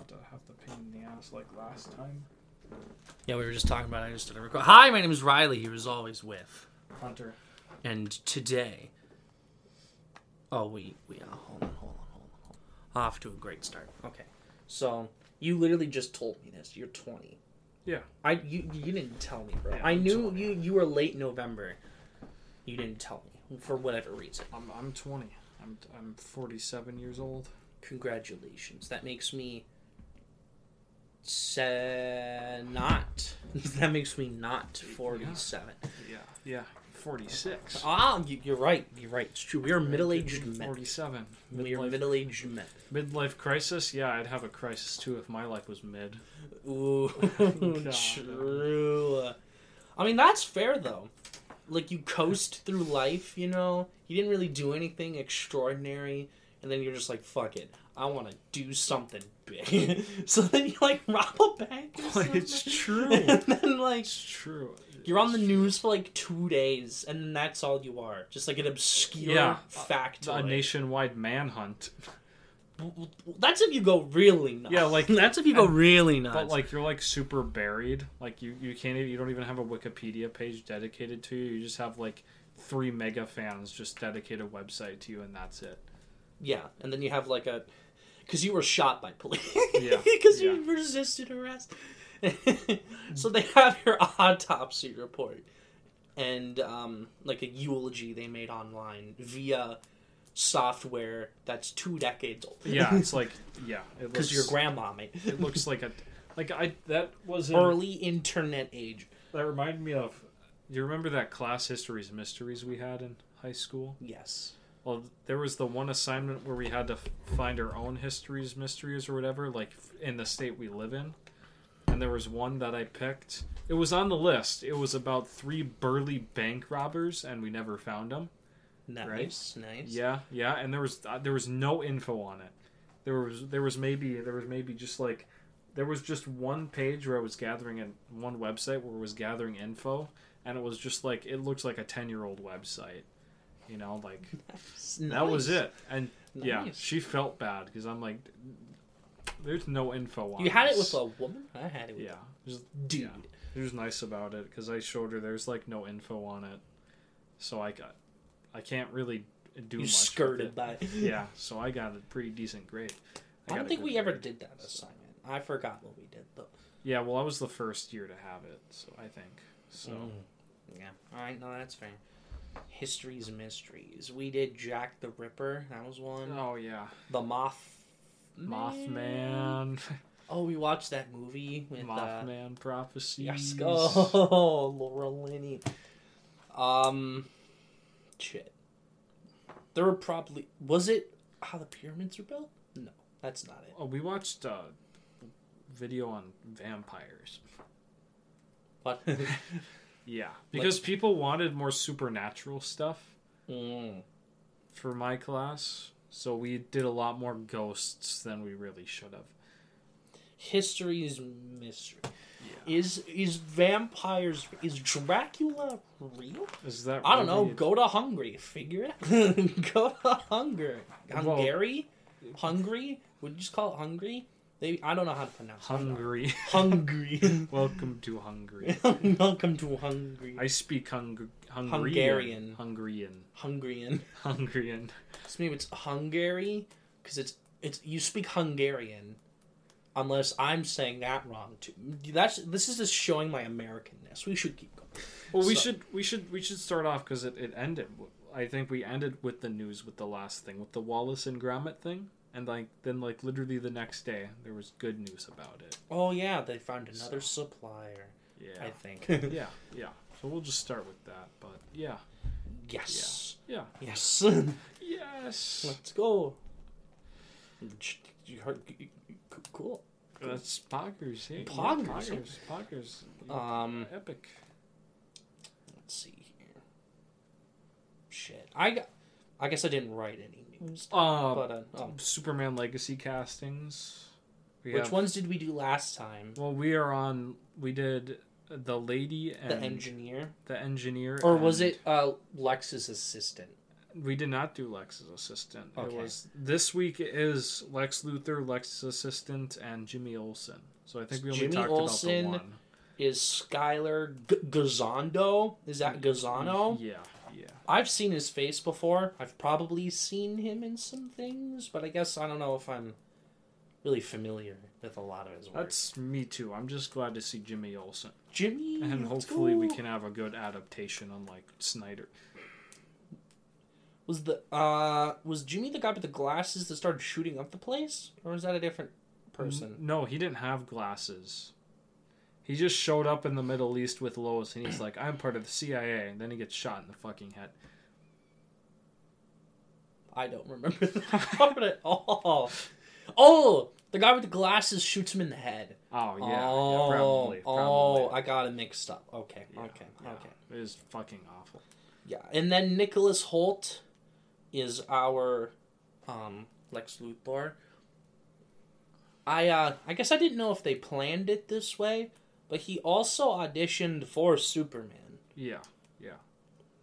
have to have the pain in the ass like last time. Yeah, we were just talking about. it. I just did a record. Hi, my name is Riley. Here is always with, Hunter. and today. Oh wait, wait. Uh, hold on, hold on, hold on, hold on. Off to a great start. Okay, so you literally just told me this. You're 20. Yeah. I you you didn't tell me, bro. Yeah, I I'm knew 20. you you were late November. You didn't tell me for whatever reason. I'm I'm 20. I'm I'm 47 years old. Congratulations. That makes me se- not. that makes me not 47. Yeah. Yeah. 46. Ah, you- you're right. You're right. It's true. We are middle-aged men. 47. We are middle-aged men. midlife crisis. Yeah, I'd have a crisis too if my life was mid. Ooh, true. I mean, that's fair though. Like you coast through life, you know. You didn't really do anything extraordinary, and then you're just like, "Fuck it, I want to do something big." so then you like rob a bank. It's true. and then like It's true. you're on the news for like two days, and then that's all you are. Just like an obscure Yeah. fact. A nationwide manhunt. That's if you go really nuts. Yeah, like- that's if you go really nuts. But like you're like super buried. Like you you can't even, you don't even have a Wikipedia page dedicated to you. You just have like three mega fans just dedicate a website to you and that's it. Yeah, and then you have like a because you were shot by police. Yeah, because yeah. you resisted arrest. so they have your autopsy report and um, like a eulogy they made online via software that's two decades old. Yeah, it's like yeah, it because your grandma made it looks like a like I that was in, early internet age. that reminded me of. You remember that class histories mysteries we had in high school? Yes. Well, there was the one assignment where we had to f- find our own histories, mysteries, or whatever, like f- in the state we live in. And there was one that I picked. It was on the list. It was about three burly bank robbers, and we never found them. Nice, nice. Yeah, yeah. And there was uh, there was no info on it. There was there was maybe there was maybe just like there was just one page where I was gathering in one website where it was gathering info, and it was just like it looks like a ten year old website. You know, like that was it. And yeah, she felt bad because I'm like, there's no info on. It. You had it with a woman. I had it with yeah, just dude. yeah. She was nice about it because I showed her there's like no info on it, so I got, I can't really do You much. with skirted it. by. Yeah, so I got a pretty decent grade. I got don't think good we ever did that assignment. I forgot what we did though. Yeah, well, I was the first year to have it, so I think so. Mm. Yeah. All right. No, that's fair. Histories mysteries. We did Jack the Ripper. That was one. Oh yeah, The Moth. Mothman, Oh, we watched that movie with uh, Mothman prophecies. Yes. Oh, Laura Linney. Um, shit. There were probably was it how the pyramids were built? No, that's not it. Oh, we watched a video on vampires. What? Yeah, because people wanted more supernatural stuff Mm. for my class, so we did a lot more ghosts than we really should have. History is mystery. Yeah. Is is vampires? Is Dracula real? Is that? I don't know. Go to Hungary. Figure it out. Go to Hungary. Well- Hungary? Hungary? Would you just call it Hungary? They, I don't know how to pronounce it. Hungary. Hungary. Welcome to Hungary. Welcome to Hungary. I speak hung- Hungarian. Hungarian. Hungarian. Hungarian. Hungarian. So maybe it's Hungary because it's it's you speak Hungarian, unless I'm saying that wrong too. That's this is just showing my Americanness. We should keep going. Well, we So- should we should we should start off because it, it ended. I think we ended with the news with the last thing with the Wallace and Gromit thing, and like then like literally the next day there was good news about it. Oh yeah, they found another supplier. Yeah. I think. yeah, yeah. So we'll just start with that. But yeah, yes. yeah, Yes. yes. Let's go. You heard, cool. That's Poggers. Hey, yeah, Poggers, yeah. Poggers. Poggers. Um, Epic. let's see here. Shit, I got. I guess I didn't write any news, Uh, but uh, oh. Superman Legacy castings. We which have- ones did we do last time? Well, we are on. We did the lady and The engineer, the engineer, or was it uh, Lex's assistant? We did not do Lex's assistant. Okay. It was this week is Lex Luthor, Lex's assistant, and Jimmy Olsen. So I think we only Jimmy talked Olsen- about the one. Is Skyler G- Gazzando? Is that Gazzano? Yeah, yeah. I've seen his face before. I've probably seen him in some things, but I guess I don't know if I'm really familiar with a lot of his work. That's me too. I'm just glad to see Jimmy Olsen, Jimmy. and hopefully we can have a good adaptation, unlike Snyder. Was the uh was Jimmy the guy with the glasses that started shooting up the place, or was that a different person? No, he didn't have glasses. He just showed up in the Middle East with Lois, and he's like, "I'm part of the CIA," and then he gets shot in the fucking head. I don't remember that part at all. Oh, the guy with the glasses shoots him in the head. Oh yeah, oh, yeah probably. oh. I got it mixed up. Okay, Yeah, okay, yeah. okay. It is fucking awful. Yeah, and then Nicholas Hoult is our um, Lex Luthor. I uh, I guess I didn't know if they planned it this way, but he also auditioned for Superman, Yeah. Yeah.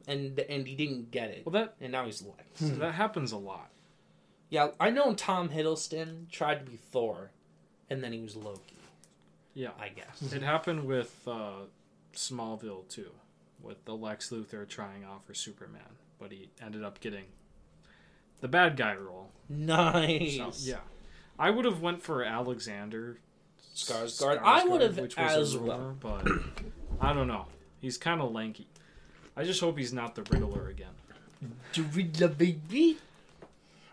And and he didn't get it, Well, that and now he's Lex. that happens a lot. yeah, I know Tom Hiddleston tried to be Thor, and then he was Loki. Yeah. I guess. It happened with uh, Smallville too, with the Lex Luthor trying out for Superman, but he ended up getting the bad guy role. Nice. So, yeah, I would have went for Alexander Skarsgård. I would have which was a as rumor, well. but I don't know. He's kind of lanky. I just hope he's not the Riddler again. Gorilla baby.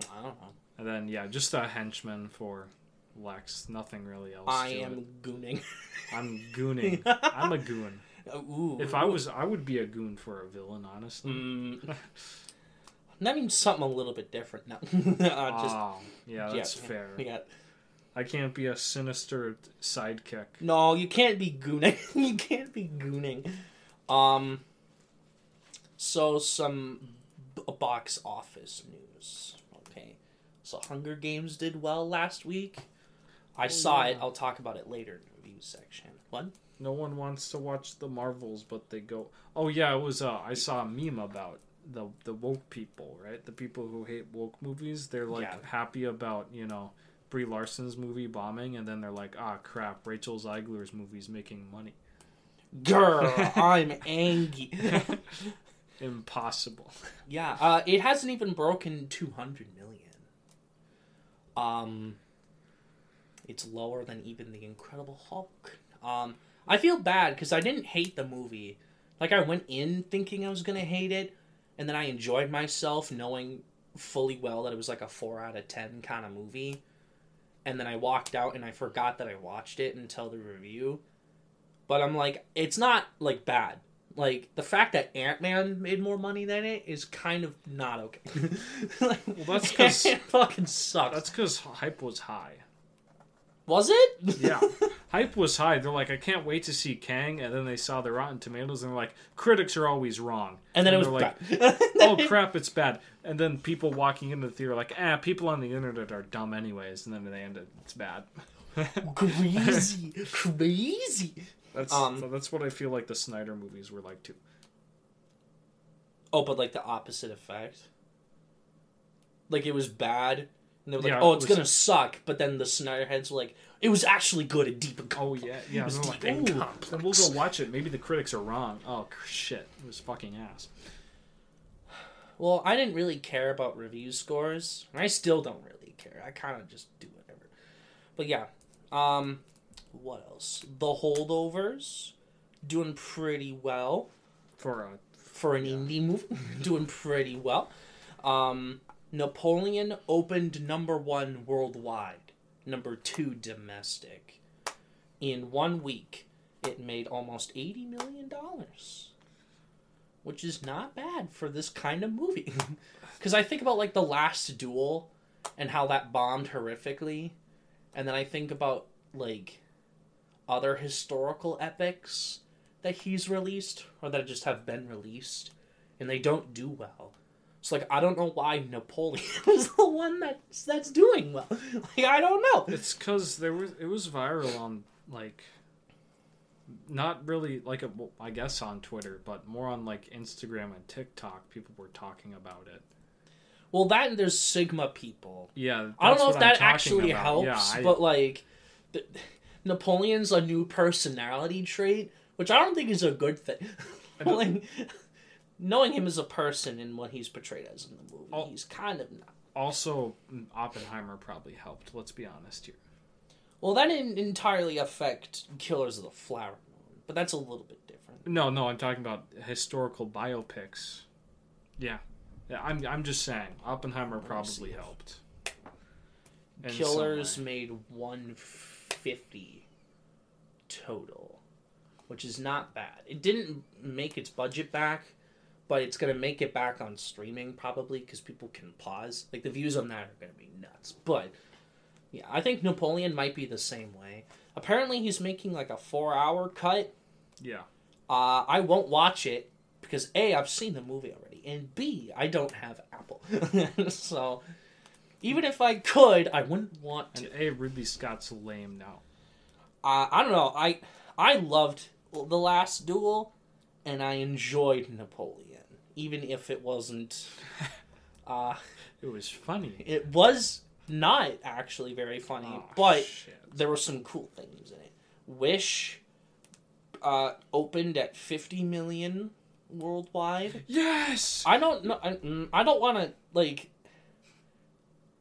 I don't know. And then yeah, just a henchman for Lex. Nothing really else. I to am it. gooning. I'm gooning. I'm a goon. Ooh. If I was, I would be a goon for a villain, honestly. Mm, that means something a little bit different now. uh, just oh, yeah, that's yeah, fair. Yeah. I can't be a sinister sidekick. No, you can't be gooning. you can't be gooning. Um. So some b- box office news. Okay, so Hunger Games did well last week. I Oh, saw yeah. it. I'll talk about it later in the review section. What? No one wants to watch the Marvels, but they go. Oh yeah, it was. Uh, I saw a meme about the the woke people, right? The people who hate woke movies. They're like Yeah. happy about you know Brie Larson's movie bombing, and then they're like, ah, crap, Rachel Zegler's movie's making money. Girl, I'm angry. Impossible. Yeah, uh, it hasn't even broken 200 million. Um, it's lower than even the Incredible Hulk. Um, I feel bad because I didn't hate the movie. Like I went in thinking I was gonna hate it, and then I enjoyed myself knowing fully well that it was like a four out of ten kind of movie. And then I walked out and I forgot that I watched it until the review. But I'm like, it's not like bad. Like the fact that Ant Man made more money than it is kind of not okay. like, Well, that's 'cause- it fucking sucks. That's because hype was high. Was it? Yeah. hype was high. They're like, I can't wait to see Kang, and then they saw the Rotten Tomatoes, and they're like, critics are always wrong. and then it was like, bad. oh crap, it's bad. And then people walking into the theater are like, ah, people on the internet are dumb anyways, and then they end it, it's bad. crazy, crazy. That's Um, so that's what I feel like the Snyder movies were like too. Oh, but like the opposite effect. Like it was bad, and they were like, Yeah, "Oh, it it's was- gonna suck," but then the Snyder heads were like, "It was actually good and deep and Oh complex." yeah, yeah. was they're like, deep and complex." then we'll go watch it. Maybe the critics are wrong. Oh shit, it was fucking ass. Well, I didn't really care about review scores, and I still don't really care. I kind of just do whatever. But yeah, um, what else? The holdovers doing pretty well For a for an indie movie, doing pretty well. Um, Napoleon opened number one worldwide, number two domestic. In one week, it made almost eighty million dollars, which is not bad for this kind of movie. Because I think about like the Last Duel and how that bombed horrifically, and then I think about like other historical epics that he's released or that just have been released and they don't do well. So like I don't know why Napoleon is the one that's that's doing well. Like I don't know. It's because there was it was viral on like not really like a, I guess on Twitter, but more on like Instagram and TikTok. People were talking about it, Well, that and there's Sigma people. Yeah, I don't know if I'm that actually about. helps, Yeah, I- but like, the, Napoleon's a new personality trait, which I don't think is a good thing. Like, knowing him as a person and what he's portrayed as in the movie, he's kind of not. also mm, Oppenheimer probably helped. Let's be honest here. Well, that didn't entirely affect Killers of the Flower but that's a little bit different. No, no, I'm talking about historical biopics. Yeah, yeah. I'm I'm just saying Oppenheimer probably helped. In Killers made 150 total, which is not bad. It didn't make its budget back, but it's going to make it back on streaming probably because people can pause. Like the views on that are going to be nuts. But yeah, I think Napoleon might be the same way. Apparently, he's making like a four-hour cut. Yeah, Uh, I won't watch it because a I've seen the movie already, and b I don't have Apple, so. Even if I could, I wouldn't want to. and A Ridley Scott's lame now. uh, I don't know. I I loved the last duel, and I enjoyed Napoleon, even if it wasn't. Uh, It was funny. it was not actually very funny, Oh, but shit. there were some cool things in it. Wish uh, opened at fifty million worldwide. yes. I don't know. I, mm, I don't want to like.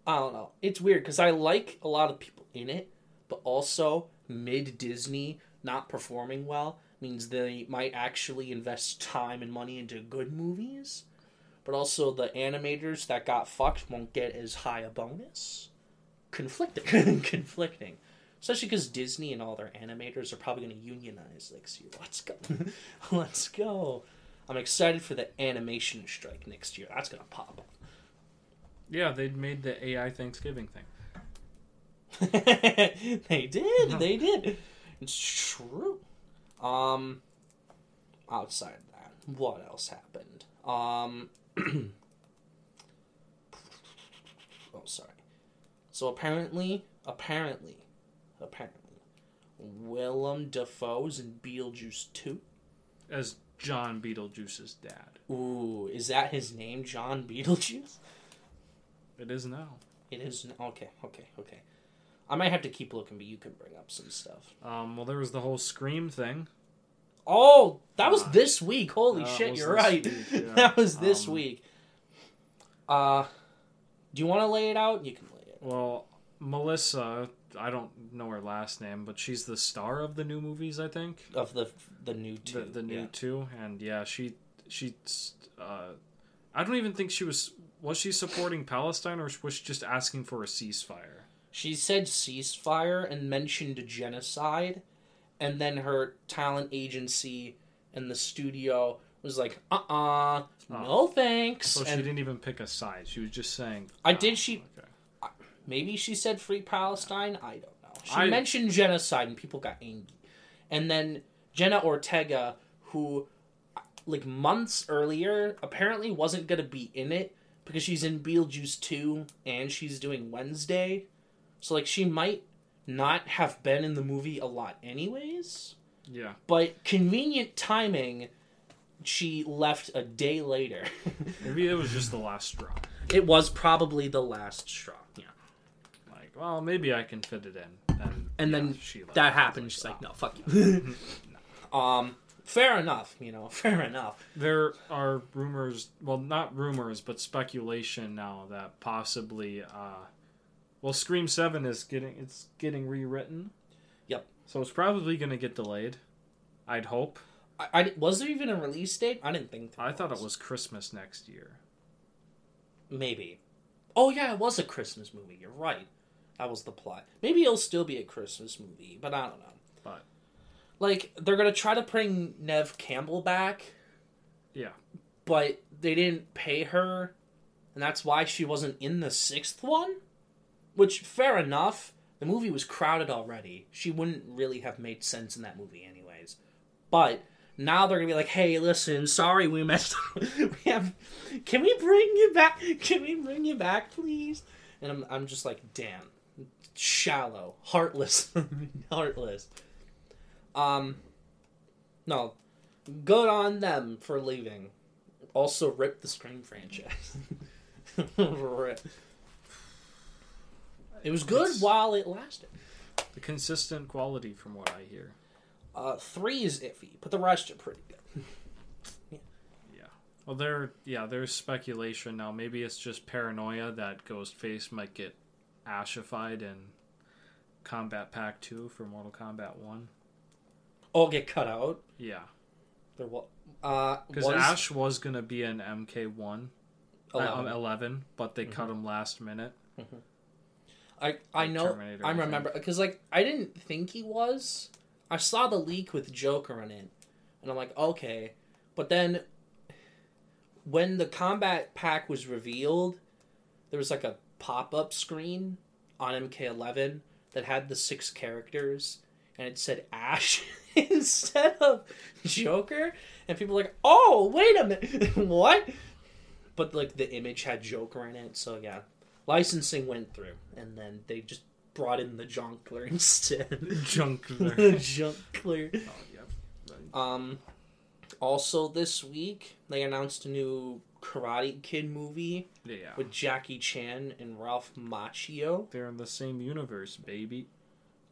I don't know. It's weird because I like a lot of people in it, but also mid Disney not performing well means they might actually invest time and money into good movies, but also the animators that got fucked won't get as high a bonus. Conflicting, conflicting. Especially because Disney and all their animators are probably going to unionize next year. Let's go. Let's go. I'm excited for the animation strike next year. That's gonna pop Yeah, they made the AI Thanksgiving thing. they did. They did. It's true. Um, outside that, what else happened? Um, oh, sorry. So apparently, apparently, apparently, Willem Dafoe's in Beetlejuice two. As John Beetlejuice's dad. Ooh, is that his name, John Beetlejuice? It is now. It is now. okay, okay, okay. I might have to keep looking, but you can bring up some stuff. Um, well, there was the whole Scream thing. Oh, that was this week. Holy that shit, you're right. week, yeah. that was this Um, week. Uh, do you want to lay it out? You can lay it. Well, Melissa, I don't know her last name, but she's the star of the new movies, I think. Of the the new two. The, the new yeah. two, and yeah, she she. Uh, I don't even think she was. Was she supporting Palestine, or was she just asking for a ceasefire? She said ceasefire and mentioned genocide, and then her talent agency and the studio was like, "Uh, uh no thanks." Oh. So she and didn't even pick a side. She was just saying. I "Oh, did she- Okay. maybe she said free Palestine. I don't know. She I- mentioned genocide and people got angry. And then Jenna Ortega, who like months earlier apparently wasn't gonna be in it because she's in Beetlejuice 2 and she's doing Wednesday. So like she might not have been in the movie a lot anyways. Yeah. But convenient timing, she left a day later. Maybe it was just the last straw. it was probably the last straw. Yeah. Like, well, maybe I can fit it in. And, And yeah, then she left. that happened. She's like, "Ah." no, fuck you. um, fair enough. You know, fair enough. There are rumors, well, not rumors, but speculation now that possibly, uh, well, Scream Seven is getting it's getting rewritten. Yep. So it's probably going to get delayed. I'd hope. I, I- was there even a release date? I didn't think. I thought it was Christmas next year. maybe. Oh yeah, it was a Christmas movie. You're right. That was the plot. Maybe it'll still be a Christmas movie, but I don't know. But Like they're gonna try to bring Nev Campbell back, yeah, but they didn't pay her, and that's why she wasn't in the sixth one. Which fair enough. The movie was crowded already. She wouldn't really have made sense in that movie, anyways. But now they're gonna be like, "Hey, listen, sorry we messed up. we have. Can we bring you back? Can we bring you back, please?" And I'm, I'm just like, "Damn, shallow, heartless, heartless." Um, no, good on them for leaving. Also, rip the Scream franchise. it was good It's- while it lasted. The consistent quality, from what I hear. Uh, three is iffy, but the rest are pretty good. Yeah. yeah. Well, there. Yeah, there's speculation now. Maybe it's just paranoia that Ghostface might get ashified in Combat Pack Two for Mortal Kombat One. All get cut out. Yeah, There wa- uh, because was Ash was gonna be in MK One, uh, um, 11, but they cut him last minute. I I like know Terminator, I I remember because like I didn't think he was. I saw the leak with Joker in it, and I'm like, okay, but then when the combat pack was revealed, there was like a pop up screen on MK11 that had the six characters, and it said Ash instead of Joker, and people were like, oh wait a minute, what? But like the image had Joker in it, so yeah, licensing went through, and then they just brought in the Jonkler instead. Junkler. there. Jonkler. oh, yep. Um, also this week they announced a new Karate Kid movie Yeah. with Jackie Chan and Ralph Macchio. They're in the same universe, baby.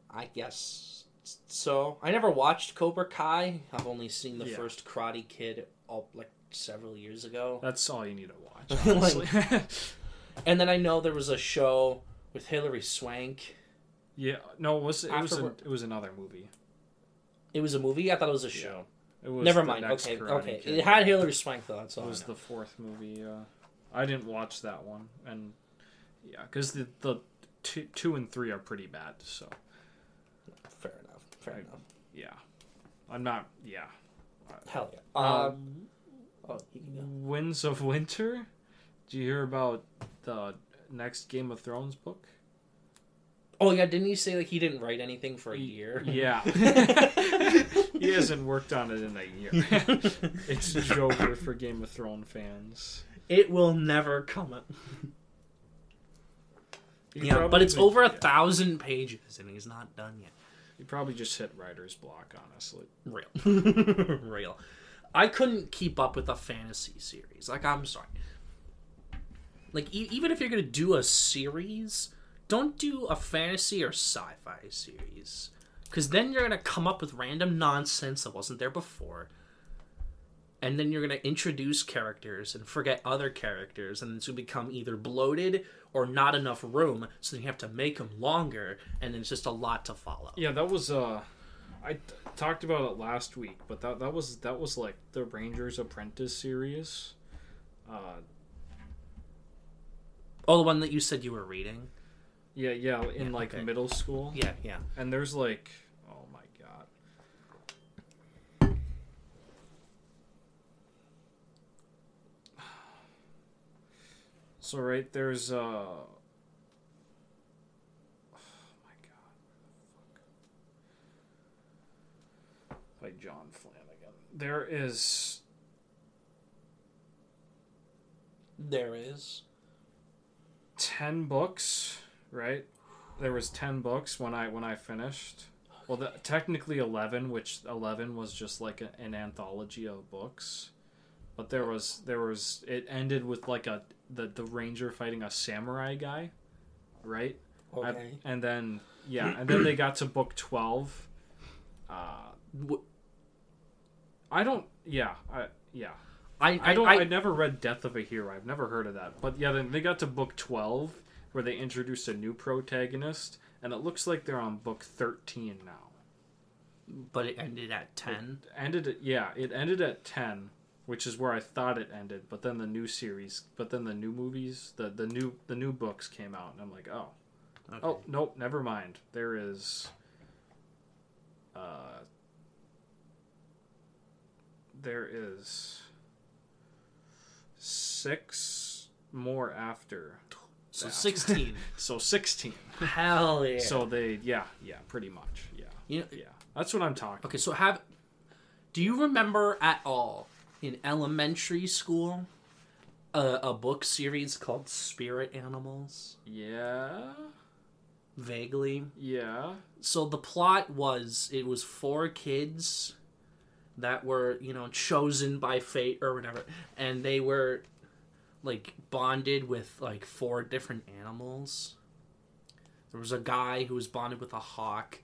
I guess so. I never watched Cobra Kai. I've only seen the Yeah. first Karate Kid all like several years ago. That's all you need to watch, honestly. And then I know there was a show with Hilary Swank. yeah, no, it was it was Afterward- it was another movie. It was a movie. I thought it was a show. It was Never mind. Okay, okay. Kid It had. Hilary Swank though. That's all. It was the fourth movie. Uh, I didn't watch that one, and yeah, because the the two, two and three are pretty bad. So Fair enough. Fair I- enough. yeah, I'm not. Yeah, Hell yeah. um, Uh, oh, you can go. Winds of Winter. Do you hear about the uh, next Game of Thrones book? Oh yeah, didn't he say like he didn't write anything for a year? Yeah, he hasn't worked on it in a year. it's Joker for Game of Thrones fans. It will never come. He Yeah, but it's over a yeah, thousand pages and he's not done yet. He probably just hit writer's block, honestly. Real. Real. I couldn't keep up with a fantasy series. Like, I'm sorry. Like, e- even if you're going to do a series, don't do a fantasy or sci fi series. Because then you're going to come up with random nonsense that wasn't there before. And then you're going to introduce characters and forget other characters. And it's to become either bloated or not enough room. So then you have to make them longer. And it's just a lot to follow. Yeah, that was uh I t- talked about it last week, but that that was that was like the Rangers Apprentice series. Uh Oh, the one that you said you were reading? yeah, yeah, in Yeah, like okay. middle school. Yeah, yeah. And there's like oh my god. So right there's uh oh my god. Fuck. By John Flanagan. There is There is. 10 books, right? There was 10 books when I when I finished. Well, the, technically 11, which 11 was just like a, an anthology of books. But there was there was it ended with like a the the ranger fighting a samurai guy, right? I- Okay. and then yeah, and then they got to book 12. Uh I don't yeah, I yeah. I, I don't. I, I, never read Death of a Hero. I've never heard of that. But yeah, then they got to book twelve, where they introduced a new protagonist, and it looks like they're on book thirteen now. but it ended at 10. Ended at yeah, it ended at ten, which is where I thought it ended. But then the new series, but then the new movies, the the new the new books came out, and I'm like, oh, Okay. oh nope, never mind. There is. Uh. There is. Six more after so that. 16. So 16. Hell yeah. So they, yeah, yeah, pretty much. Yeah. you know, Yeah. That's what I'm talking okay, so have. Do you remember at all in elementary school a, a book series called Spirit Animals? Yeah. Vaguely. Yeah. So the plot was it was four kids that were, you know, chosen by fate or whatever, and they were like bonded with like four different animals. There was a guy who was bonded with a hawk.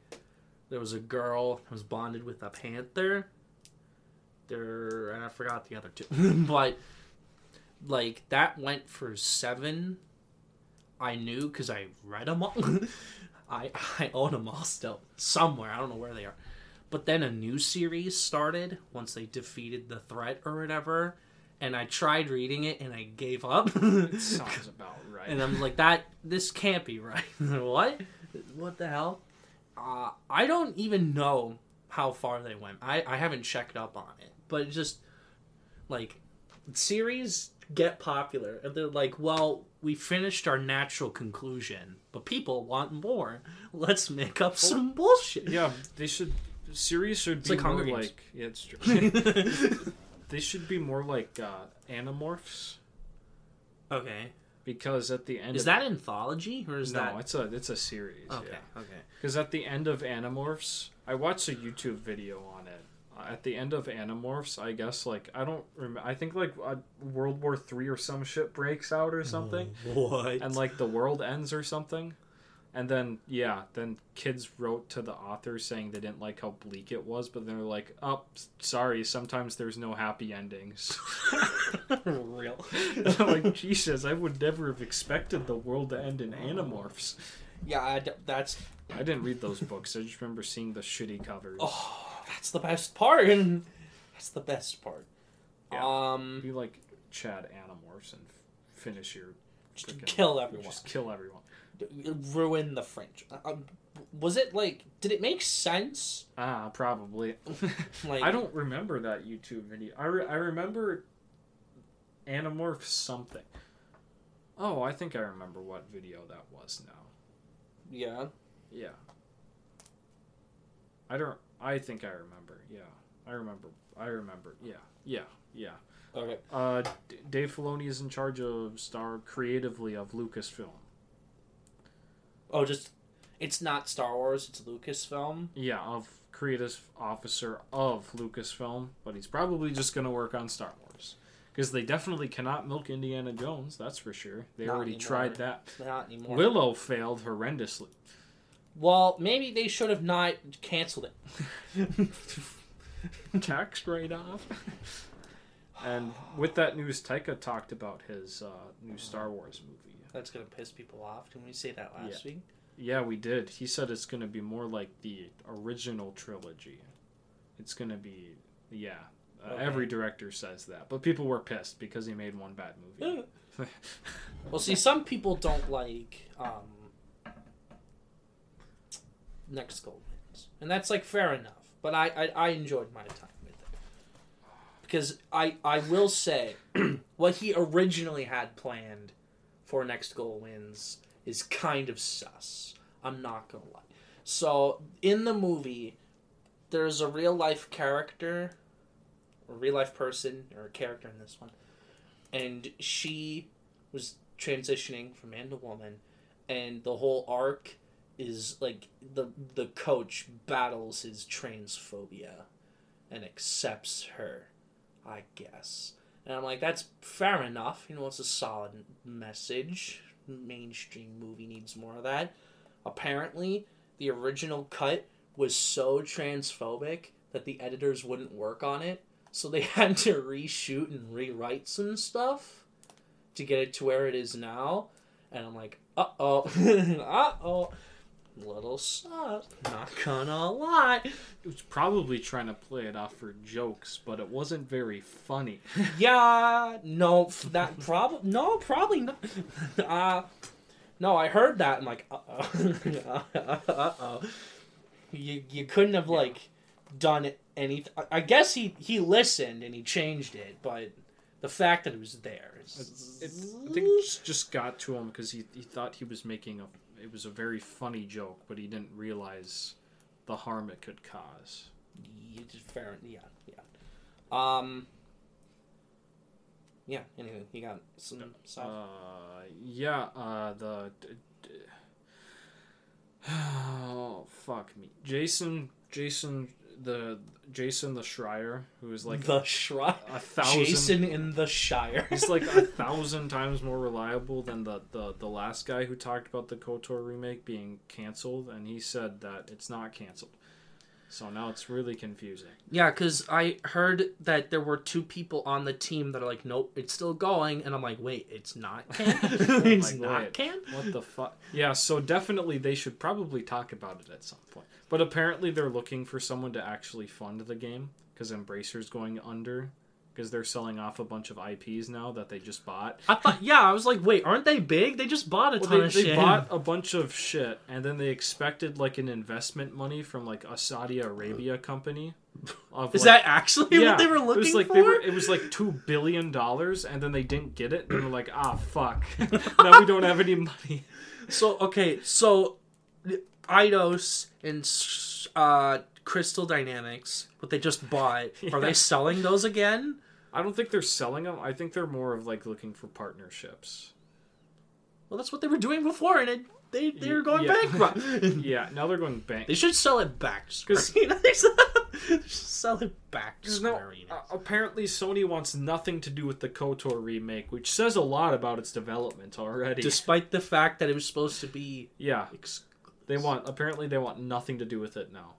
There was a girl who was bonded with a panther. There and I forgot the other two. but like that went for seven. I knew because I read them all. I I own them all still somewhere. I don't know where they are. But then a new series started once they defeated the threat or whatever, and I tried reading it and I gave up. It sounds about right. and I'm like, that this can't be right. what? What the hell? Uh, I don't even know how far they went. I I haven't checked up on it, but just like series get popular and they're like, well, we finished our natural conclusion, but people want more. Let's make up some bullshit. yeah, they should. Series should be like more Hunger Games. like. Yeah, it's true. They should be more like uh, Animorphs okay. because at the end Is of, that anthology or is no, that it's a it's a series. okay? Yeah. Okay. Because at the end of Animorphs, I watched a YouTube video on it. Uh, At the end of Animorphs, I guess like I don't remember. I think like uh, World War Three or some shit breaks out or something, What? and like the world ends or something. And then yeah, then kids wrote to the author saying they didn't like how bleak it was, but they're like, "Oh, sorry, sometimes there's no happy endings." real. Like Jesus, I would never have expected the world to end in Animorphs. Yeah, I d- that's I didn't read those books. I just remember seeing the shitty covers. oh, that's the best part. That's the best part. Yeah. Um, Be like Chad Animorphs and f- finish your just kill everyone. Just kill everyone. Ruin the French. Um, was it like? Did it make sense? Ah, probably. Like I don't remember that YouTube video. I, re- I remember Animorphs something. Oh, I think I remember what video that was now. Yeah. Yeah. I don't. I think I remember. Yeah, I remember. I remember. Yeah, yeah, yeah. Okay. Uh, D- Dave Filoni is in charge of star creatively of Lucasfilm. Oh, just it's not Star Wars. It's Lucasfilm. Yeah, of creative officer of Lucasfilm, but he's probably just going to work on Star Wars because they definitely cannot milk Indiana Jones. That's for sure. They Not already anymore. tried that. Not anymore. Willow failed horrendously. Well, maybe they should have not canceled it. Tax write off. and with that news, Taika talked about his uh, new Star Wars movie. That's gonna piss people off. Didn't we say that last week? Yeah, we did. He said it's going to be more like the original trilogy. It's going to be, yeah. Uh, Okay. Every director says that, but people were pissed because he made one bad movie. Well, see, some people don't like um, Next Goal Wins, and that's like fair enough. But I, I, I enjoyed my time with it because I, I will say what he originally had planned for Next Goal Wins is kind of sus. I'm not gonna lie. So in the movie, there's a real life character, a real life person or a character in this one, and she was transitioning from man to woman, and the whole arc is like the the coach battles his transphobia and accepts her, I guess. And I'm like, that's fair enough. You know, it's a solid message. Mainstream movie needs more of that. Apparently, the original cut was so transphobic that the editors wouldn't work on it, so they had to reshoot and rewrite some stuff to get it to where it is now. And I'm like, uh oh, uh oh, little sus. Not gonna lie. It was probably trying to play it off for jokes, but it wasn't very funny. Yeah, no, that probably no, probably not. Uh, no, I heard that. I'm like, uh oh, uh oh. You you couldn't have like done anything. I guess he he listened and he changed it, but the fact that it was there. Is, It, I think it just got to him because he, he thought he was making a it was a very funny joke, but he didn't realize the harm it could cause. Just fair, yeah, yeah. Um, yeah. Anyway, you got some stuff. Uh, yeah, uh, the. D- d- oh, fuck me. Jason, Jason the Jason the Schreier, who is like the Shri- a thousand. Jason in the Shire. He's like a thousand times more reliable than the, the, the last guy who talked about the KOTOR remake being canceled, and he said that it's not canceled. So now it's really confusing. Yeah, because I heard that there were two people on the team that are like, nope, it's still going, and I'm like, wait, it's not can? it's Like, not wait. can? What the fuck? Yeah, so definitely they should probably talk about it at some point. But apparently they're looking for someone to actually fund the game because Embracer's going under because they're selling off a bunch of IPs now that they just bought. I thought, yeah, I was like, wait, aren't they big? They just bought a Well, ton they, of they shit. bought a bunch of shit and then they expected like an investment money from like a Saudi Arabia company. Of, Is like- that actually what they were looking it was like for? they were. It was like two billion dollars, and then they didn't get it. And they were like, "Ah, fuck! now we don't have any money." So okay, so Eidos and uh, Crystal Dynamics, what they just bought, are they selling those again? I don't think they're selling them. I think they're more of like looking for partnerships. Well, that's what they were doing before, and it, they they were going Yeah. bankrupt. Yeah, now they're going bank. They should sell it back. to 'Cause- Square Enix. They sell it back to Square no, uh, apparently, Sony wants nothing to do with the KOTOR remake, which says a lot about its development already. Despite the fact that it was supposed to be yeah, ex- they want. Apparently, they want nothing to do with it now.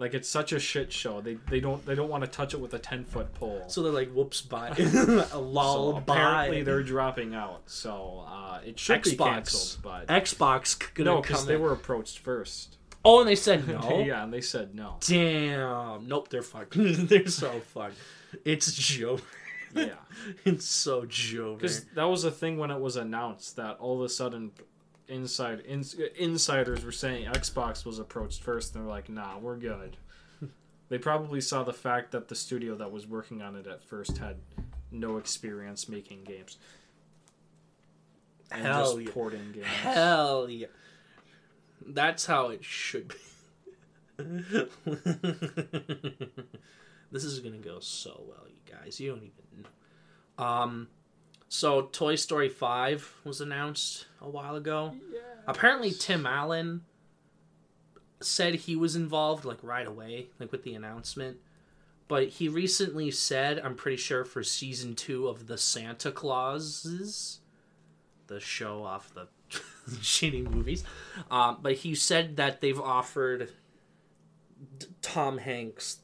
Like it's such a shit show. They they don't they don't want to touch it with a ten foot pole. so they're like, whoops, bye. a lol, So apparently bye. they're dropping out. So uh, it should be Xbox. canceled, but Xbox gonna no, because they in. were approached first. Oh, and they said no. yeah, and they said no. Damn. Nope, they're fucked. they're so fucked. It's Joe. Yeah, It's so Joe. because that was a thing when it was announced that all of a sudden, inside ins, insiders were saying Xbox was approached first, and they're like, "Nah, we're good." they probably saw the fact that the studio that was working on it at first had no experience making games. And Hell just yeah. porting games. Hell yeah. That's how it should be. this is gonna go so well, you guys. You don't even know. Um, so Toy Story Five was announced a while ago. Apparently, Tim Allen said he was involved like right away, like with the announcement. But he recently said, I'm pretty sure for season two of the Santa Clauses, the show off the shitty movies. Um, but he said that they've offered D- Tom Hanks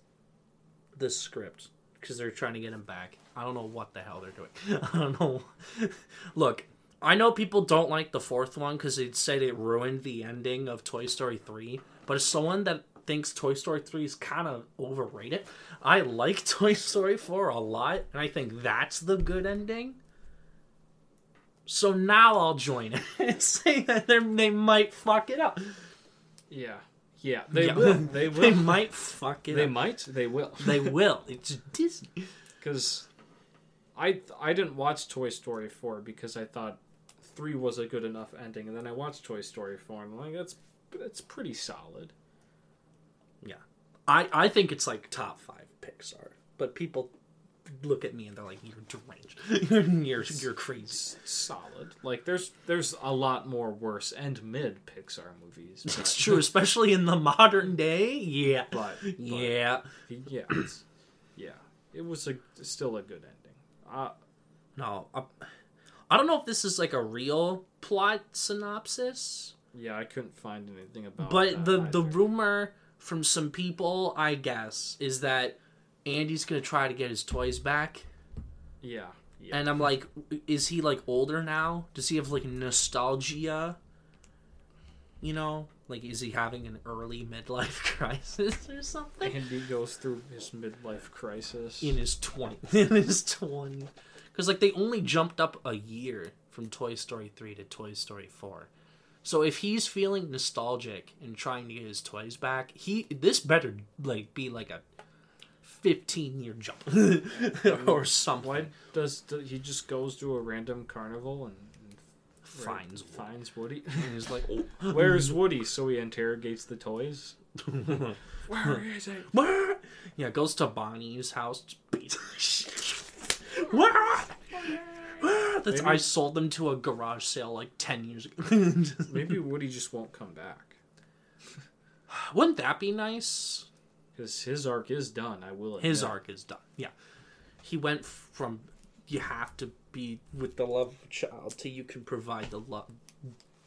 the script because they're trying to get him back. I don't know what the hell they're doing. I don't know. Look, I know people don't like the fourth one because they said it ruined the ending of Toy Story 3. But as someone that thinks Toy Story 3 is kind of overrated, I like Toy Story 4 a lot, and I think that's the good ending. So now I'll join it and say that they're- might fuck it up. Yeah, yeah, they Yeah. will. They will. They might fuck it up. They up. might. They will. They will. It's Disney. Because I I didn't watch Toy Story four because I thought three was a good enough ending, and then I watched Toy Story four, and I'm like, that's that's pretty solid. Yeah, I, I think it's like top five Pixar, but people look at me and they're like, "You're deranged. you're you're, you're crazy." Solid. Like there's there's a lot more worse and mid Pixar movies. But, It's true, especially in the modern day. Yeah, But, but yeah. yeah, yeah. It was a still a good ending. Uh, No, I, I don't know if this is like a real plot synopsis, yeah, I couldn't find anything about. but the the rumor from some people, I guess, is that Andy's gonna try to get his toys back. yeah yeah And I'm like, is he like older now? Does he have like nostalgia? You know, like is he having an early midlife crisis or something? Andy goes through his midlife crisis. In his twenty, in his twenty, because like they only jumped up a year from Toy Story three to Toy Story four. So if he's feeling nostalgic and trying to get his toys back, he this better like be like a fifteen year jump or something. Why does, he just goes to a random carnival and, and Finds Woody. finds Woody? And he's like, oh. Where's Woody? So he interrogates the toys. Where is it? Where? Yeah, goes to Bonnie's house. just beats- Where? Where? That's, I sold them to a garage sale like ten years ago. Maybe Woody just won't come back. Wouldn't that be nice? Because his arc is done. I will. His arc is done. Yeah, he went from you have to be with the love of a child to you can provide the love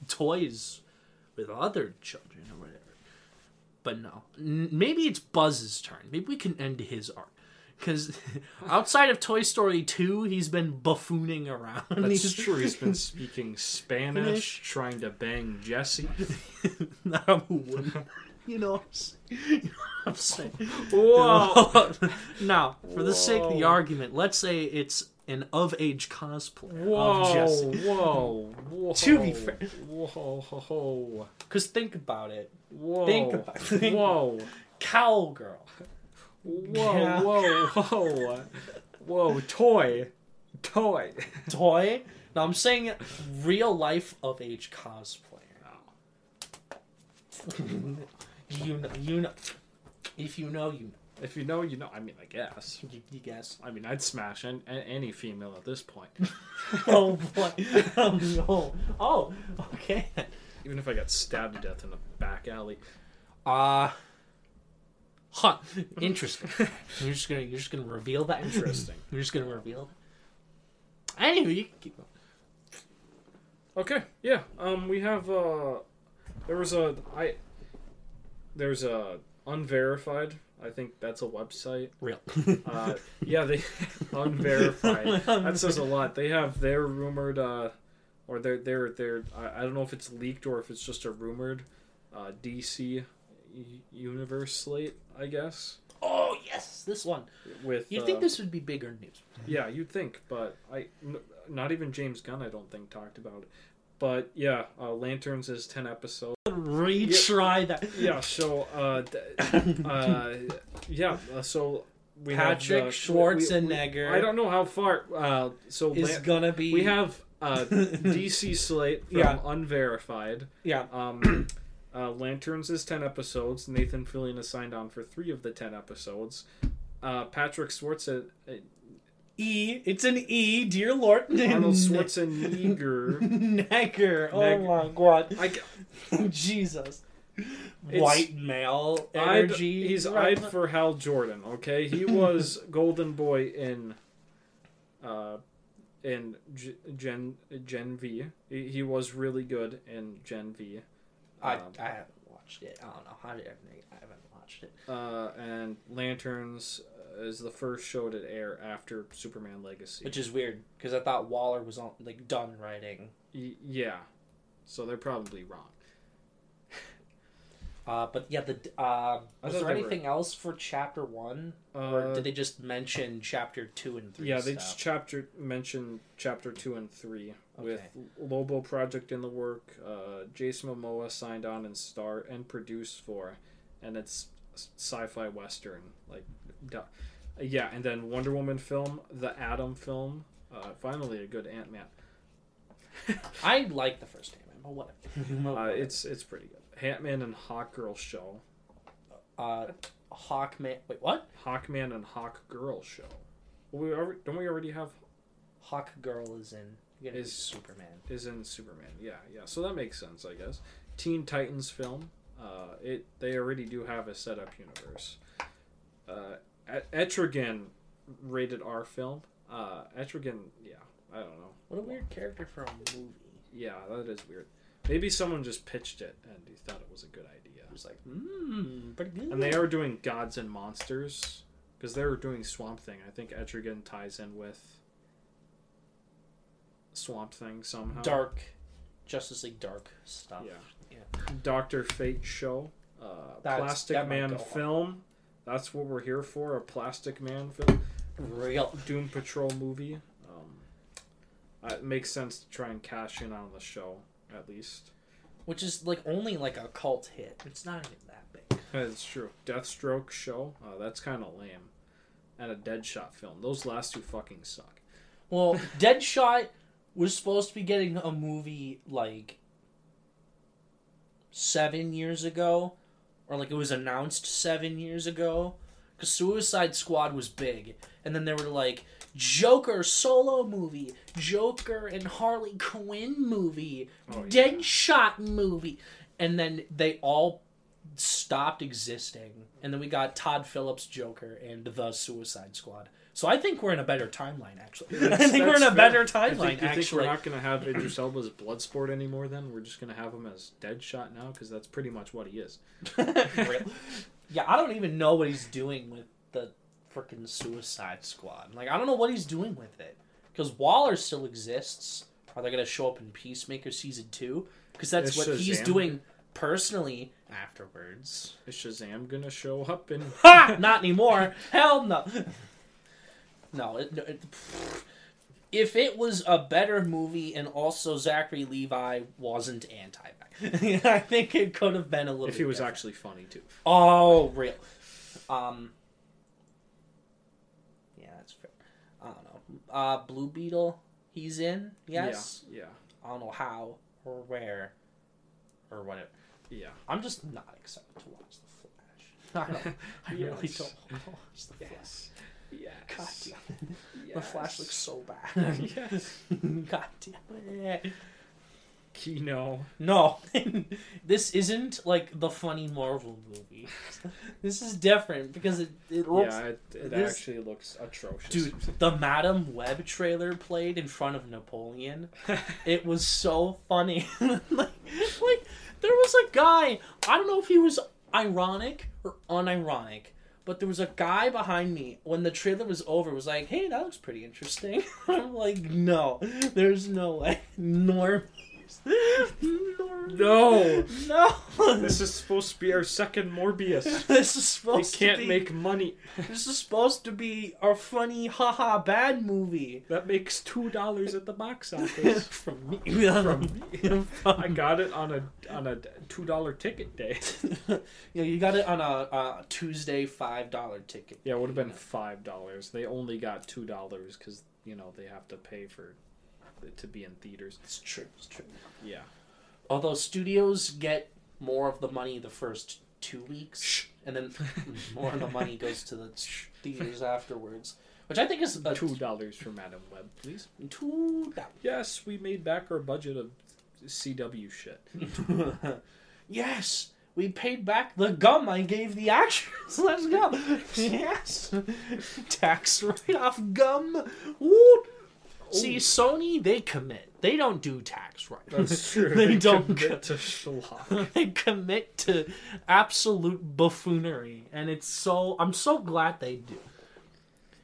toys with other children or whatever. But no, N- maybe it's Buzz's turn. Maybe we can end his arc. Because outside of Toy Story 2, he's been buffooning around. That's He's- true. He's been speaking Spanish, trying to bang Jesse. Not a woman. You know what I'm saying? You know what I'm saying? Whoa! now, for the sake of the argument, let's say it's an of age cosplay of Whoa! Jesse. Whoa! Whoa! To be fair. Whoa! Whoa! Because think about it. Whoa! Think about it. Whoa! Cowgirl. Whoa! Yeah. Whoa! Whoa! Whoa! Toy! Toy! Toy. Now I'm saying real life of age cosplayer. Oh. you know, you know. If you know, you know. If you know, you know. I mean, I guess. You, you guess. I mean, I'd smash an, an, any female at this point, oh boy. Oh no. Oh, okay. even if I got stabbed to death in a back alley. Uh huh. Interesting. you're just gonna you're just gonna reveal that. Interesting. You're just gonna reveal. That. Anyway, you can keep going. Okay, yeah. Um, we have uh, there was a I. There's a unverified. I think that's a website. Real. Uh, yeah, they unverified. That says a lot. They have their rumored, uh, or their their their. I, I don't know if it's leaked or if it's just a rumored, uh, DC universe slate. I guess oh yes, this one. with. You'd uh, think this would be bigger news. Yeah, you'd think, but I, n- not even James Gunn, I don't think talked about it. But yeah, uh, Lanterns is ten episodes. Retry that. Yeah, so uh, d- uh, yeah, uh, so we Patrick have, uh, Schwarzenegger we- I don't know how far. Uh, so is Lan- gonna be. we have uh, DC slate from Yeah. Unverified. yeah. Um, uh, Lanterns is ten episodes. Nathan Fillion is signed on for three of the ten episodes. Uh, Patrick Schwarzenegger. E. It's an E. Dear Lord. Arnold Schwarzenegger. Negger. Oh my god. I, Jesus. White male I'd, energy. he's eyed for Hal Jordan. Okay, he was Golden Boy in, uh, in G- Gen Gen V. He, he was really good in Gen V. I, Um, I haven't watched it. I don't know. I haven't, I haven't watched it. Uh, and Lanterns is the first show to air after Superman Legacy. Which is weird because I thought Waller was on like done writing. Y- yeah, so they're probably wrong. Uh, but yeah, the uh, was there they were- anything else for chapter one, Uh, or did they just mention chapter two and three? Yeah, they stuff? just chapter mentioned chapter two and three with Lobo project in the work. Uh, Jason Momoa signed on and star and produced for, and it's sci-fi western like, duh. Yeah, and then Wonder Woman film, the Atom film. Uh, finally, a good Ant Man. I like the first Ant-Man, but whatever. Uh, it's it's pretty good. Ant Man and Hawk Girl show. uh, Hawkman. Wait, what? Hawkman and Hawk Girl show. Well, we already, don't we already have Hawk Girl is in. Is- is Superman. is in Superman. Yeah, yeah. So that makes sense, I guess. Teen Titans film. Uh, it they already do have a setup universe. Uh, Et- Etrigan rated R film. Uh, Etrigan, yeah, I don't know. What a weird character for a movie. Yeah, that is weird. Maybe someone just pitched it and he thought it was a good idea. It was like, mmm, pretty good. And they are doing Gods and Monsters because they were doing Swamp Thing. I think Etrigan ties in with Swamp Thing somehow. dark, Justice League dark stuff. Yeah. Yeah. Doctor Fate show, uh, That's- Plastic Man film. That's what we're here for. A Plastic Man film, Real. Doom Patrol movie. Um, uh, it makes sense to try and cash in on the show at least. Which is like only like a cult hit. It's not even that big. That's true. Deathstroke show. Uh, that's kind of lame. And a Deadshot film. Those last two fucking suck. Well, Deadshot was supposed to be getting a movie like seven years ago, or like it was announced seven years ago. Because Suicide Squad was big, and then they were like Joker solo movie, Joker and Harley Quinn movie, Oh, yeah. Deadshot movie, and then they all stopped existing, and then we got Todd Phillips Joker and the Suicide Squad. So I think we're in a better timeline. Actually, I think we're in a fair. better I timeline. think, you think actually, we're not going to have Idris Elba's Bloodsport anymore. Then we're just going to have him as Deadshot now because that's pretty much what he is. Yeah, I don't even know what he's doing with the freaking Suicide Squad. Like, I don't know what he's doing with it. Because Waller still exists. Are they going to show up in Peacemaker season two? Because that's Is what he's doing personally afterwards. Is Shazam going to show up in? Ha! Not anymore. Hell no. No. It, it, if it was a better movie and also Zachary Levi wasn't anti I think it could have been a little if he was different. actually funny too. Oh, real. Um. Yeah, that's fair. I don't know. Uh, Blue Beetle, he's in. Yes. Yeah. I don't know how or where or whatever. Yeah. I'm just not excited to watch the Flash. I, don't, I really don't want to watch the Flash. Yes. Yes. God damn it. The Flash looks so bad. yes. God damn it. Kino. No, this isn't like the funny Marvel movie. This is different because it, it looks Yeah, it, it this- actually looks atrocious. Dude, the Madame Web trailer played in front of Napoleon. It was so funny. like, like there was a guy. I don't know if he was ironic or unironic, but there was a guy behind me when the trailer was over. Was like, "Hey, that looks pretty interesting." I'm like, "No, there's no way." Normies. Normies. No. No. this is supposed to be our second Morbius. This is They supposed can't to be. make money. This is supposed to be a funny, haha, bad movie. That makes two dollars at the box office. From me. From me. I got it on a on a two dollar ticket day. yeah, you got it on a, a Tuesday five dollar ticket. Yeah, it would have been five dollars. They only got two dollars because you know they have to pay for to be in theaters. It's true. It's true. Yeah. Although studios get more of the money the first two weeks, and then more of the money goes to the theaters afterwards, which I think is a Two dollars for Madame Web, please. two Yes, we made back our budget of CW shit. yes, we paid back the gum I gave the actress. Let's go. yes, tax write off gum. Woo. See, Sony, they commit. They don't do tax write. That's true. they don't. commit to schlock. they commit to absolute buffoonery, and it's so. I'm so glad they do.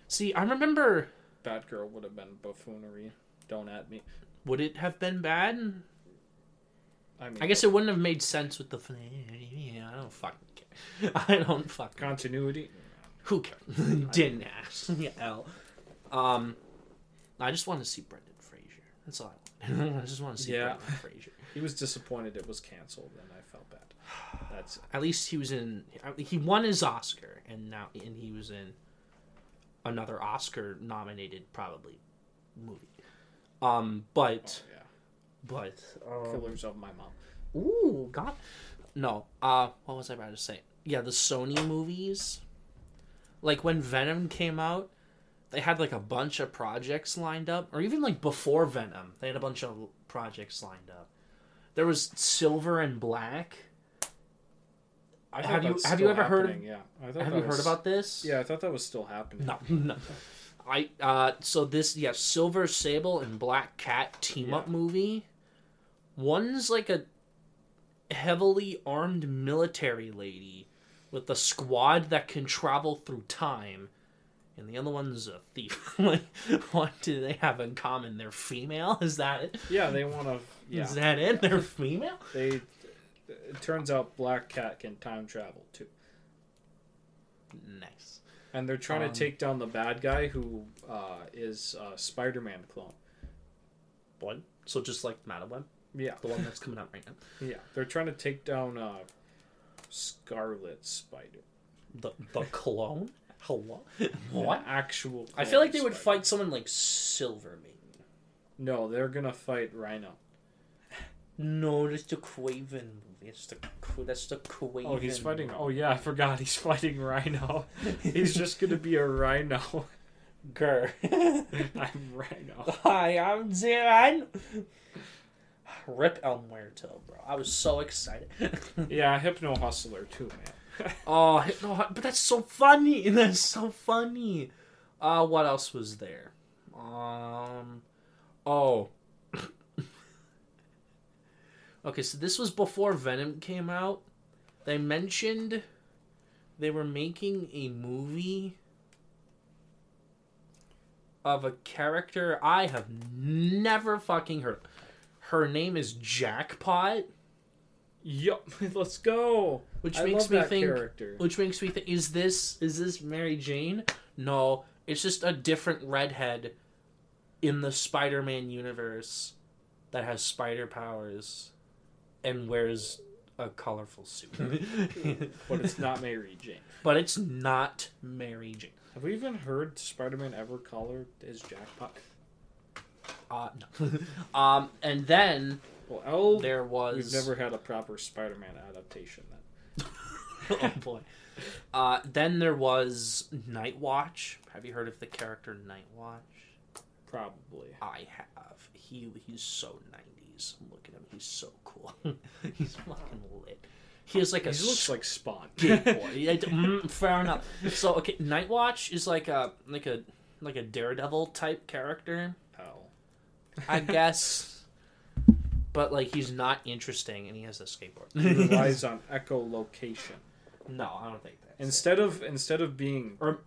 See, I remember. Batgirl would have been buffoonery. Don't at me. Would it have been bad? I mean, I guess it wouldn't have made sense with the. Yeah, I don't fucking care. I don't fucking. continuity. Who cares? Didn't ask. Yeah. Um, I just want to see Brendan Fraser. That's all I want. I just want to see Yeah. Brendan Fraser. He was disappointed it was canceled, and I felt bad. That's At least he was in. He won his Oscar, and now and he was in another Oscar nominated probably movie. Um, but oh, yeah. but um, Killers of my mom. Ooh, God. No. Uh, what was I about to say? Yeah, the Sony movies. Like when Venom came out, they had like a bunch of projects lined up, or even like before Venom, they had a bunch of projects lined up. There was Silver and Black. I Have you- have you ever heard of- Yeah, I thought Have you heard about this? Yeah, I thought that was still happening. No, no. I uh so this yeah, Silver Sable and Black Cat team up movie. One's like a heavily armed military lady with a squad that can travel through time. And the other one's a thief. like, what do they have in common? They're female. Is that it? Yeah, they want to. Yeah, Is that it? They're female. they. It turns out Black Cat can time travel too, Nice. and they're trying Um, to take down the bad guy who uh, is a Spider-Man clone. What? So just like Madame Web, Yeah, the one that's coming out right now. yeah, they're trying to take down uh, Scarlet Spider. The the clone. Hello. What? actual? I feel like they clone would fight someone like Silver, maybe. No, they're gonna fight Rhino. No, that's the Kraven movie. It's the that's the Kraven. Oh, he's fighting. Oh yeah, I forgot. He's fighting Rhino. He's just gonna be a Rhino. Grr. I'm Rhino. Hi, I'm Ziran. Rip El Muerto, bro. I was so excited. Yeah, Hypno Hustler too, man. oh, Hypno, but that's so funny. That's so funny. Uh, what else was there? Um, oh. okay, so this was before Venom came out. They mentioned they were making a movie of a character I have never fucking heard. Her name is Jackpot, yup, let's go. which I makes love me that think character. which makes me think is this is this Mary Jane? No, it's just a different redhead in the Spider-Man universe that has spider powers and wears a colorful suit. But it's not Mary Jane. but it's not Mary Jane. Have we even heard Spider-Man ever colored as Jackpot? Uh, no. um, and then Well, L. there was We've never had a proper Spider-Man adaptation. Then. oh boy. Uh, then there was Night Watch. Have you heard of the character Night Watch? Probably. I have. He he's so nineties. Look at him. He's so cool. he's fucking lit. He is like He a looks like Spawn. Yeah, mm, fair enough. So okay, Night Watch is like a like a like a Daredevil type character, Hell. I guess. But like he's not interesting, and he has a skateboard. He relies on echolocation no, I don't think that. instead of instead of being Or-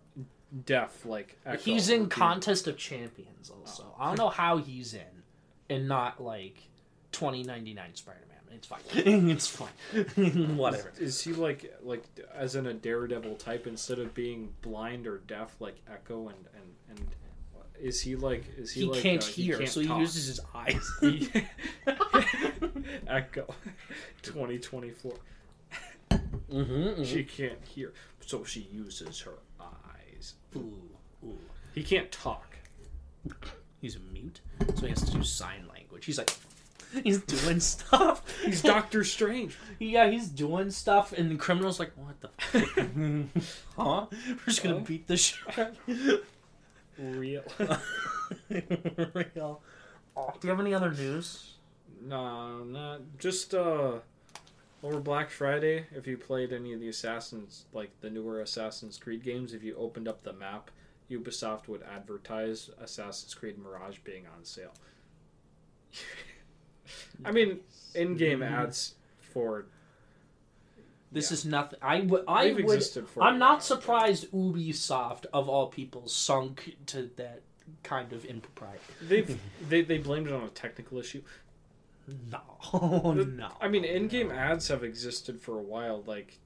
deaf like Echo, He's in being- Contest of Champions also. I don't know how he's in and not like 2099 Spider-Man. It's fine. it's fine. Whatever. Is, is he like like as in a daredevil type instead of being blind or deaf like Echo and and and is he like is he, He, like, can't uh, hear, can't so he talk? uses his eyes. He- Echo 2024 mm-hmm, she can't hear so she uses her eyes Ooh, ooh. he can't talk He's a mute, so he has to do sign language. He's like, he's doing stuff. he's Doctor Strange yeah, he's doing stuff, and the criminal's like, what the fuck? huh? We're just gonna Huh? beat the shit out of real. Real. Oh, do you have any other news? No, not just uh over Black Friday. If you played any of the Assassin's, like the newer Assassin's Creed games, if you opened up the map, Ubisoft would advertise Assassin's Creed Mirage being on sale. I mean, in-game ads for This Yeah. is nothing. I would. I they've would. existed for. a I'm not surprised. Ubisoft, of all people, sunk to that kind of impropriety. They've they they blamed it on a technical issue. No, no. I mean, in-game ads have existed for a while. Like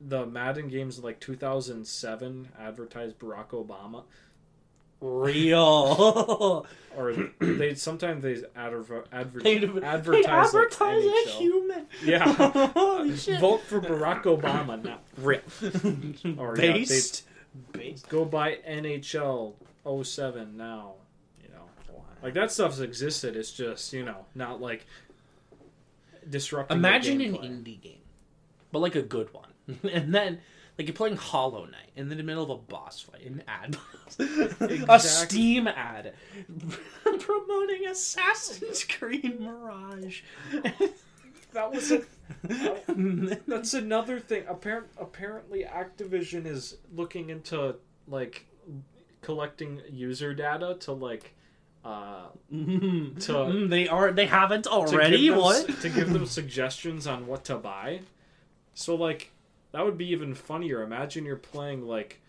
the Madden games, like 2007, advertised Barack Obama. Real. or they sometimes they adver- adver- They'd, advertise, they'd advertise like a human. Yeah, Holy shit. vote for Barack Obama, not rip. Or, yeah, they- Based. Based. Go buy NHL 07 now. You know, like that stuff's existed. It's just you know not like disrupting. Imagine an indie game, but like a good one, and then like you're playing Hollow Knight, in the middle of a boss fight, an ad, a Steam ad promoting Assassin's Creed Mirage. That was a, that's another thing. Apparent, apparently, Activision is looking into like collecting user data to like uh Mm, To- mm, they are. They haven't already. them, What? to give them suggestions on what to buy. So like that would be even funnier. Imagine you're playing like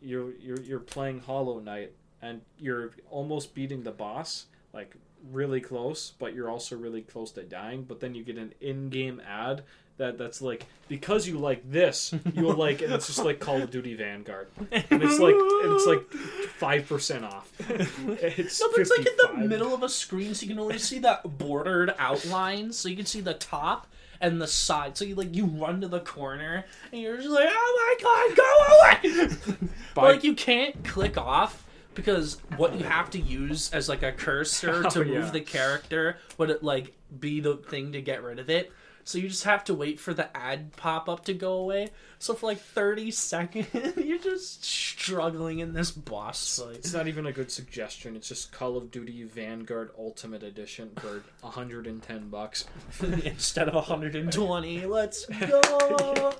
you're you're you're playing Hollow Knight and you're almost beating the boss, like really close, but you're also really close to dying. But then you get an in-game ad that that's like because you like this, you'll like, and it's just like Call of Duty Vanguard, and it's like and it's like five percent off. It's No, but it's like in the middle of a screen, so you can only see that bordered outline. So you can see the top and the side. So you like you run to the corner and you're just like, oh my god, go away! but like you can't click off because what you have to use as like a cursor oh, to Oh, move yeah. the character would it like be the thing to get rid of it. So you just have to wait for the ad pop up to go away. So for like 30 seconds, you're just struggling in this boss fight. It's not even a good suggestion. It's just Call of Duty Vanguard Ultimate Edition for 110 bucks. Instead of 120. Let's go!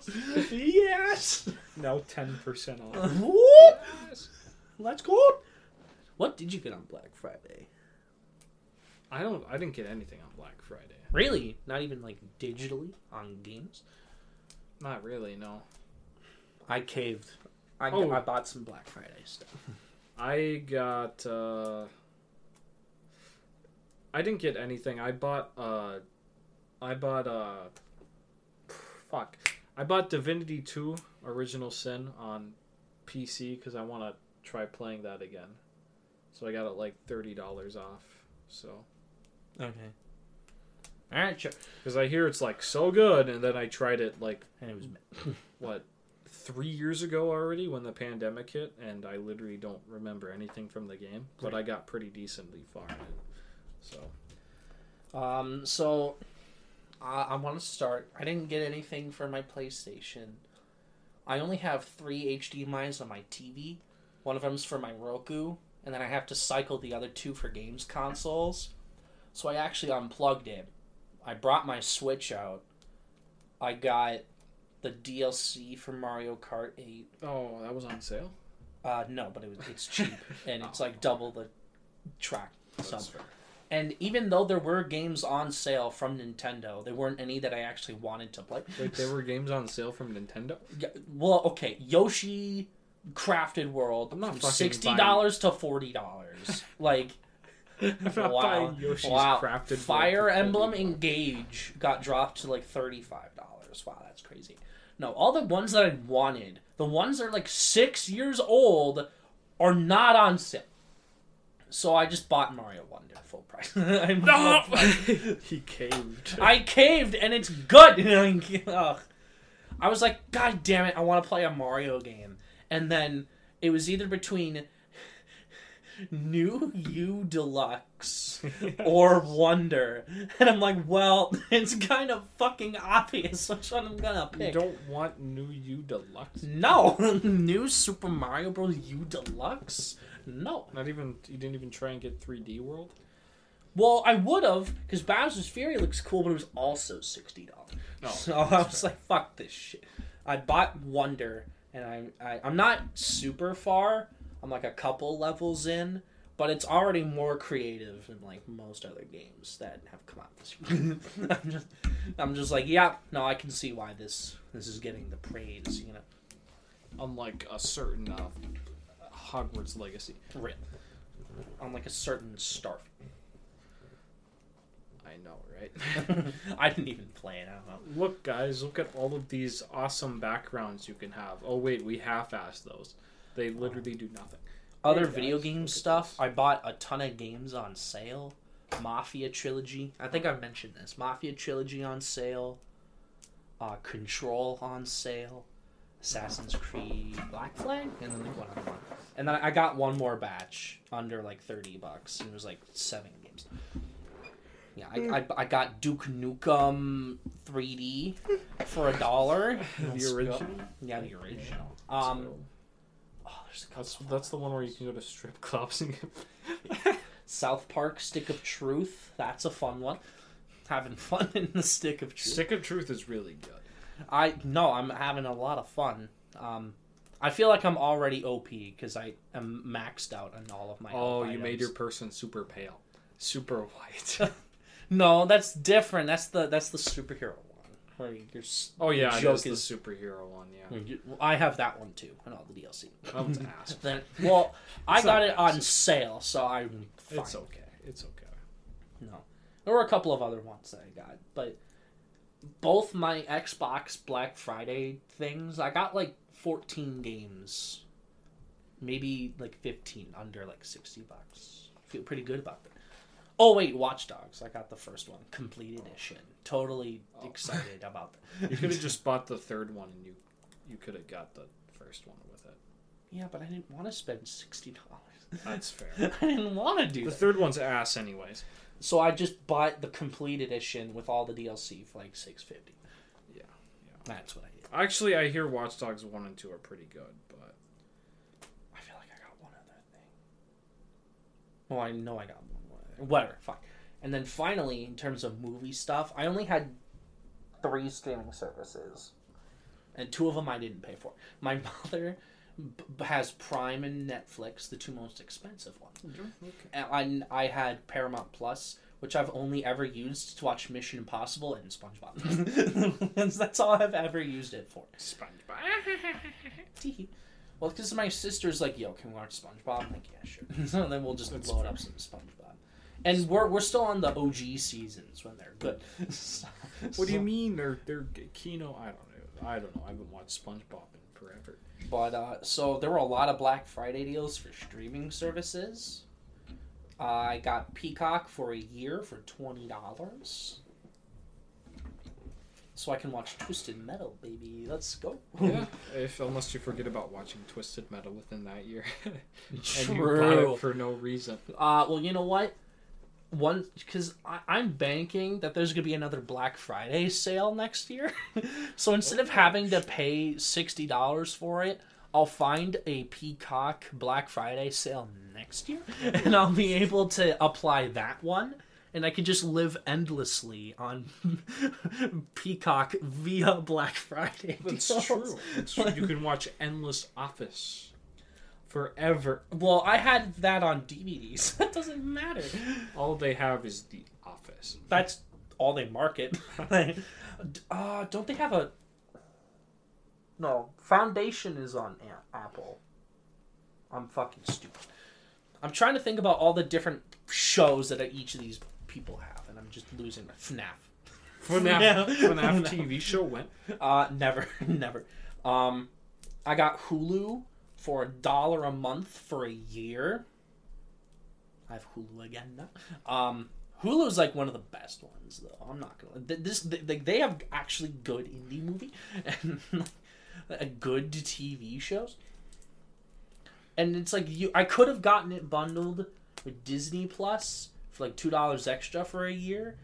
yes! Now 10% off. Let's go! What did you get on Black Friday? I don't. I didn't get anything on Black Friday. Really? Not even like digitally on games? Not really. No. I caved. I, Oh. I bought some Black Friday stuff. I got. uh I didn't get anything. I bought. uh I bought. uh Fuck. I bought Divinity 2 Original Sin on PC because I want to try playing that again. So I got it like thirty dollars off. So Okay. Alright, sure. because I hear it's like so good, and then I tried it like And it was what three years ago already when the pandemic hit, and I literally don't remember anything from the game. But I got pretty decently far in it. So Um, so uh, I want to start. I didn't get anything for my PlayStation. I only have three HDMI's on my TV. One of them's for my Roku, and then I have to cycle the other two for games consoles. So I actually unplugged it. I brought my Switch out. I got the DLC for Mario Kart 8. oh, that was on sale. Uh, no, but it was it's cheap and it's like double the track. So fair. and even though there were games on sale from Nintendo, there weren't any that I actually wanted to play. Wait, there were games on sale from Nintendo. Yeah, Well, okay, Yoshi Crafted World I'm not from sixty dollars to forty dollars. like I'm not wow, buying Yoshi's wow. Crafted Fire Emblem Engage got dropped to like thirty five dollars. Wow, that's crazy. No, all the ones that I wanted, the ones that are like six years old, are not on sale. So I just bought Mario Wonder full price. No! full price. he caved. I caved and it's good. I was like, God damn it, I want to play a Mario game. And then it was either between New U Deluxe or Wonder. And I'm like, well, it's kind of fucking obvious which one I'm gonna pick. you don't want New U Deluxe? No! New Super Mario Bros. U Deluxe? No. Not even. You didn't even try and get 3D World. Well, I would have, because Bowser's Fury looks cool, but it was also $60. No, So I was like, fuck this shit. I bought Wonder, and I, I I'm not super far. I'm like a couple levels in, but it's already more creative than like most other games that have come out this year. I'm just I'm just like, yeah, no, I can see why this this is getting the praise, you know. Unlike a certain uh, Hogwarts Legacy. Rip. On like a certain Starfield. I know, right? I didn't even play it. I don't know. Look, guys, look at all of these awesome backgrounds you can have. Oh, wait, we half-assed those. They literally do nothing. Other video game stuff. I bought a ton of games on sale. Mafia trilogy. I think I've mentioned this. Mafia trilogy on sale. Uh, Control on sale. Assassin's Creed Black Flag, and then like one other one. And then I got one more batch under like thirty bucks. And it was like seven games. Yeah, I, I, I got Duke Nukem 3D for a dollar. The original? Yeah, the original. Um, So, oh, there's a couple that's that's the one where you can go to strip clubs and get South Park Stick of Truth. That's a fun one. Having fun in the Stick of Truth. Stick of Truth is really good. I no, I'm having a lot of fun. Um, I feel like I'm already OP because I am maxed out on all of my. Oh, you made your person super pale, super white. No, that's different. That's the that's the superhero one. Where oh yeah, your it joke is the superhero one. Yeah, you- I have that one too, and all the DLC. that one's ass. Then, well, I got it on sale, so I'm fine. It's okay. It's okay. No. There were a couple of other ones that I got, but both my Xbox Black Friday things, I got like 14 games. Maybe like 15 under like 60 bucks. I Feel pretty good about that. Oh wait, Watch Dogs. I got the first one, complete oh. edition. Totally Oh. excited about that. You could have just bought the third one, and you you could have got the first one with it. Yeah, but I didn't want to spend sixty dollars. That's fair. I didn't want to do The that. third one's ass, anyways. So I just bought the complete edition with all the DLC for like six fifty. Yeah, That's what I did. Actually, I hear Watch Dogs one and two are pretty good, but I feel like I got one other thing. Well, I know I got one more. Thing. Whatever, fine. And then finally, in terms of movie stuff, I only had three streaming services, and two of them I didn't pay for. My mother b- has Prime and Netflix, the two most expensive ones. Mm-hmm. And I, I had Paramount Plus, which I've only ever used to watch Mission Impossible and SpongeBob. that's, that's all I've ever used it for. SpongeBob. Well, because my sister's like, "Yo, can we watch SpongeBob?" I'm like, "Yeah, sure." so then we'll just That's load up some SpongeBob, and we're we're still on the OG seasons when they're good. So- What do you mean? They're they're Kino? I don't know. I don't know. I haven't watched SpongeBob in forever. But uh, so there were a lot of Black Friday deals for streaming services. I got Peacock for a year for twenty dollars. So I can watch Twisted Metal, baby. Let's go. Yeah, if unless you forget about watching Twisted Metal within that year, and True. you bought it for no reason. Uh, well, you know what? One, because I'm banking that there's gonna be another Black Friday sale next year. so instead of having to pay sixty dollars for it, I'll find a Peacock Black Friday sale next year, and I'll be able to apply that one. And I can just live endlessly on Peacock via Black Friday. That's deals. true. That's true. You can watch endless Office forever. Well, I had that on DVDs. that doesn't matter. All they have is the Office. That's all they market. uh, don't they have a? No, Foundation is on A- Apple. I'm fucking stupid. I'm trying to think about all the different shows that each of these people have, and I'm just losing my FNAF. FNAF, Yeah. FNAF TV show went. Uh, never, never. Um, I got Hulu for a dollar a month for a year. I have Hulu again now. Um, Hulu's like one of the best ones, though. I'm not gonna. th- This they, they have actually good indie movie and a good TV shows. And it's like you, I could have gotten it bundled with Disney Plus for like two dollars extra for a year,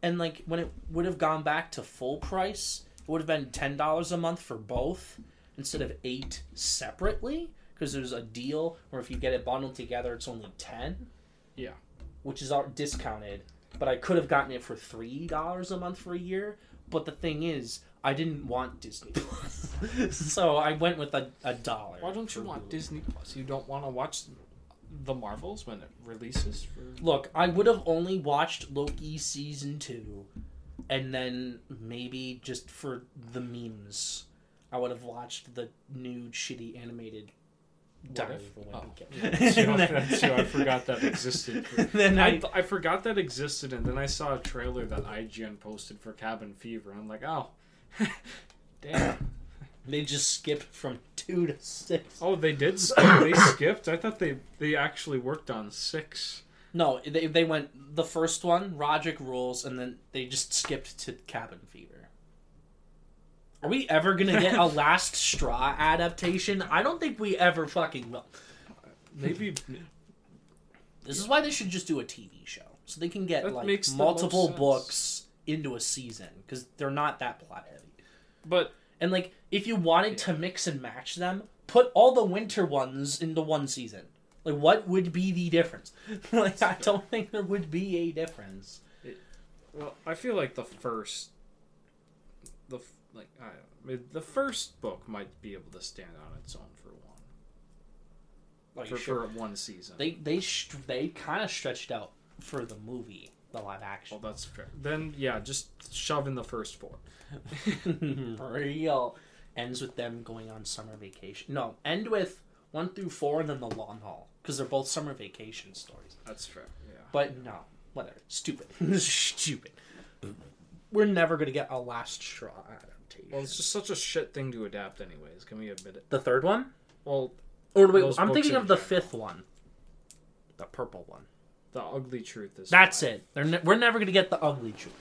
and like when it would have gone back to full price, it would have been ten dollars a month for both instead of eight separately because there's a deal where if you get it bundled together, it's only ten. Yeah. which is discounted. But I could have gotten it for three dollars a month for a year. But the thing is, I didn't want Disney Plus, so I went with a, a dollar. Why don't you want Hulu. Disney Plus? You don't want to watch the Marvels when it releases? For... Look, I would have only watched Loki season two, and then maybe just for the memes, I would have watched the new shitty animated. What Diary if? of a Oh. That's true. I forgot that existed. then I, I, I forgot that existed, and then I saw a trailer that IGN posted for Cabin Fever. and I'm like, oh, damn. they just skipped from two to six. Oh, they did. They skipped. I thought they they actually worked on six. No, they they went the first one, Rodrick rules, and then they just skipped to Cabin Fever. Are we ever gonna get a Last Straw adaptation? I don't think we ever fucking will. Maybe This is why they should just do a TV show, so they can get That like makes the multiple most sense. books into a season because they're not that plot heavy. But And like, if you wanted to mix and match them, put all the winter ones into one season. Like, what would be the difference? like, I don't think there would be a difference. well, I feel like the first, the f- like I don't know, the first book might be able to stand on its own for one Like, for, sure. for one season. They they sh- they kind of stretched out for the movie, the live action. well, that's fair. Then yeah, just shove in the first four. Real ends with them going on summer vacation. No, end with one through four and then the long haul because they're both summer vacation stories. That's fair. Yeah. But no, whatever. Stupid. Stupid. We're never gonna get a last straw adaptation. Well, it's just such a shit thing to adapt, anyways. Can we admit it? the third one, Well, or wait, I'm thinking of the general. fifth one, the purple one. the ugly truth is. That's fine. it. They're ne- we're never gonna get the ugly truth.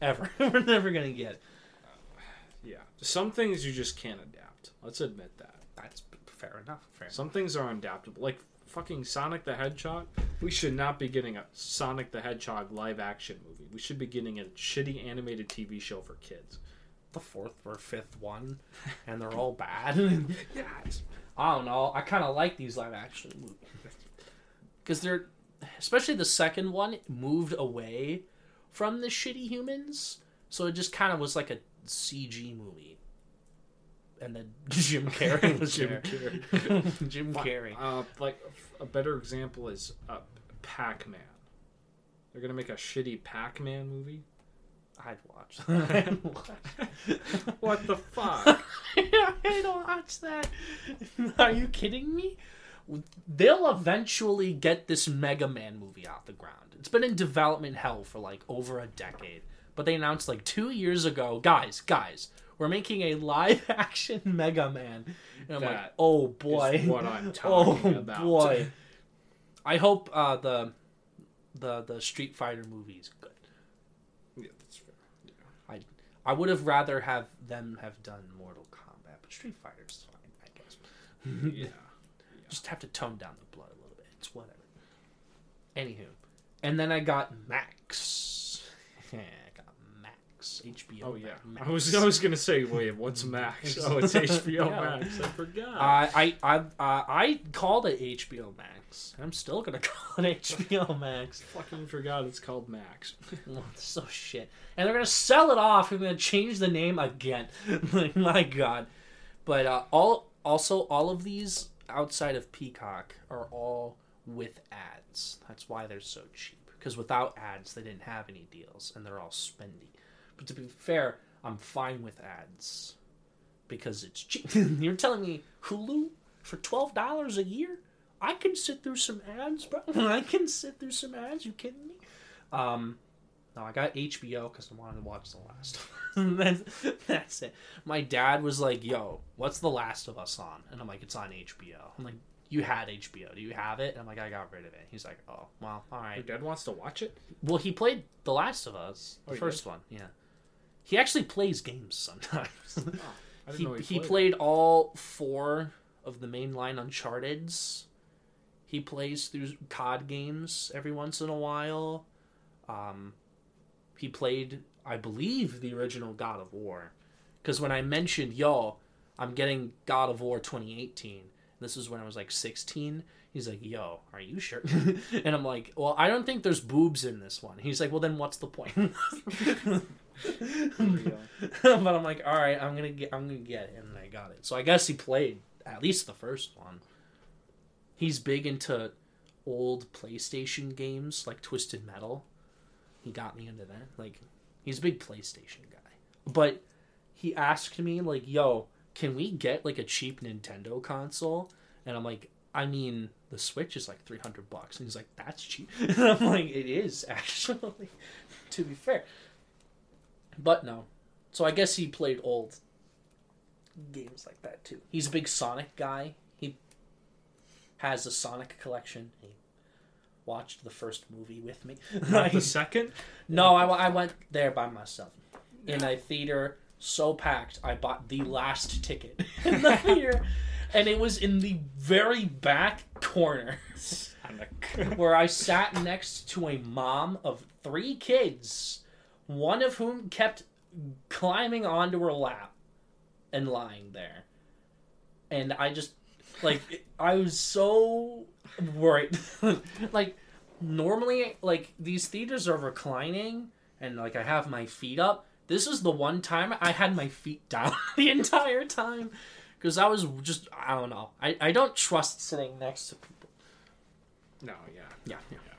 Ever. we're never gonna get. it. Uh, yeah. Some things you just can't adapt. Let's admit that. That's fair enough. Fair enough. Some things are adaptable. Like fucking Sonic the Hedgehog. We should not be getting a Sonic the Hedgehog live action movie. We should be getting a shitty animated TV show for kids. The fourth or fifth one, and they're all bad. Yeah. I don't know. I kind of like these live action movies because they're, especially the second one, moved away from the shitty humans, so it just kind of was like a CG movie. And then Jim Carrey was Jim there. Carrey. Jim Carrey. Uh, like a better example is uh, Pac-Man. They're gonna make a shitty Pac-Man movie. I'd watch. That. What the fuck? I'd watch that. Are you kidding me? They'll eventually get this Mega Man movie off the ground. It's been in development hell for like over a decade. But they announced like two years ago, guys, guys, we're making a live action Mega Man. And I'm like, That oh boy. is what I'm oh talking about. boy. I hope uh, the the the Street Fighter movie is good. yeah, that's fair. I would have rather have them have done Mortal Kombat, but Street Fighter's fine, I guess. Yeah. Just have to tone down the blood a little bit. It's whatever. Anywho, and then I got Max. I got Max HBO. Oh yeah. Max. I was I was gonna say, wait, what's Max? Oh, it's HBO Yeah. Max. I forgot. I I I uh, I called it HBO Max. I'm still gonna call it HBO Max. fucking forgot it's called Max. Oh, so shit. And they're gonna sell it off and gonna change the name again. like my god. But uh, all also all of these outside of Peacock are all with ads. That's why they're so cheap. Because without ads, they didn't have any deals, and they're all spendy. But to be fair, I'm fine with ads because it's cheap. You're telling me Hulu for twelve dollars a year? I can sit through some ads, bro. I can sit through some ads. You kidding me? Um, no, I got HBO because I wanted to watch The Last. of Us. that's, that's it. My dad was like, "Yo, what's The Last of Us on?" And I'm like, "It's on HBO." I'm like, "You had HBO? Do you have it?" And I'm like, "I got rid of it." He's like, "Oh, well, all Your dad wants to watch it. Well, he played The Last of Us, the Oh, first one. Yeah, he actually plays games sometimes. I didn't he know he played. played all four of the mainline Uncharted's. He plays through COD games every once in a while. Um, he played, I believe, the original God of War. Because when I mentioned, yo, I'm getting God of War 2018, this is when I was like 16. He's like, yo, are you sure? and I'm like, well, I don't think there's boobs in this one. He's like, well, then what's the point? but I'm like, all right, I'm gonna get, I'm gonna get it, and I got it. So I guess he played at least the first one. He's big into old PlayStation games like Twisted Metal. He got me into that. Like, he's a big PlayStation guy. But he asked me like, "Yo, can we get like a cheap Nintendo console?" And I'm like, "I mean, the Switch is like 300 bucks." And he's like, "That's cheap." And I'm like, "It is actually." to be fair. But no. So I guess he played old games like that too. He's a big Sonic guy. He has a Sonic collection. He watched the first movie with me. Not the second. no, I, I went there by myself in a theater so packed. I bought the last ticket in the theater, and it was in the very back corner where I sat next to a mom of three kids, one of whom kept climbing onto her lap and lying there. And I just, like, I was so worried. like, normally, like, these theaters are reclining and, like, I have my feet up. This is the one time I had my feet down the entire time. Because I was just, I don't know. I, I don't trust sitting next to people. No, yeah, Yeah, yeah. yeah, yeah.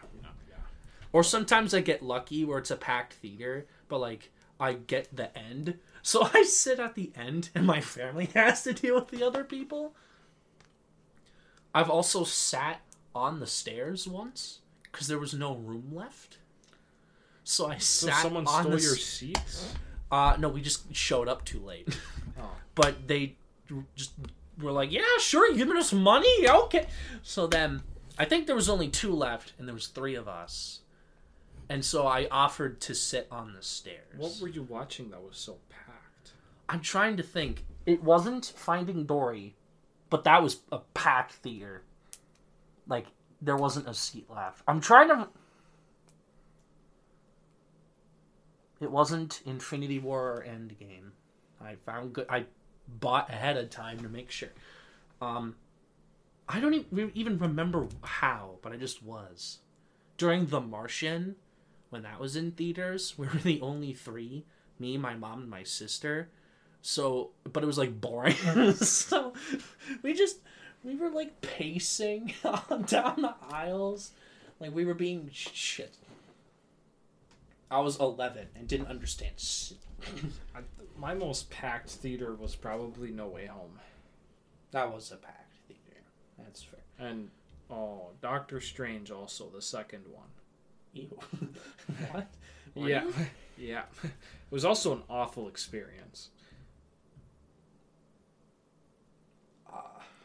Or sometimes I get lucky where it's a packed theater, but like I get the end. So I sit at the end and my family has to deal with the other people. I've also sat on the stairs once because there was no room left. So I sat. So someone on stole the your seats. Uh no, we just showed up too late. Oh. but they just were like, "Yeah, sure, you giving us money? Okay." So then I think there was only two left, and there was three of us, and so I offered to sit on the stairs. What were you watching that was so packed? I'm trying to think. It wasn't Finding Dory, but that was a packed theater. Like there wasn't a seat left. I'm trying to. It wasn't Infinity War or Endgame. I found good. I bought ahead of time to make sure. Um, I don't even, even remember how, but I just was during The Martian when that was in theaters. We were the only three: me, my mom, and my sister. So, but it was like boring. so we just we were like pacing down the aisles, like we were being shit. I was eleven and didn't understand. shit. I, my most packed theater was probably No Way Home, That was a packed theater. That's fair. and oh, Doctor Strange also the second one. Ew. what? Yeah, yeah. It was also an awful experience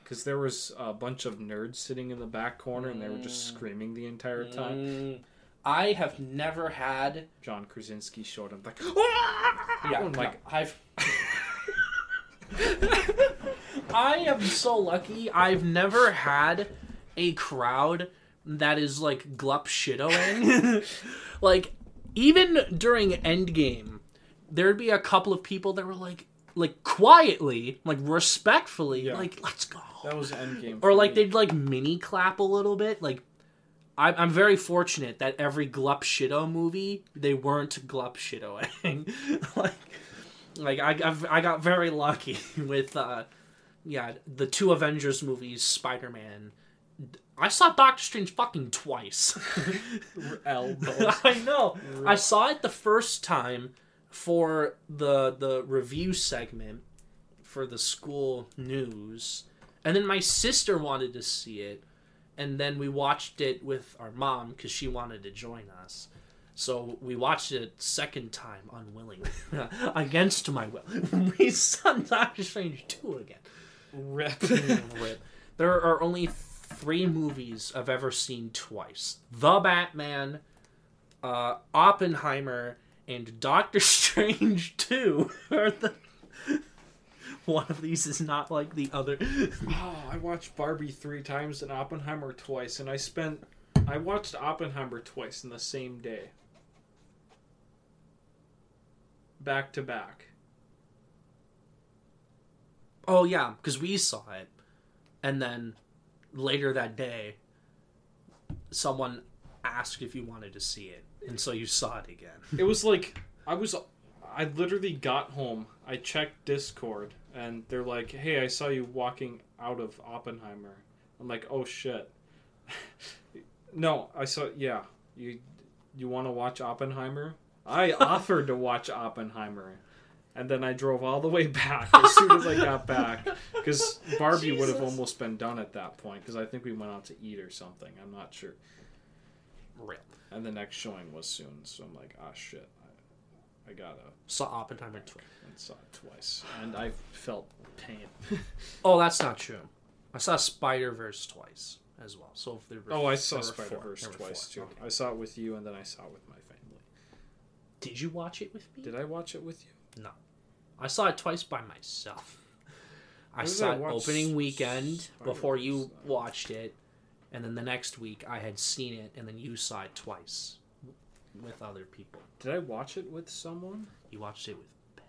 because there was a bunch of nerds sitting in the back corner and they were just Mm. screaming the entire time. Mm, I have never had. John Krasinski showed him like, Yeah, I'm like, no, I've. I am so lucky. I've never had a crowd that is like glup shittoing. like even during Endgame, there'd be a couple of people that were like, like quietly, like respectfully, Yeah. like let's go. that was Endgame. Or like me. they'd like mini clap a little bit. Like I'm, I'm very fortunate that every glup shitto movie they weren't glup shittoing. like like I I've, I got very lucky with uh yeah the two Avengers movies Spider Man. I saw Doctor Strange fucking twice. elbows. I know. I saw it the first time for the the review segment for the school news, and then my sister wanted to see it, and then we watched it with our mom because she wanted to join us. So we watched it second time unwillingly, against my will. we saw Doctor Strange two again. Rip. Rip. There are only three movies I've ever seen twice: The Batman, uh, Oppenheimer, and Doctor Strange Two. Are the one of these is not like the other. Oh, I watched Barbie three times and Oppenheimer twice, and I spent. I watched Oppenheimer twice in the same day. Back to back. Oh yeah, because we saw it, and then later that day, someone asked if you wanted to see it, and so you saw it again. It was like I was. I literally got home. I checked Discord, and they're like, "Hey, I saw you walking out of Oppenheimer." I'm like, "Oh shit." no, I saw. Yeah, you. You want to watch Oppenheimer? I offered to watch Oppenheimer, and then I drove all the way back as soon as I got back because Barbie would have almost been done at that point because I think we went out to eat or something. I'm not sure. Rip. And the next showing was soon, so I'm like, ah, shit. I, I gotta. Saw Oppenheimer twice. and saw it twice, and I felt pain. Oh, that's not true. I saw Spider Verse twice as well. So if there were, oh, I saw Spider. Verse twice four. too. Okay. I saw it with you, and then I saw it with my family. Did you watch it with me? Did I watch it with you? No, I saw it twice by myself. I saw it opening weekend Spider-Verse? before you watched it, and then the next week I had seen it, and then you saw it twice with other people. Did I watch it with someone? You watched it with Ben.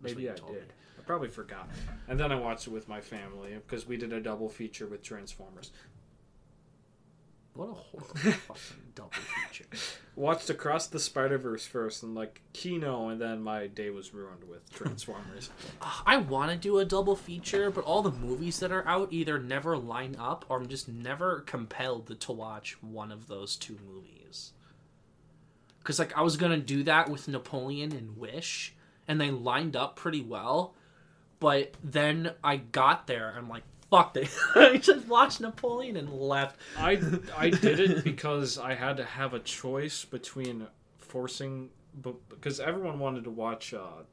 Maybe I did. me. I probably forgot. And then I watched it with my family because we did a double feature with Transformers. What a horrible fucking double feature. Watched Across the Spider Verse first, and like Kino, and then my day was ruined with Transformers. Ah, I want to do a double feature, but all the movies that are out either never line up or I'm just never compelled to watch one of those two movies. Because, like, I was going to do that with Napoleon and Wish, and they lined up pretty well, but then I got there and I'm like, fuck it. I just watched Napoleon and left. I I did it because I had to have a choice between forcing, but because everyone wanted to watch. Uh,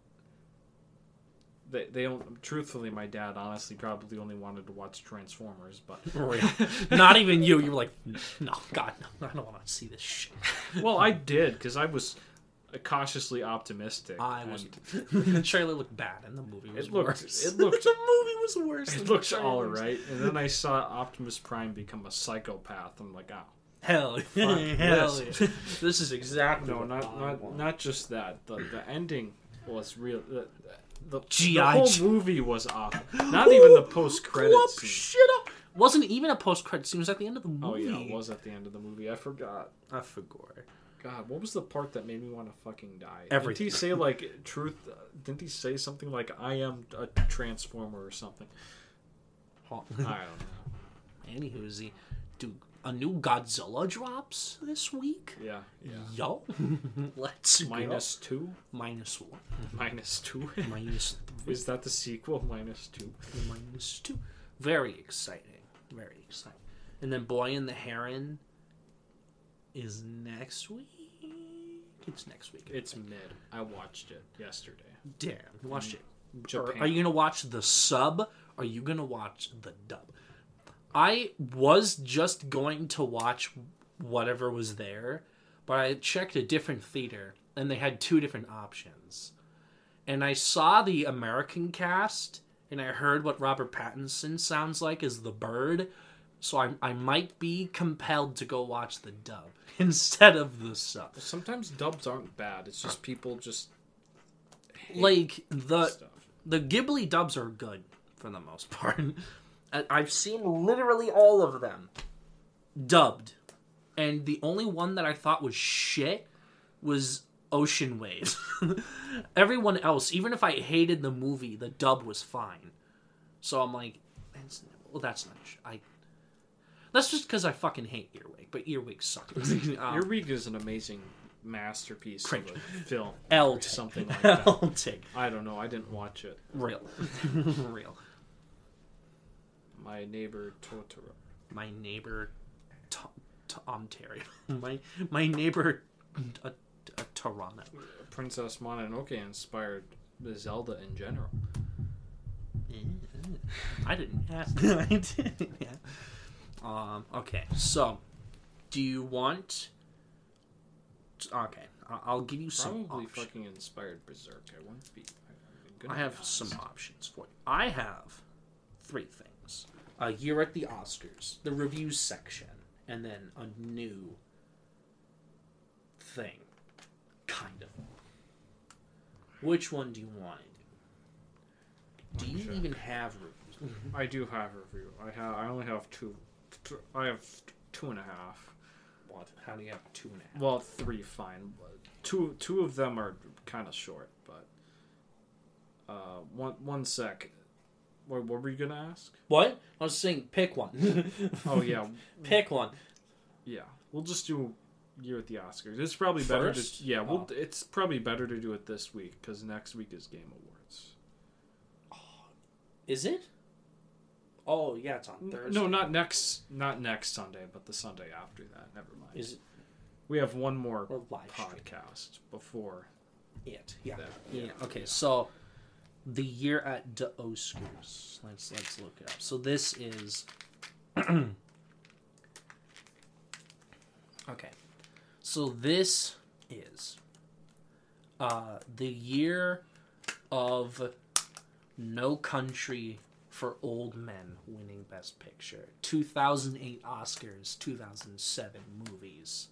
they they don't. Truthfully, my dad honestly probably only wanted to watch Transformers, but Not even you. You were like, no, God, no, I don't want to see this shit. well, I did because I was. Cautiously optimistic. I wasn't. the trailer looked bad, and the movie was It looked- worse. it looked- the movie was worse. It looked all right, and then I saw Optimus Prime become a psychopath. I'm like, oh, Hell, hell this. yeah. This is exactly no, not not want. not just that. The the ending was real. The, the, the G.I. whole movie was awful. Not even the post credits. Shit up. Wasn't even a post credit scene. It was at the end of the movie. Oh yeah, it was at the end of the movie. I forgot. I forgot. God, what was the part that made me want to fucking die? Everything. Didn't he say like truth? uh, Didn't he say something like "I am a transformer" or something? I don't know. Anywho's, dude, a new Godzilla drops this week. Yeah, yeah. Yo, let's Minus two, go. minus one, minus two. minus three, Is that the sequel? Minus two. minus two. Very exciting. Very exciting. And then Boy and the Heron is next week. It's next week. It's mid. I watched it yesterday. Damn, watch it. Japan. Are you gonna watch the sub? Are you gonna watch the dub? I was just going to watch whatever was there, but I checked a different theater and they had two different options. And I saw the American cast and I heard what Robert Pattinson sounds like as the bird, so I I might be compelled to go watch the dub instead of the sub. Sometimes dubs aren't bad. It's just people just hate Like the stuff. the Ghibli dubs are good for the most part. I've seen literally all of them dubbed, and the only one that I thought was shit was Ocean Waves. Everyone else, even if I hated the movie, the dub was fine. So I'm like, well, that's not. sh- I. That's just because I fucking hate Earwig, but Earwig sucks. um, Week is an amazing masterpiece Cringe. of a film. L or something like that. Take I don't know. I didn't watch it. real, real. My neighbor Totoro. my neighbor T- T- Ontario. my my neighbor uh, uh, Toronto. Princess Mononoke inspired Zelda in general. I didn't ask. I didn't. Yeah. Um. Okay. So, do you want? Okay. I- I'll give you some. Probably options. fucking inspired Berserk. I wouldn't be. I'm I have honest. some options for you. I have three things: a year at the Oscars, the reviews section, and then a new thing, kind of. Which one do you want? Do you Sure. even have reviews? I do have a review. I have. I only have two. T- I have two and a half. What? How do you have two and a half? Well, three fine. Two two of them are kind of short, but uh, one one sec. What, what were you gonna ask? What? I was saying, pick one. Oh yeah, pick one. yeah. We'll just do year at the Oscars. It's probably better First? to yeah. We'll, Oh. It's probably better to do it this week because next week is Game Awards. Is it? Oh yeah, it's on Thursday. No, not next, not next Sunday, but the Sunday after that. Never mind. Is it we have one more or live stream? podcast before It. Yeah. that. Yeah. Okay. So, the year at the Oscars. Let's let's look it up. So this is. okay. So this is. Uh, the year of No Country for Old Men winning Best Picture. 2008 Oscars, 2007 movies.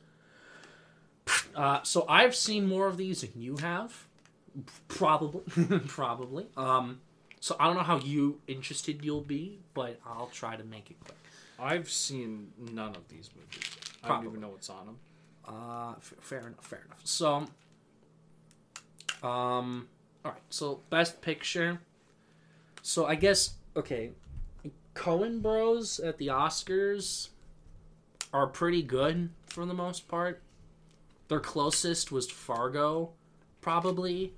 Uh, so I've seen more of these than you have. Probably, probably. Um, so I don't know how you interested you'll be, but I'll try to make it quick. I've seen none of these movies. I don't even know what's on them. Uh, f- fair enough. Fair enough. So, um, all right. So best picture. So I guess okay, Coen Bros at the Oscars are pretty good for the most part. Their closest was Fargo, probably.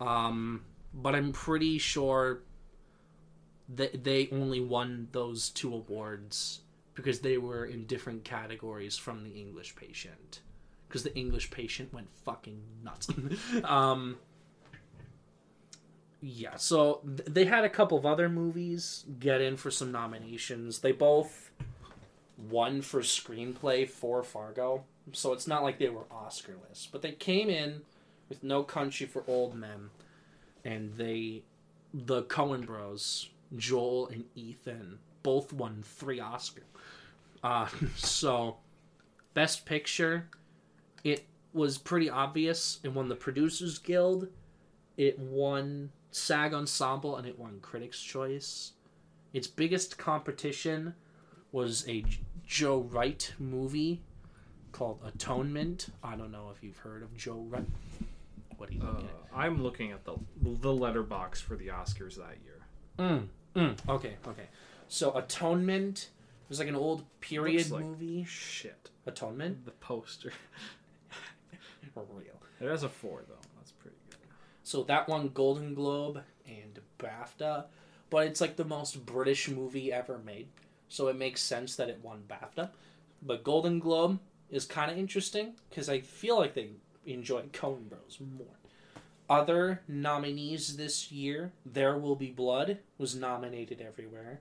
Um, but I'm pretty sure that they only won those two awards because they were in different categories from the English Patient. Because the English Patient went fucking nuts. um, yeah, so th- they had a couple of other movies get in for some nominations. They both won for screenplay for Fargo. So it's not like they were Oscarless, but they came in with No Country for Old Men, and they, the Coen Bros, Joel and Ethan, both won three Oscars. Uh, so, Best Picture, it was pretty obvious. It won the Producers Guild. It won SAG Ensemble, and it won Critics' Choice. Its biggest competition was a Joe Wright movie called Atonement. I don't know if you've heard of Joe Wright. What are you Uh, looking at? I'm looking at the the Letterboxd for the Oscars that year. Mm, mm, okay, okay. So Atonement was like an old period like- movie. Shit. Atonement, The poster. For real. It has a four though. So that won Golden Globe and BAFTA, but it's like the most British movie ever made. So it makes sense that it won BAFTA. But Golden Globe is kind of interesting because I feel like they enjoy Coen Bros more. Other nominees this year, There Will Be Blood was nominated everywhere.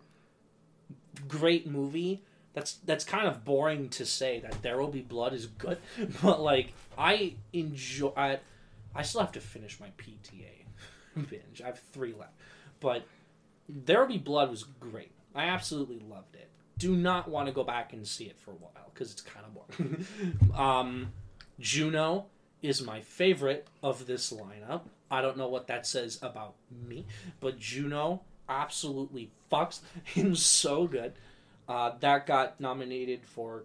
Great movie. That's that's kind of boring to say that There Will Be Blood is good, but like I enjoy. I, I still have to finish my PTA binge. I have three left, but There Will Be Blood was great. I absolutely loved it. Do not want to go back and see it for a while because it's kind of boring. um, Juno is my favorite of this lineup. I don't know what that says about me, but Juno absolutely fucks him so good. Uh, that got nominated for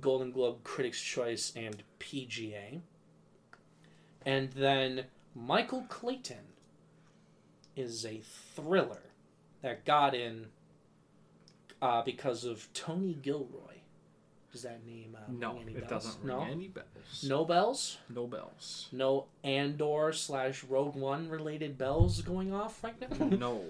Golden Globe Critics' Choice and PGA. And then Michael Clayton is a thriller that got in uh, because of Tony Gilroy. Does that name uh, No, it bells? doesn't no? any bells. No bells? No bells. No Andor slash Rogue One related bells going off right now? no,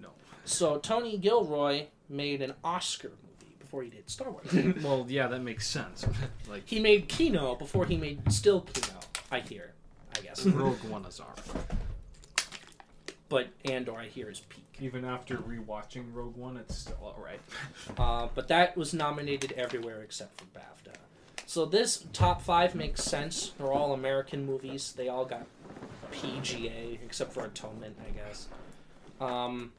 no. so Tony Gilroy made an Oscar movie before he did Star Wars. well, yeah, that makes sense. like he made Kino before he made Still Kino, I hear, Guess. Rogue One is our. but Andor, I hear, is peak. Even after rewatching Rogue One, it's still alright. Uh, but that was nominated everywhere except for BAFTA. So this top five makes sense. They're all American movies. They all got PGA except for Atonement, I guess. Um,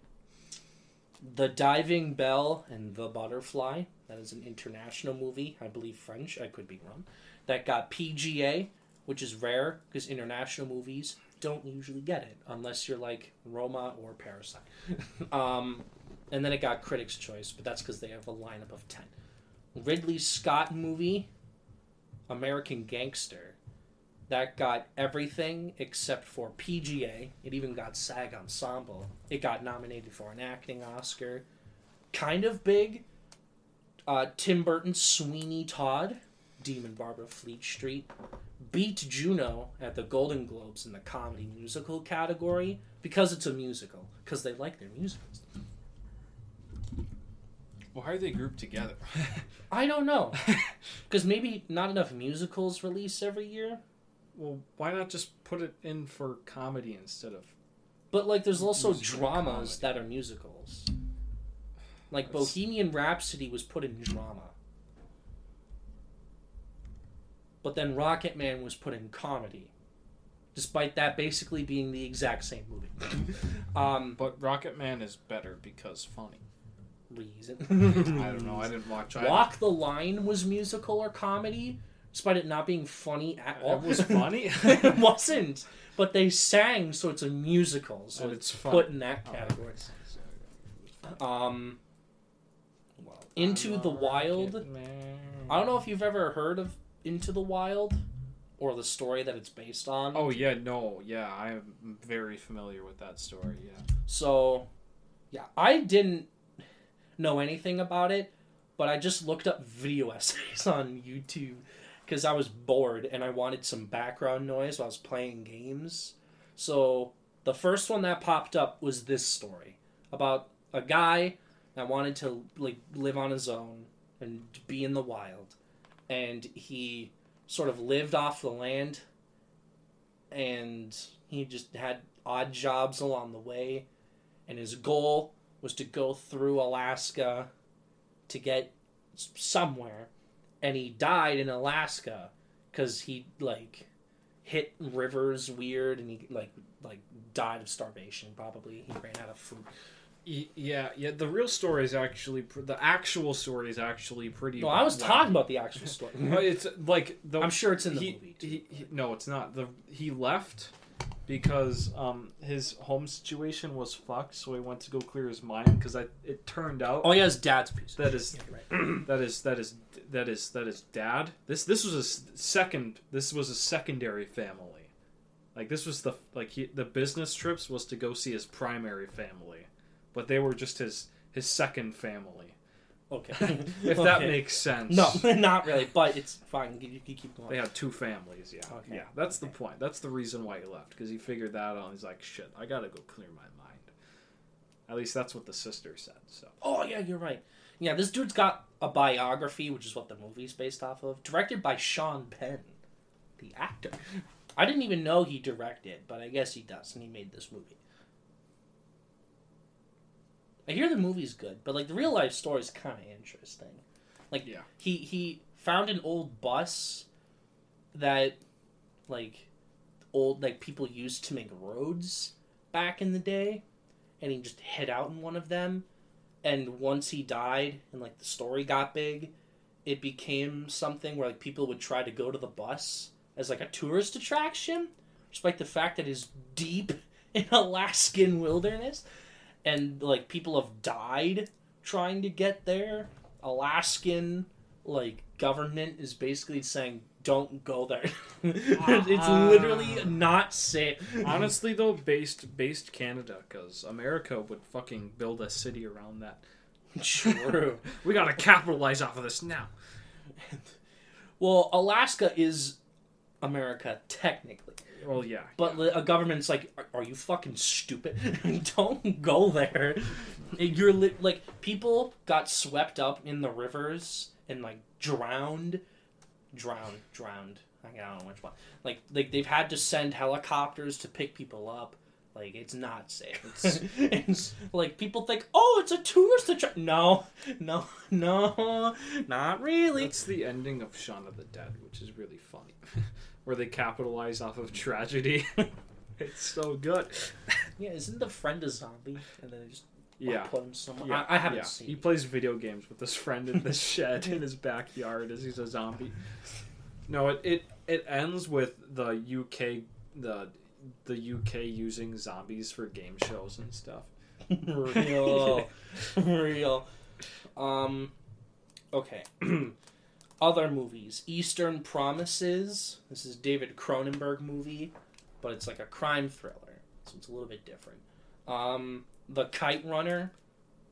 the Diving Bell and the Butterfly. That is an international movie. I believe French. I could be wrong. That got PGA, which is rare because international movies don't usually get it unless you're like Roma or Parasite. um, and then it got Critics' Choice, but that's because they have a lineup of 10. Ridley Scott movie, American Gangster. That got everything except for PGA. It even got SAG Ensemble. It got nominated for an acting Oscar. Kind of big. Uh, Tim Burton's Sweeney Todd, Demon Barber of Fleet Street, beat Juno at the Golden Globes in the comedy musical category because it's a musical. Because they like their musicals. Why are they grouped together? I don't know. Because maybe not enough musicals release every year. well, why not just put it in for comedy instead of? But like, there's also dramas comedy. that are musicals. Like That's- Bohemian Rhapsody was put in drama, but then Rocket Man was put in comedy, despite that basically being the exact same movie. um, But Rocket Man is better because funny. reason. I don't know. I didn't watch. I, Walk the Line was musical or comedy, despite it not being funny at all. It was funny. it wasn't, but they sang, so it's a musical. So and it's it's fun. put in that Oh, category. it's- Um, Into the Wild. Man. I don't know if you've ever heard of Into the Wild or the story that it's based on. Oh yeah, no, yeah, I am very familiar with that story. Yeah. So, yeah, I didn't know anything about it, but I just looked up video essays on YouTube because I was bored and I wanted some background noise while I was playing games. So, the first one that popped up was this story about a guy that wanted to like live on his own and be in the wild, and he sort of lived off the land, and he just had odd jobs along the way and his goal was to go through Alaska to get somewhere, and he died in Alaska because he like hit rivers weird, and he like like died of starvation. Probably he ran out of food. Yeah, yeah. The real story is actually pr- the actual story is actually pretty. No, I was wacky. talking about the actual story. But it's like the. I'm sure it's in the he, movie. Too. He, he, no, it's not. The he left because um his home situation was fucked, so he went to go clear his mind. Because I it turned out Oh yeah, his dad's piece. that is Yeah, right. that is that is that is that is dad. This this was a second. This was a secondary family. Like this was the like he, the business trips was to go see his primary family, but they were just his his second family. Okay. If that Okay. makes sense. No, not really, but it's fine. You, you keep going. They had two families, yeah. Okay. Yeah, that's the point. That's the reason why he left because he figured that out. He's like, "Shit, I gotta go clear my mind." At least that's what the sister said. So Oh yeah, you're right. Yeah, this dude's got a biography, which is what the movie's based off of, directed by Sean Penn, the actor. I didn't even know he directed, but I guess he does, and he made this movie. I hear the movie's good, but like the real life story is kind of interesting. Like Yeah. he he found an old bus that like old like people used to make roads back in the day, and he just hid out in one of them. And once he died, and like the story got big, it became something where like people would try to go to the bus as like a tourist attraction, despite the fact that it's deep in Alaskan wilderness, and like people have died trying to get there. Alaskan like government is basically saying don't go there. it's ah. literally not safe. honestly, though, based based Canada, because America would fucking build a city around that. True. We gotta capitalize off of this now. Well, Alaska is America technically, Well, yeah, but li- a government's like, "Are, are you fucking stupid? Don't go there." You're li- like people got swept up in the rivers and like drowned, drowned, drowned. I don't know which one. Like like they've had to send helicopters to pick people up. Like it's not safe. It's, it's like people think, oh, it's a tourist attraction. No, no, no, not really. That's the ending of Shaun of the Dead, which is really funny, where they capitalize off of tragedy. it's so good. Yeah, isn't the friend a zombie? And then they just like, Yeah. put him somewhere. Yeah, I, I haven't yeah. seen. He plays video games with his friend in this shed in his backyard as he's a zombie. No, it it, it ends with the UK the the UK using zombies for game shows and stuff. real, real. Um, okay. Other movies: Eastern Promises. This is David Cronenberg movie, but it's like a crime thriller, so it's a little bit different. Um, The Kite Runner.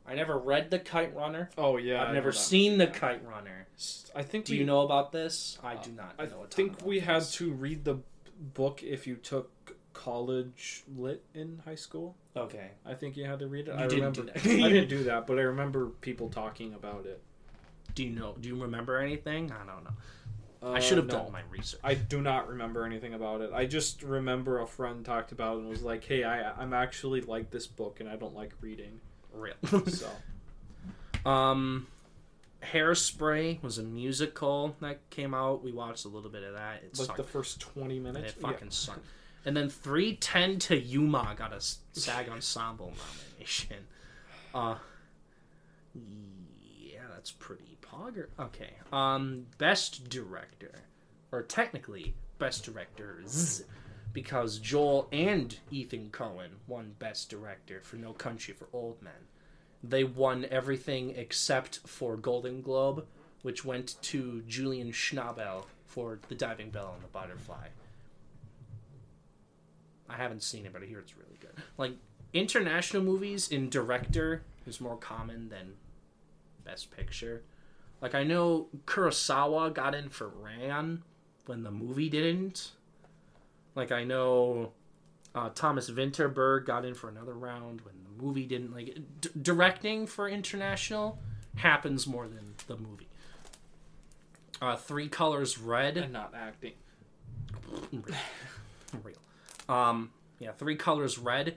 I never read The Kite Runner. Oh yeah, I I've know never seen The. Kite Runner. I think Do we, you know about this? I do not. I know a ton think we had to read the book if you took college lit in high school. Okay. I think you had to read it. You I didn't remember. do that. I didn't do that, but I remember people talking about it. Do you know? Do you remember anything? I don't know. I Uh, should have no. done my research. I do not remember anything about it. I just remember a friend talked about it and was like, "Hey, I I'm actually like this book and I don't like reading." Real. So um, Hairspray was a musical that came out. We watched a little bit of that. It like sucked. the first twenty minutes. it fucking sucked. And then 310 to Yuma got a SAG Ensemble nomination. Uh, yeah, that's pretty pogger. Okay. Um, best director, or technically best directors, because Joel and Ethan Coen won best director for No Country for Old Men. They won everything except for Golden Globe, which went to Julian Schnabel for The Diving Bell and the Butterfly. I haven't seen it, but I hear it's really good. Like international movies in director is more common than best picture. Like I know Kurosawa got in for Ran when the movie didn't. Like I know uh, Thomas Vinterberg got in for another round when the movie didn't. Like d- directing for international happens more than the movie. Uh, Three Colors Red and not acting. real. Um, yeah, three colors red.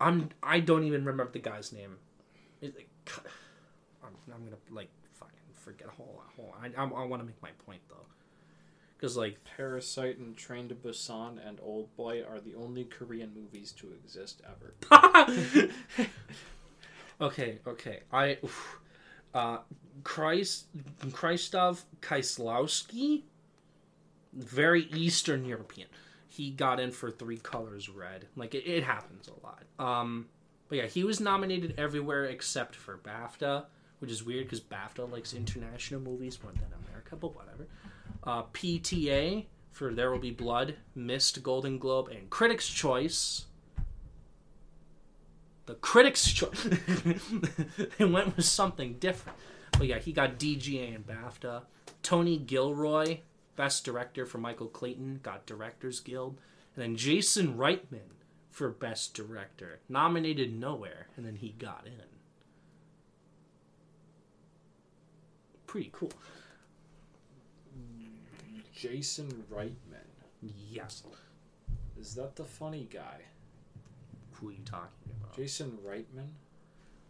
I'm I don't even remember the guy's name. Is it, I'm I'm gonna like forget. Hold on, hold on. I, I, I want to make my point though, because like Parasite and Train to Busan and Old Boy are the only Korean movies to exist ever. okay, okay. I oof. uh Christ Krzysztof Kieslowski, very Eastern European. He got in for Three Colors Red. Like it, it happens a lot. Um, but yeah, he was nominated everywhere except for BAFTA, which is weird because BAFTA likes international movies more than America. But whatever. Uh, PTA for There Will Be Blood, missed Golden Globe, and Critics' Choice the critics' choice. they went with something different. But yeah, he got DGA and BAFTA. Tony Gilroy, Best Director for Michael Clayton, got Directors Guild. And then Jason Reitman for Best Director, nominated nowhere, and then he got in. Pretty cool. Jason Reitman. Yes. Is that the funny guy? Who are you talking about? Jason Reitman?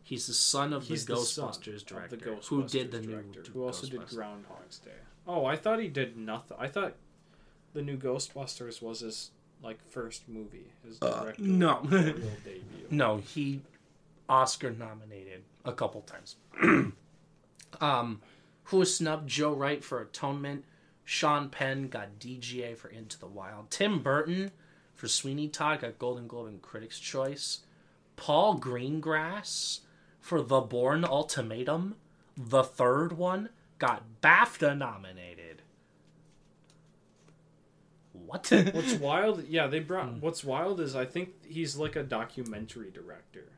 He's the son of He's the the Ghostbusters director, the Ghostbusters who did the director, new who also did Groundhog's Day. Oh, I thought he did nothing. I thought the new Ghostbusters was his like first movie, his Uh, director no. debut. No, he Oscar nominated a couple times. um, who was snubbed? Joe Wright for Atonement. Sean Penn got DGA for Into the Wild. Tim Burton for Sweeney Todd got Golden Globe and Critics' Choice. Paul Greengrass for The Bourne Ultimatum, the third one, got BAFTA nominated. What? What's wild? Yeah, they brought. Hmm. What's wild is I think he's like a documentary director.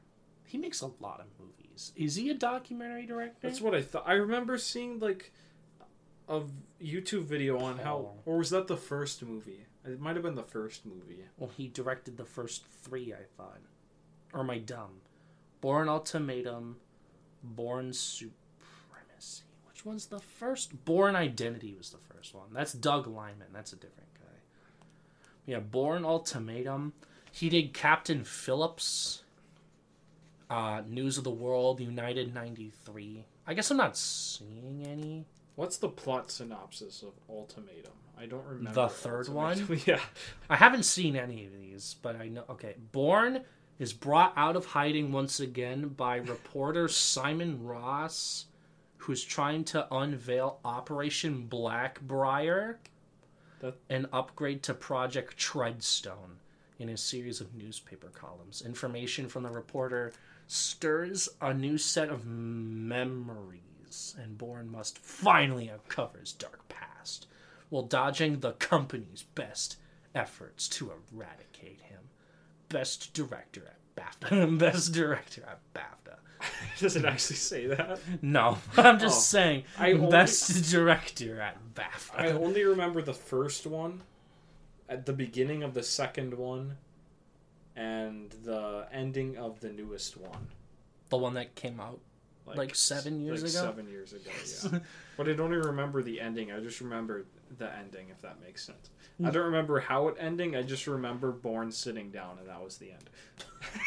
he makes a lot of movies. Is he a documentary director? That's what I thought. I remember seeing like a YouTube video on how, or was that the first movie? It might have been the first movie. Well, he directed the first three, I thought. Or am I dumb? Bourne Ultimatum, Bourne Supremacy. Which one's the first? Bourne Identity was the first one. That's Doug Liman. That's a different guy. Yeah, Bourne Ultimatum. He did Captain Phillips, uh, News of the World, United 93. I guess I'm not seeing any. What's the plot synopsis of Ultimatum? I don't remember. The third Ultimatum. Yeah. I haven't seen any of these, but I know. Okay, Bourne is brought out of hiding once again by reporter Simon Ross, who's trying to unveil Operation Blackbriar, That- an upgrade to Project Treadstone in a series of newspaper columns. Information from the reporter stirs a new set of memories, and Bourne must finally uncover his dark past while dodging the company's best efforts to eradicate him. Best director at BAFTA. best director at BAFTA. Does it actually say that? No, I'm just Oh. saying. I only- best director at BAFTA. I only remember the first one, at the beginning of the second one, and the ending of the newest one. the one that came out. Like seven years like ago? Seven years ago, yeah. but I don't even remember the ending. I just remember the ending, if that makes sense. I hmm. don't remember how it ending. I just remember Bourne sitting down, and that was the end.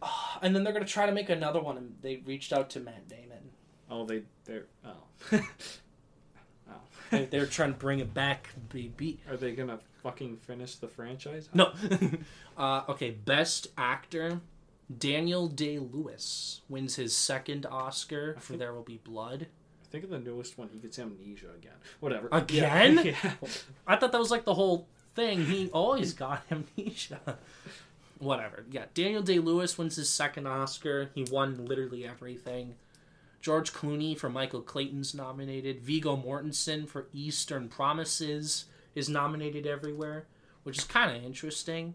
Ah, and then they're gonna try to make another one, and they reached out to Matt Damon. Oh, they they're oh. oh. They- They're trying to bring it back, baby. Are they gonna fucking finish the franchise? No. uh, okay, best actor. Daniel Day Lewis wins his second Oscar I for There Will Be Blood. I think in the newest one he gets amnesia again. Whatever. Again? Yeah. yeah. I thought that was like the whole thing. He always got amnesia. Whatever. Yeah, Daniel Day Lewis wins his second Oscar. He won literally everything. George Clooney for Michael Clayton's nominated. Viggo Mortensen for Eastern Promises is nominated everywhere, which is kind of interesting.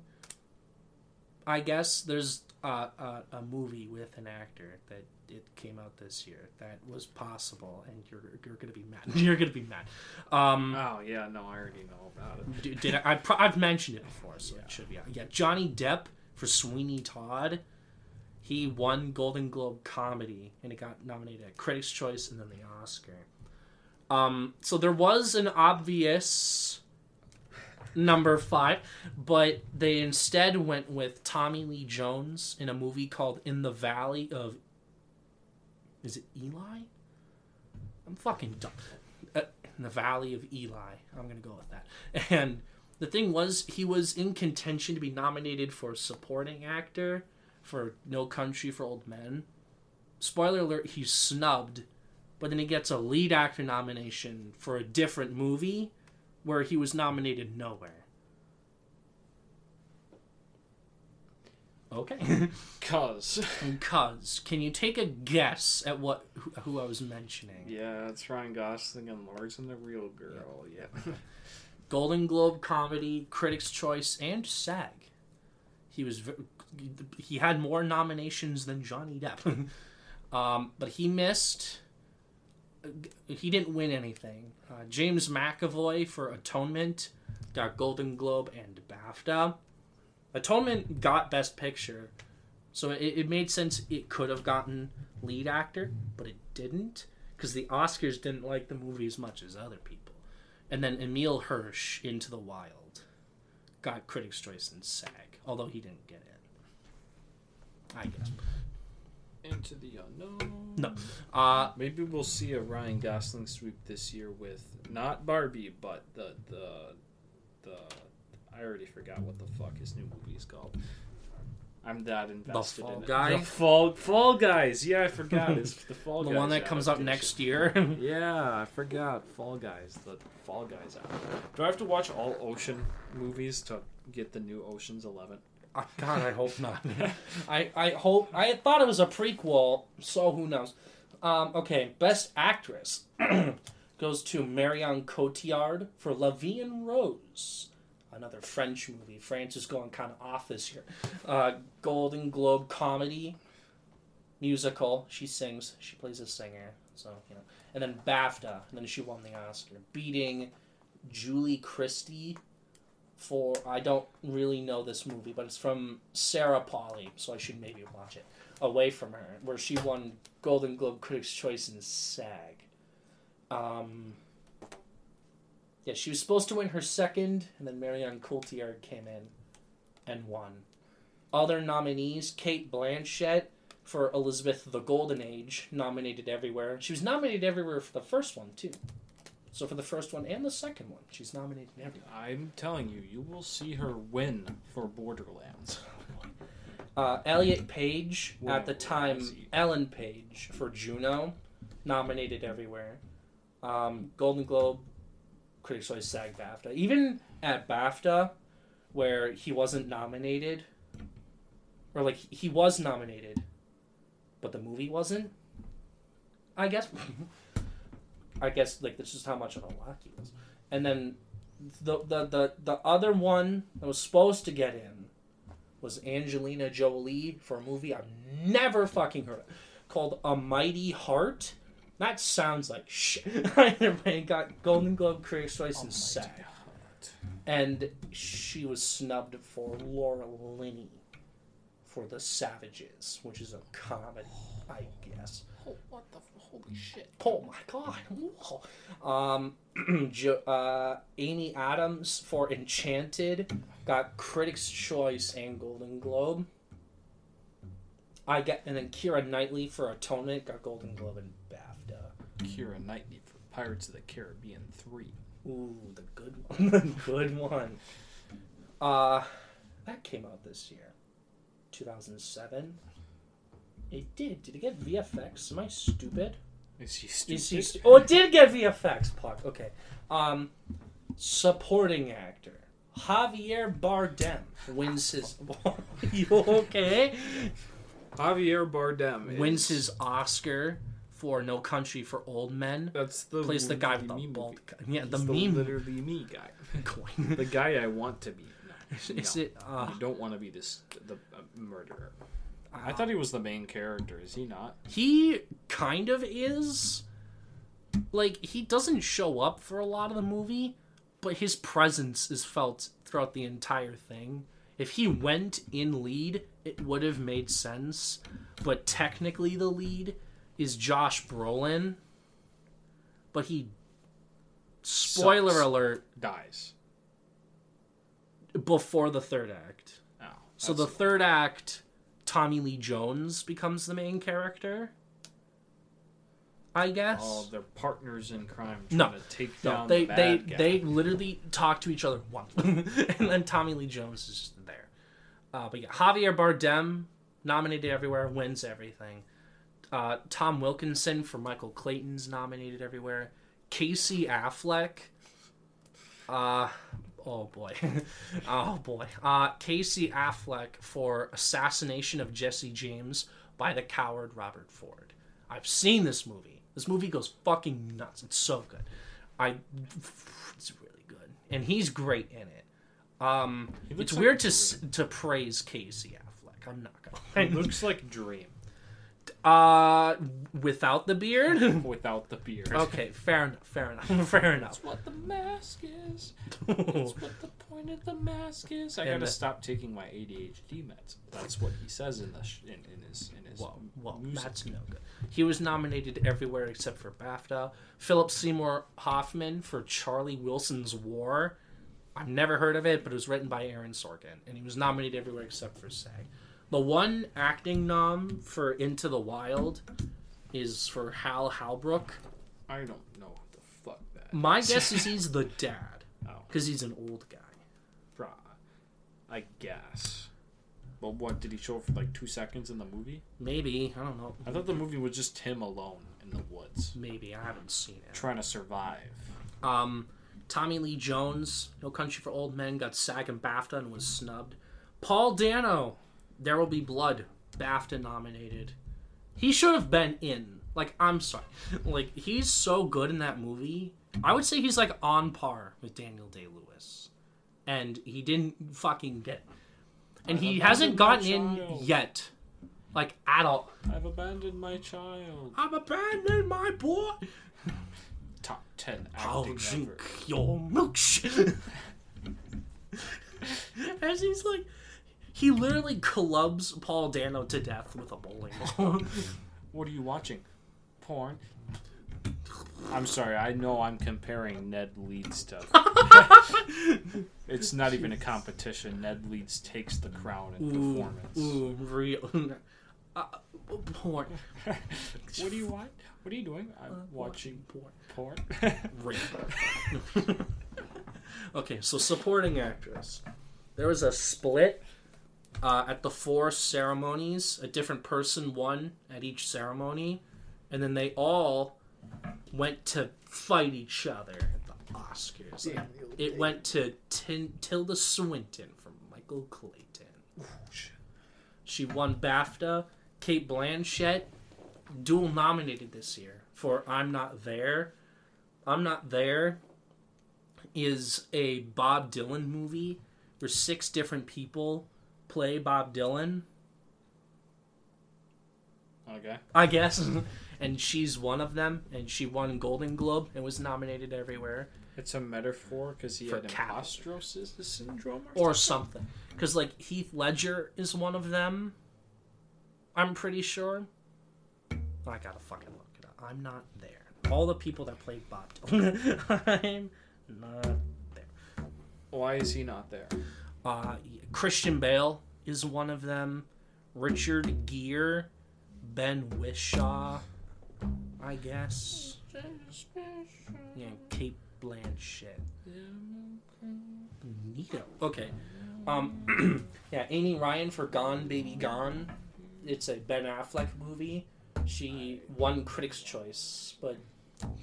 I guess there's uh, a, a movie with an actor that it came out this year that was possible, and you're you're gonna be mad. You're gonna be mad. Um, Oh yeah, no, I already know about it. did, did I, I, I've mentioned it before, so Yeah. it should be out. Yeah, Johnny Depp for Sweeney Todd. He won Golden Globe comedy, and it got nominated at Critics' Choice and then the Oscar. Um, so there was an obvious number five, but they instead went with Tommy Lee Jones in a movie called In the Valley of Is it Eli? I'm fucking dumb. Uh, in the Valley of Eli. I'm gonna go with that. And the thing was, he was in contention to be nominated for supporting actor for No Country for Old Men. Spoiler alert: he's snubbed, but then he gets a lead actor nomination for a different movie, where he was nominated nowhere. Okay. Cause. Cuz, can you take a guess at what who, who I was mentioning? Yeah, it's Ryan Gosling and Lars and the Real Girl. Yeah. Golden Globe comedy, Critics' Choice, and SAG. He was he had more nominations than Johnny Depp, um, but he missed. He didn't win anything. Uh, James McAvoy for Atonement got Golden Globe and BAFTA. Atonement got Best Picture, so it, it made sense. It could have gotten lead actor, but it didn't because the Oscars didn't like the movie as much as other people. And then Emile Hirsch, Into the Wild, got Critics' Choice and SAG, although he didn't get it. I guess. Into the unknown. No. Uh, Maybe we'll see a Ryan Gosling sweep this year with not Barbie, but the the the. I already forgot what the fuck his new movie is called. I'm that invested Fall in Guy? it. The Fall Fall Guys. Yeah, I forgot. It's the Fall the Guys. one that comes out next year. Yeah, I forgot Fall Guys. The Fall Guys out. Do I have to watch all Ocean movies to get the new Ocean's Eleven? Oh, God, I hope not. I, I hope. I thought it was a prequel, so who knows? Um, okay, Best Actress goes to Marion Cotillard for La Vie en Rose, another French movie. France is going kind of off this year. Uh, Golden Globe comedy, musical. She sings. She plays a singer. So you know, and then BAFTA, and then she won the Oscar, beating Julie Christie for I don't really know this movie, but it's from Sarah Polley, so I should maybe watch it. Away from her, where she won Golden Globe Critics' Choice and SAG. Um, yeah, she was supposed to win her second, and then Marion Cotillard came in and won. Other nominees: Cate Blanchett for Elizabeth the Golden Age, nominated everywhere. She was nominated everywhere for the first one too. So for the first one and the second one, she's nominated everywhere. I'm telling you, you will see her win for Borderlands. Uh, Elliot Page, Whoa, at the time, Ellen Page for Juno, nominated everywhere. Um, Golden Globe, Critics' Choice, SAG, BAFTA. Even at BAFTA, where he wasn't nominated, or like he was nominated, but the movie wasn't. I guess. I guess like this is how much of a lock he was. And then the the the the other one that was supposed to get in was Angelina Jolie for a movie I've never fucking heard of called A Mighty Heart. That sounds like shit. it got Golden Globe Critics' Choice and SAG. And she was snubbed for Laura Linney for The Savages, which is a comedy, I guess. Oh, what the holy shit! Oh my god! Um, jo- uh, Amy Adams for Enchanted got Critics' Choice and Golden Globe. I get, and then Keira Knightley for Atonement got Golden Globe and BAFTA. Keira Knightley for Pirates of the Caribbean Three. Ooh, the good one, the good one. Uh, that came out this year, two thousand seven. It did. Did it get VFX? Am I stupid? Is he stupid? Is he st- oh, it did get VFX. Puck. Okay. Um, supporting actor Javier Bardem wins his. you okay? Javier Bardem is, Wins his Oscar for No Country for Old Men. That's the Plays the guy with the bald. movie. Yeah, the He's meme. literally me guy. The guy I want to be. Is it? Uh, You don't want to be this the uh, murderer. I thought he was the main character. Is he not? he kind of is. Like he doesn't show up for a lot of the movie, but his presence is felt throughout the entire thing. If he went in lead, it would have made sense. But technically, the lead is Josh Brolin. But he, spoiler Sucks. alert, Dies. before the third act. Oh, So the third act, Tommy Lee Jones becomes the main character. I guess. Oh, they're partners in crime No. No, down they the they guy. they literally talk to each other once, and then Tommy Lee Jones is just there. Uh, but yeah, Javier Bardem nominated everywhere, wins everything. Uh, Tom Wilkinson for Michael Clayton's nominated everywhere. Casey Affleck. Uh, oh boy, oh boy. Uh, Casey Affleck for Assassination of Jesse James by the coward Robert Ford. I've seen this movie. This movie goes fucking nuts. It's so good. I, it's really good, and he's great in it. Um, it's like weird to s- to praise Casey Affleck. I'm not gonna. It looks like Dream uh, without the beard. without the beard. okay, fair enough. Fair enough. Fair enough. That's what the mask is. That's what the point of the mask is. I And gotta the- stop taking my ADHD meds. That's what he says in the sh- in, in his in his. Well, well, music. that's no good. He was nominated everywhere except for BAFTA. Philip Seymour Hoffman for Charlie Wilson's War. I've never heard of it, but it was written by Aaron Sorkin, and he was nominated everywhere except for SAG. The one acting nom for Into the Wild is for Hal Holbrook. I don't know what the fuck that. My guess is he's the dad Oh, because he's an old guy. bruh. I guess. But what did he show for like two seconds in the movie? Maybe I don't know. I thought the movie was just him alone in the woods Maybe I haven't seen it. trying to survive. Um, Tommy Lee Jones, No Country for Old Men, got SAG and BAFTA and was snubbed. Paul Dano, There Will Be Blood, BAFTA nominated. He should have been in. Like, I'm sorry. Like, he's so good in that movie. I would say he's like on par with Daniel Day Lewis. And he didn't fucking get. And I've he hasn't gotten in yet. Like, at all. I've abandoned my child. I've abandoned my boy. Top ten I'll acting drink ever. your milkshake. As he's like, he literally clubs Paul Dano to death with a bowling ball. What are you watching? Porn. I'm sorry. I know I'm comparing Ned Leeds to. it's not even a competition. Ned Leeds takes the crown in performance. Ooh, real. Uh, porn. What do you want? What are you doing? I'm watching Porn. porn. Real. okay, so supporting actress. There was a split uh, at the four ceremonies. A different person won at each ceremony, and then they all went to fight each other at the Oscars. It went to Tin- Tilda Swinton from Michael Clayton. She won BAFTA. Cate Blanchett, dual nominated this year for I'm Not There. I'm Not There is a Bob Dylan movie where six different people play Bob Dylan, okay. I guess. and she's one of them, and she won Golden Globe and was nominated everywhere. It's a metaphor because he For had imposter syndrome or, or something. Because like Heath Ledger is one of them. I'm pretty sure. I gotta fucking look it up. I'm not there. All the people that played Bob Dylan. I'm not there. Why is he not there? Uh, Christian Bale is one of them. Richard Gere, Ben Whishaw, I guess. Yeah, Cate Blanchett. Neato. Okay. Um, yeah, Amy Ryan for Gone Baby Gone. It's a Ben Affleck movie. She won Critics' Choice, but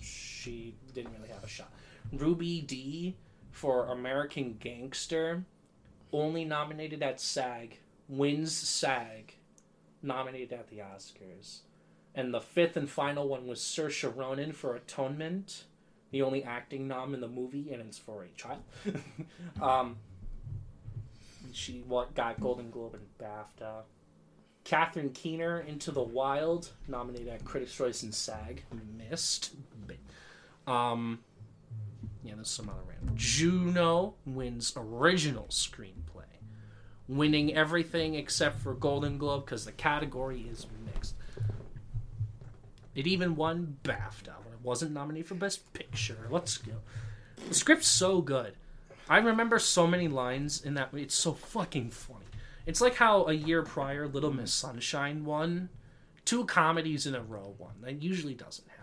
she didn't really have a shot. Ruby Dee for American Gangster, only nominated at SAG, wins SAG, nominated at the Oscars. And the fifth and final one was Saoirse Ronan for Atonement, the only acting nom in the movie, and it's for a child. um, she what got Golden Globe and BAFTA. Catherine Keener, Into the Wild, nominated at Critics' Choice and SAG, missed. Um, yeah, there's some other random. Juno wins original screenplay, winning everything except for Golden Globe because the category is mixed. It even won BAFTA, but it wasn't nominated for Best Picture. Let's go. The script's so good. I remember so many lines in that. It's so fucking funny. It's like how a year prior, Little Miss Sunshine won two comedies in a row. Won that usually doesn't happen.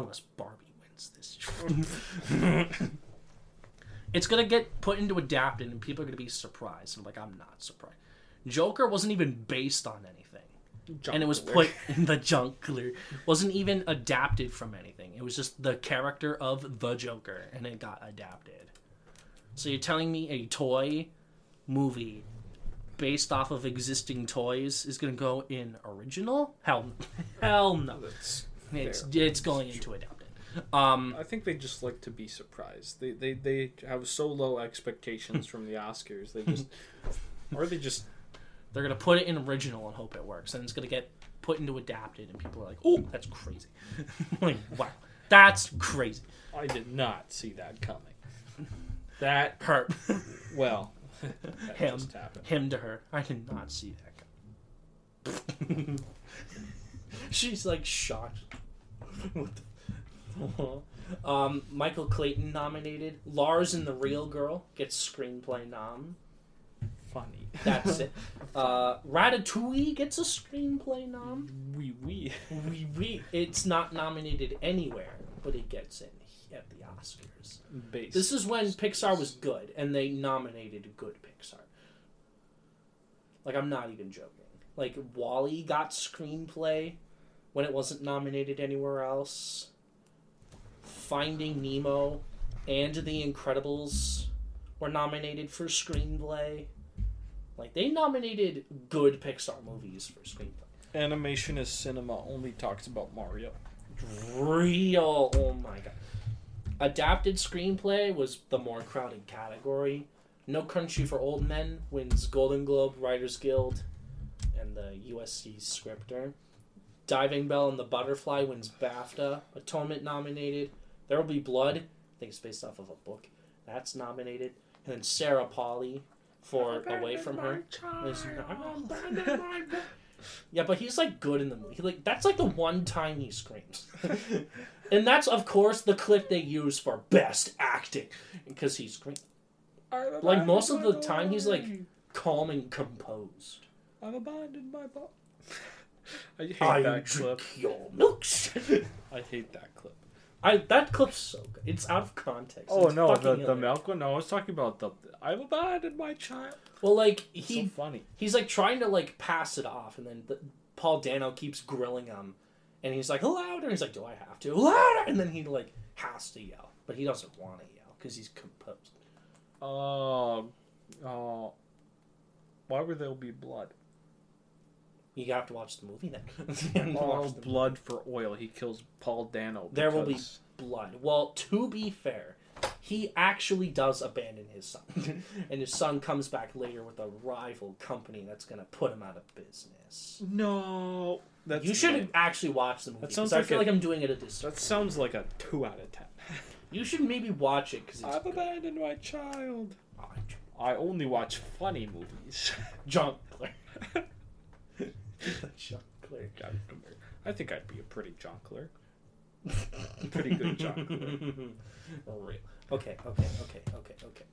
Unless Barbie wins this. it's gonna get put into adapted, and people are gonna be surprised. I'm like, I'm not surprised. Joker wasn't even based on anything, and it was put in the junk clear. wasn't even adapted from anything. It was just the character of the Joker, and it got adapted. So you're telling me a toy movie based off of existing toys is gonna go in original? Hell, hell no. That's It's fair. it's going into adapted. Um, I think they just like to be surprised. They they, they have so low expectations from the Oscars. They just or they just they're gonna put it in original and hope it works, and it's gonna get put into adapted, and people are like, "Oh, that's crazy!" like, wow, that's crazy. I did not see that coming. That Her, well, that Him. just happened. him to her. I did not see that coming. She's like shocked. What the- um, Michael Clayton nominated. Lars and the Real Girl gets screenplay nom. Funny. That's it. Uh, Ratatouille gets a screenplay nom. Wee wee. We, we, it's not nominated anywhere, but it gets in at the Oscars. Base. This is when Pixar was good, and they nominated good Pixar. Like, I'm not even joking. Like, WALL-E got screenplay when it wasn't nominated anywhere else. Finding Nemo and The Incredibles were nominated for screenplay. Like, they nominated good Pixar movies for screenplay. Animation is cinema only talks about Mario. real. Oh my god. Adapted screenplay was the more crowded category. No Country for Old Men wins Golden Globe, Writers Guild, and the USC Scripter. Diving Bell and the Butterfly wins BAFTA. Atonement nominated. There Will Be Blood. I think it's based off of a book. That's nominated. And then Sarah Polley for Away from Her. Yeah, but he's like good in the movie. He, like that's like the one time he screams, and that's of course the clip they use for best acting because he screams Like, most of the time, he's, like, calm and composed. I've abandoned my bo- I hate I that drink clip. your milkshake. I hate that clip. I that clip's so good. It's out of context. Oh It's no, the, the milk one. No, I was talking about the. I've abandoned my child. Well, like he so funny. he's like trying to like pass it off, and then the, Paul Dano keeps grilling him, and he's like louder. He's like, "Do I have to louder?" And then he like has to yell, but he doesn't want to yell because he's composed. Oh, oh. Why would there be blood? You have to watch the movie then. To the blood for oil. He kills Paul Dano. There will be blood. Well, to be fair, he actually does abandon his son, and his son comes back later with a rival company that's gonna put him out of business. No, that's you should actually watch the movie. That sounds I feel a- like I'm doing it a disservice. That sounds like a two out of ten. You should maybe watch it because I've good. abandoned my child. Oh, I only watch funny movies. John Clare. John Clare. I think I'd be a pretty jonkler. Pretty good John Clare. Real. Okay, okay, okay, okay, okay.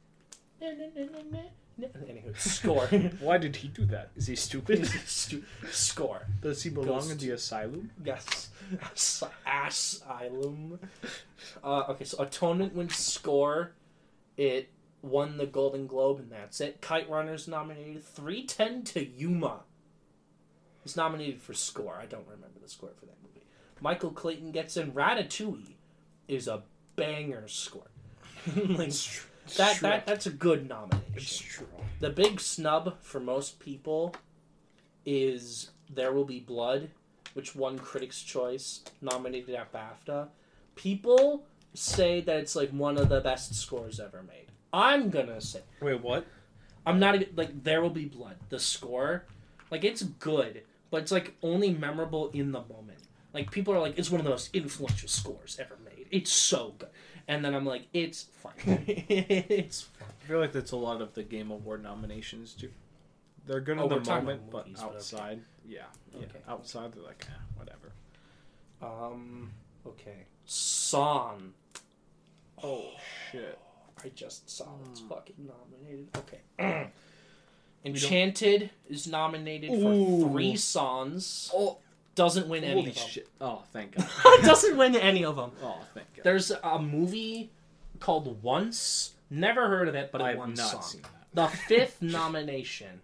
Anywho, score. Why did he do that? Is he stupid? Stu- score. Does he belong Ghost. in the asylum? Yes. As- Asylum. Uh, okay, so Atonement wins score. It won the Golden Globe, and that's it. Kite Runner's nominated. 310 to Yuma. He's nominated for score. I don't remember the score for that movie. Michael Clayton gets in. Ratatouille is a banger score. like, that, that That's a good nomination. It's true. The big snub for most people is There Will Be Blood, which won Critics' Choice, nominated at BAFTA. People say that it's like one of the best scores ever made. I'm gonna say Wait, what? I'm not even like There Will Be Blood. The score, like it's good, but it's like only memorable in the moment. Like people are like, it's one of the most influential scores ever made. It's so good, and then I'm like, it's fine. it's fine. I feel like that's a lot of the Game Award nominations too. They're good Oh, in the moment, but movies, but okay. outside, yeah, yeah, Okay. outside they're like, eh, whatever. Um. Okay. Song. Oh shit! I just saw it's Hmm. fucking nominated. Okay. Enchanted is nominated for three songs. Oh, Doesn't win any Holy of them. shit! Oh, thank God. Doesn't win any of them. Oh, thank God. There's a movie called Once. Never heard of it, but I it won not song. seen that. The fifth nomination.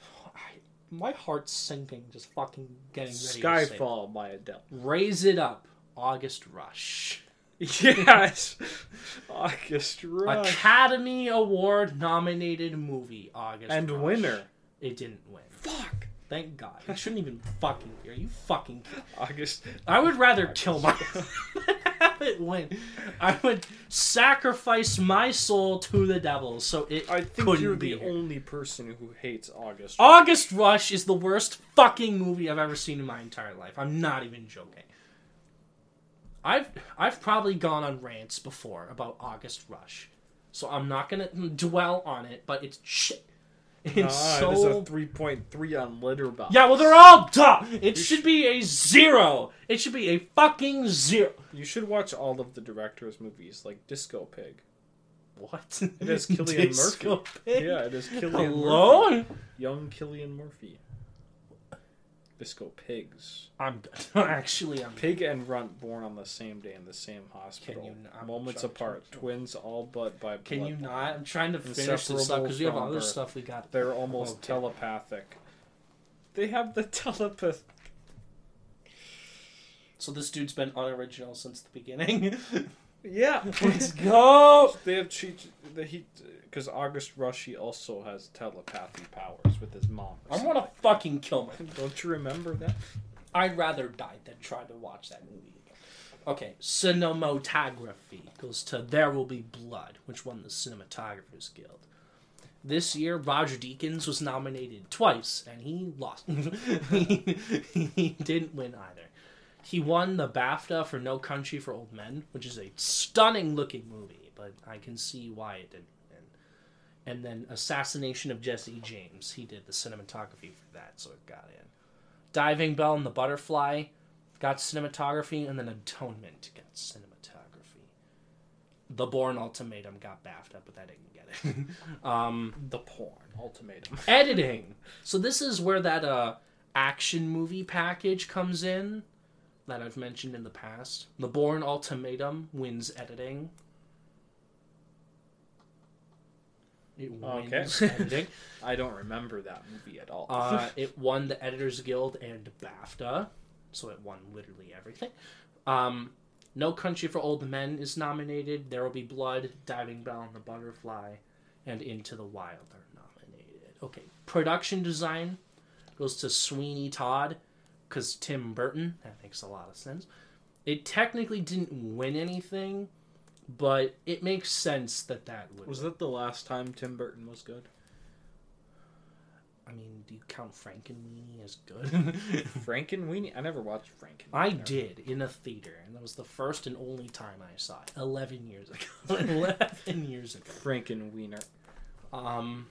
My heart's sinking just fucking getting ready to say. Skyfall by Adele. Raise it up. August Rush. Yes, August Rush Academy Award nominated movie. August and Rush. winner. It didn't win. Fuck. Thank God. It shouldn't even fucking be. Are you fucking kidding? August. I would rather kill myself than have it win. I would sacrifice my soul to the devil so it I think couldn't you're the here. only person who hates August. August Rush is the worst fucking movie I've ever seen in my entire life. I'm not even joking. I've I've probably gone on rants before about August Rush, so I'm not gonna dwell on it. But it's shit. It's Ah, so a 3.3 on Letterboxd. yeah. Well, they're all. It should be a zero. It should be a fucking zero. You should watch all of the director's movies, like Disco Pig. What? It is Cillian Murphy. Pig? Yeah, it is Cillian Murphy. Hello? Young Cillian Murphy. Disco Pigs. I'm actually I'm Pig and Runt born on the same day in the same hospital. Can you n- I'm Moments trying- apart, trying- twins all but by Can you blood. not? I'm trying to finish this up Inseparable because we have from other birth. stuff we got. They're almost Okay. telepathic. They have the telepath. So this dude's been unoriginal since the beginning. Yeah. Let's go. they have cheat. The he because August Rush he also has telepathy powers with his mom. I want to fucking kill my. something. Don't you remember that? I'd rather die than try to watch that movie again. Okay, cinematography goes to There Will Be Blood, which won the Cinematographers Guild. This year, Roger Deakins was nominated twice, and he lost. he, he didn't win either. He won the BAFTA for No Country for Old Men, which is a stunning looking movie, but I can see why it didn't. And then Assassination of Jesse James, he did the cinematography for that, so it got in. Diving Bell and the Butterfly got cinematography, and then Atonement got cinematography. The Bourne Ultimatum got BAFTA, but that didn't get it. um, The porn ultimatum. editing. So this is where that uh, action movie package comes in that I've mentioned in the past. The Bourne Ultimatum wins editing. It wins Okay. editing. I don't remember that movie at all. Uh, it won the Editors Guild and BAFTA, so it won literally everything. Um, no Country for Old Men is nominated. There Will Be Blood, Diving Bell and the Butterfly, and Into the Wild are nominated. Okay, production design goes to Sweeney Todd because Tim Burton. That makes a lot of sense. It technically didn't win anything, but it makes sense that that would. was that the last time Tim Burton was good? I mean, do you count Frankenweenie as good? Frankenweenie? I never watched Frankenweenie. I did in a theater, and that was the first and only time I saw it. Eleven years ago. Eleven years ago. Frankenwiener. Um,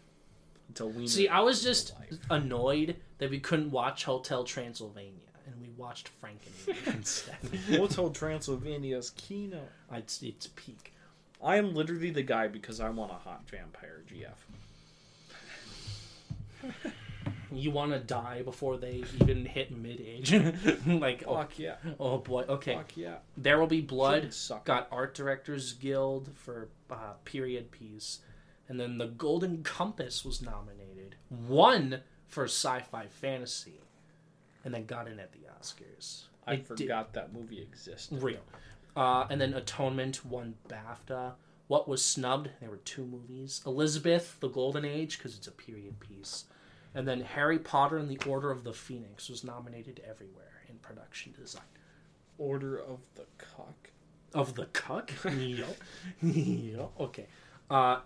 Until Wiener. see, I was just annoyed that we couldn't watch Hotel Transylvania, watched Frankenweenie instead. Hotel Transylvania's Kino. it's, it's peak. I am literally the guy because I want a hot vampire GF. You want to die before they even hit mid age? like, oh, Fuck yeah. oh boy. Okay, Fuck yeah. There Will Be Blood. Suck. got Art Directors Guild for uh, period piece, and then the Golden Compass was nominated, won for sci-fi fantasy, and then got in at the Oscars. I It did- forgot that movie existed. real, uh, and then Atonement won BAFTA. What was snubbed? There were two movies: Elizabeth, The Golden Age, because it's a period piece, and then Harry Potter and the Order of the Phoenix was nominated everywhere in production design. Order of the Cock. Of the cuck? yep. yep. Okay. Uh,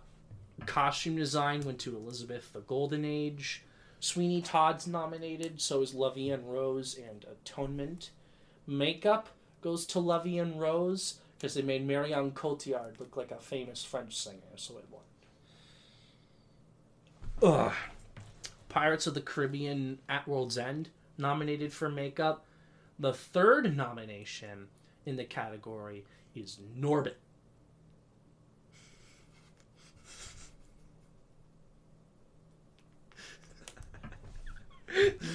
costume design went to Elizabeth the Golden Age. Sweeney Todd's nominated, so is La Vie en Rose and Atonement. Makeup goes to La Vie en Rose because they made Marion Cotillard look like a famous French singer, so it won. Ugh. Pirates of the Caribbean at World's End nominated for makeup. The third nomination in the category is Norbit.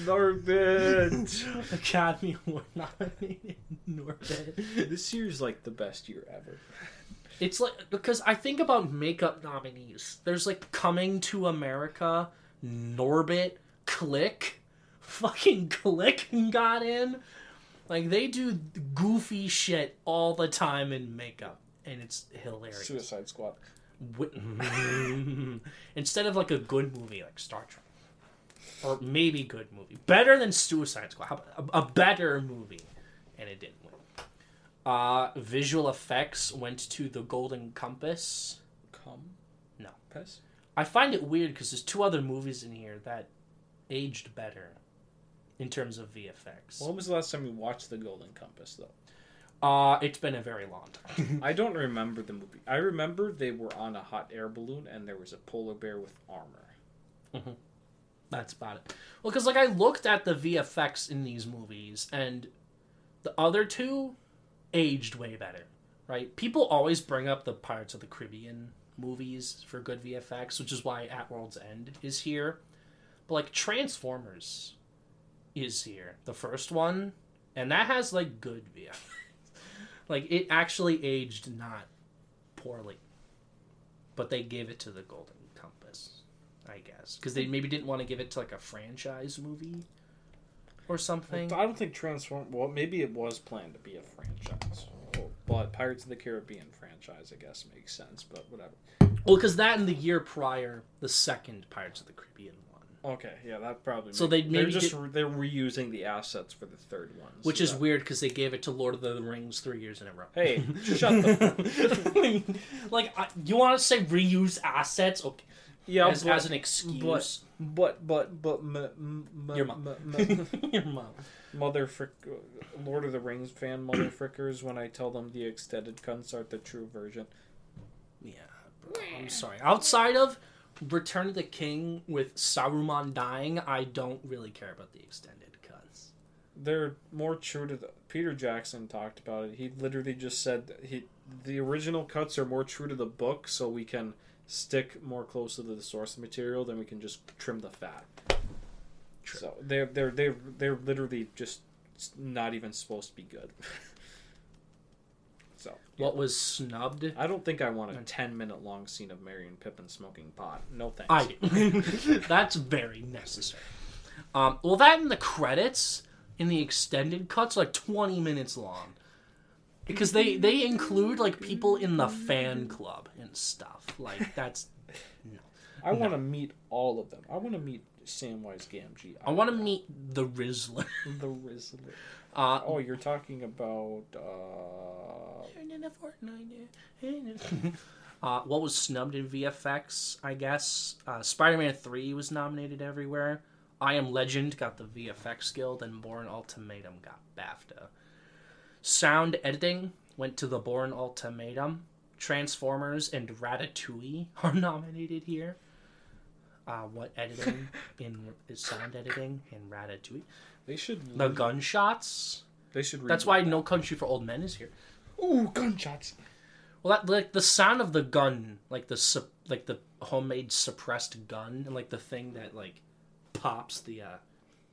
Norbit. Academy Award nominated Norbit. this year's like the best year ever. It's like because I think about makeup nominees. There's like Coming to America, Norbit, Click, fucking Click got in. Like they do goofy shit all the time in makeup, and it's hilarious. Suicide Squad. Instead of like a good movie like Star Trek, or maybe good movie, better than Suicide Squad, How about a, a better movie, and it didn't win. Uh, visual effects went to the Golden Compass. Come. No. Pes. I find it weird because there's two other movies in here that aged better in terms of VFX. When was the last time you watched The Golden Compass, though? Uh, it's been a very long time. I don't remember the movie. I remember they were on a hot air balloon and there was a polar bear with armor. That's about it. Well, because like I looked at the VFX in these movies, and the other two aged way better. Right? People always bring up the Pirates of the Caribbean movies for good VFX, which is why At World's End is here. But like Transformers is here, the first one, and that has like good VFX. like it actually aged not poorly, but they gave it to the Golden. I guess because they maybe didn't want to give it to like a franchise movie or something. I don't think Transform. Well, maybe it was planned to be a franchise, but Pirates of the Caribbean franchise, I guess, makes sense. But whatever. Well, because that and the year prior, the second Pirates of the Caribbean one, Okay, yeah, that probably. So they maybe they're just did- they're reusing the assets for the third one, which so is that- weird because they gave it to Lord of the Rings three years in a row. Hey, shut the. like I, you want to say reuse assets? Okay, Yeah, as, but, as an excuse. but but but m- m- m- Your mom. m- m- Your mom. mother frick, Lord of the Rings fan mother frickers when I tell them the extended cuts aren't the true version. Yeah, bro, I'm sorry. Outside of Return of the King with Saruman dying, I don't really care about the extended cuts. They're more true to the. Peter Jackson talked about it. He literally just said that he the original cuts are more true to the book, so we can stick more closely to the source material. Then we can just trim the fat. True. So they're they're they're they're literally just not even supposed to be good. so What was snubbed? I don't think I want a ten minute long scene of Merry and Pippin smoking pot. No thanks. I. That's very necessary. Um, well, that in the credits in the extended cuts like 20 minutes long. Because they, they include like people in the fan club and stuff. Like that's no. I want to meet all of them. I want to meet Samwise Gamgee. I want to meet the Rizzler. the Rizzler. Uh, Oh, you're talking about. Uh, uh, what was snubbed in VFX? I guess uh, Spider-Man Three was nominated everywhere. I Am Legend got the VFX Guild, and Bourne Ultimatum got BAFTA. Sound editing went to the Bourne Ultimatum. Transformers and Ratatouille are nominated here. Uh, what editing in is sound editing in Ratatouille? they should. The re- gunshots. They should. That's why that. No Country for Old Men is here. Ooh, gunshots. Well, that, like the sound of the gun, like the sup- like the homemade suppressed gun, and like the thing that like pops the uh,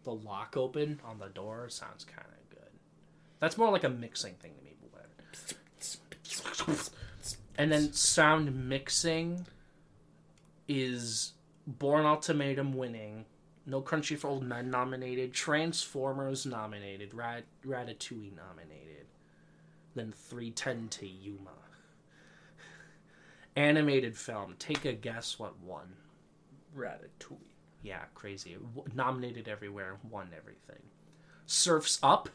the lock open on the door sounds kind of. That's more like a mixing thing to me. And then sound mixing is Bourne Ultimatum winning, No Country for Old Men nominated, Transformers nominated, Rat- Ratatouille nominated, then 310 to Yuma. Animated film, take a guess what won. Ratatouille. Yeah, crazy. W- nominated everywhere, won everything. Surfs Up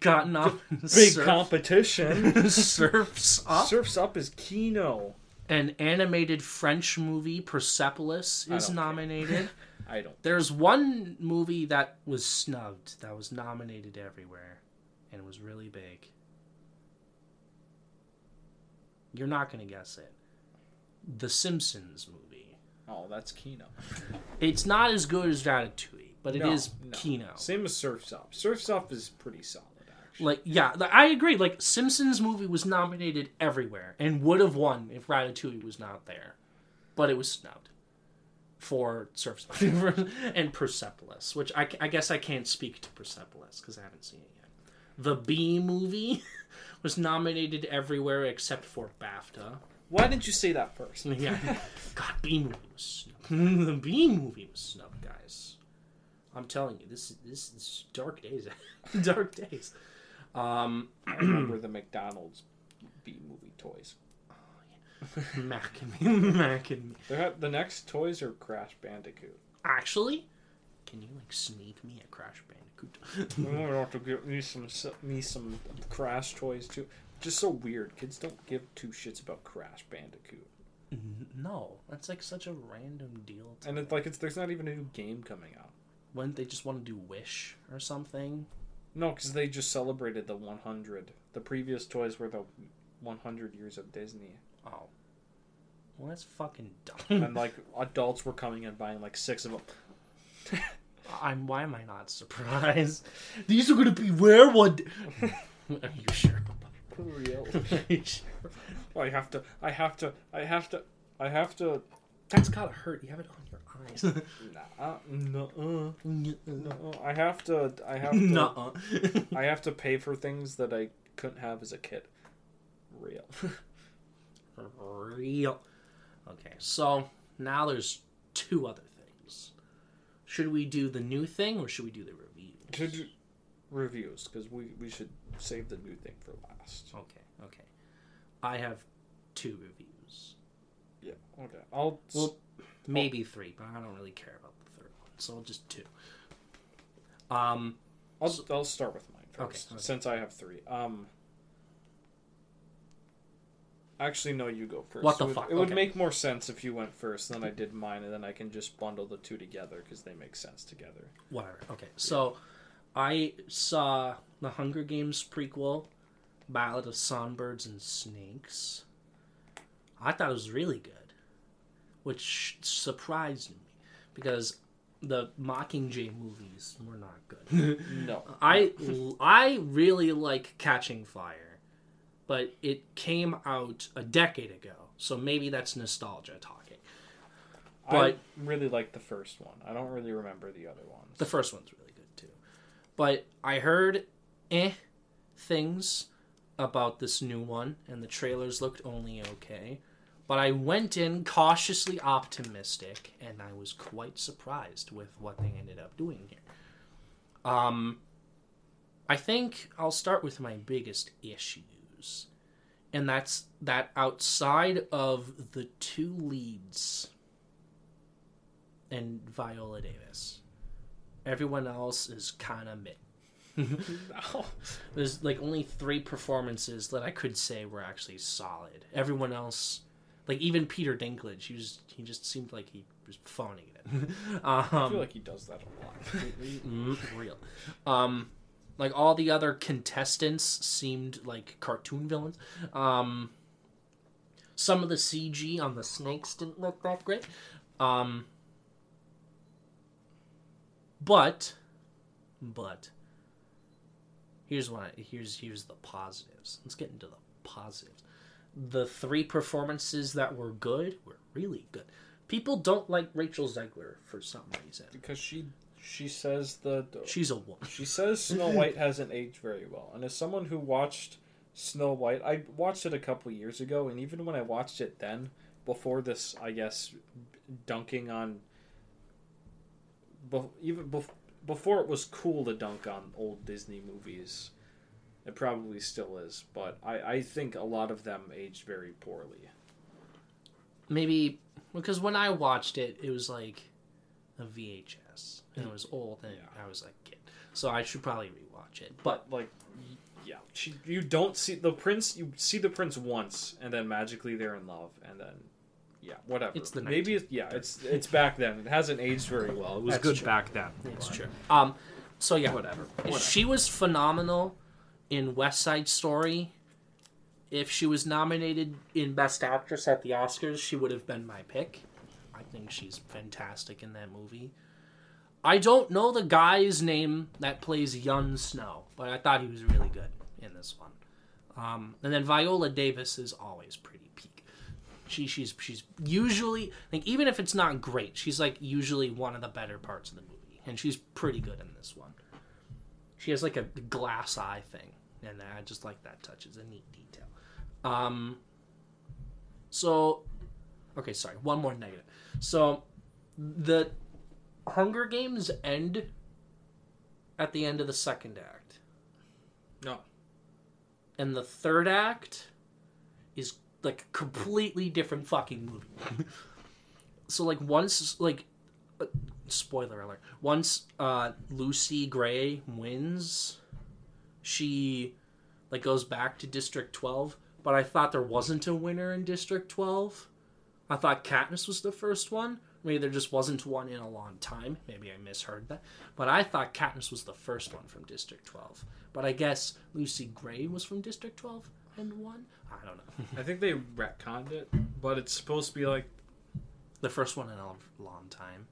got up. Big competition. Surfs Up. Surfs Up is Kino. An animated French movie, Persepolis, is don't nominated. I don't. There's one movie that was snubbed that was nominated everywhere and was really big. You're not going to guess it. The Simpsons movie. Oh, that's Kino. It's not as good as Ratatouille, but it is No, no. Kino. Same as Surfs Up. Surfs Up is pretty solid. Like, yeah, I agree. Like, Simpsons movie was nominated everywhere and would have won if Ratatouille was not there, but it was snubbed. for Surface and Persepolis, which I, I guess I can't speak to Persepolis because I haven't seen it yet. The Bee movie was nominated everywhere except for BAFTA. Why didn't you say that first? Yeah, God, Bee movie was snubbed. the Bee movie was snubbed, guys. I'm telling you, this this is dark days, dark days. Um, I remember the McDonald's B movie toys. Mac and me, Mac and me. They're, the next toys are Crash Bandicoot. Actually, can you like sneak me a Crash Bandicoot? I'm gonna have to give me some me some Crash toys too. Just so weird. Kids don't give two shits about Crash Bandicoot. no, that's like such a random deal. And it's like it's there's not even a new game coming out. Wouldn't they just want to do Wish or something? No, because they just celebrated the 100. The previous toys were the 100 years of Disney, Oh, well, that's fucking dumb. and like adults were coming and buying like six of them. I'm. Why am I not surprised? These are gonna be rare one. are you sure? For real. Are you sure? I have to. I have to. I have to. I have to. That's gotta hurt. You have it on eyes. Nah, no, no. I have to. I have to. Nuh-uh. I have to pay for things that I couldn't have as a kid. Real. Real. Okay, so now there's two other things. Should we do the new thing or should we do the reviews? To do reviews, because we we should save the new thing for last. Okay, okay. I have two reviews. Yeah. Okay. I'll. Well, maybe three, but I don't really care about the third one, so I'll just two. Um, I'll, I'll start with mine Okay, first, okay. since I have three. Um. Actually, no. You go first. What the it would, fuck? It would Okay. make more sense if you went first, then I did mine, and then I can just bundle the two together because they make sense together. whatever. Okay, so I saw the Hunger Games prequel, Ballad of Songbirds and Snakes. I thought it was really good, which surprised me because the Mockingjay movies were not good. No. I I really like Catching Fire, but it came out a decade ago, so maybe that's nostalgia talking. But- I really like the first one. I don't really remember the other ones. The first one's really good too. But I heard eh things about this new one, and the trailers looked only okay. But I went in cautiously optimistic, and I was quite surprised with what they ended up doing here. Um, I think I'll start with my biggest issues, and that's that outside of the two leads and Viola Davis, everyone else is kind of mid. There's like only three performances that I could say were actually solid. Everyone else, like even Peter Dinklage, he was he just seemed like he was phoning it. I um, feel like he does that a lot. mm, real. Um, like all the other contestants seemed like cartoon villains. Um, some of the CG on the snakes didn't look that great. Um, but, but, here's what. I, here's here's the positives. Let's get into the positives. The three performances that were good were really good. People don't like Rachel Zegler for some reason. because she she says the, She's a woman. she says Snow White hasn't aged very well, and as someone who watched Snow White, I watched it a couple years ago, and even when I watched it then, before this, I guess, dunking on, even bef- before it was cool to dunk on old Disney movies, it probably still is, but I I think a lot of them aged very poorly. maybe because when I watched it, it was like a VHS and it was old, and Yeah. I was like, kid. so I should probably rewatch it. But But like, yeah, she, you don't see the prince. You see the prince once, and then magically they're in love, and then yeah, whatever. It's the maybe it's, yeah, it's it's back then. It hasn't aged very well. It was That's good true. back then. it's but true. Um, so yeah, Whatever. Whatever. she was phenomenal in West Side Story. If she was nominated in Best Actress at the Oscars, she would have been my pick. I think she's fantastic in that movie. I don't know the guy's name that plays Young Snow, but I thought he was really good in this one. Um, and then Viola Davis is always pretty peak. She she's she's usually like even if it's not great, she's like usually one of the better parts of the movie, and she's pretty good in this one. She has like a glass eye thing, and I just like that touch. It's a neat detail. Um. So, okay, sorry. One more negative. So, the Hunger Games end at the end of the second act. No. And the third act is like a completely different fucking movie. so like once like uh, spoiler alert, once uh Lucy Gray wins, she like goes back to District 12, but I thought there wasn't a winner in District 12. I thought Katniss was the first one. Maybe there just wasn't one in a long time. Maybe I misheard that. But I thought Katniss was the first one from District 12. But I guess Lucy Gray was from District 12 and won? I don't know. I think they retconned it, but it's supposed to be like the first one in a long time.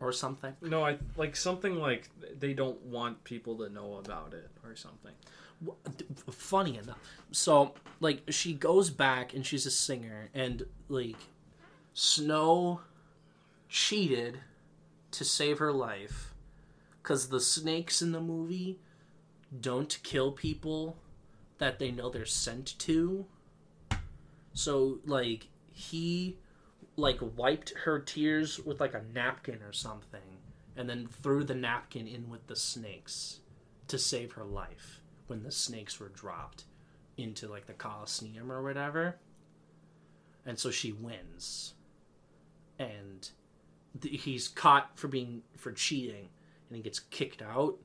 Or something. no, I like something like they don't want people to know about it or something. Funny enough. So, like, she goes back and she's a singer, and, like, Snow cheated to save her life because the snakes in the movie don't kill people that they know they're sent to. So like he like wiped her tears with like a napkin or something and then threw the napkin in with the snakes to save her life when the snakes were dropped into like the Colosseum or whatever. And so she wins. And th- he's caught for being for cheating and he gets kicked out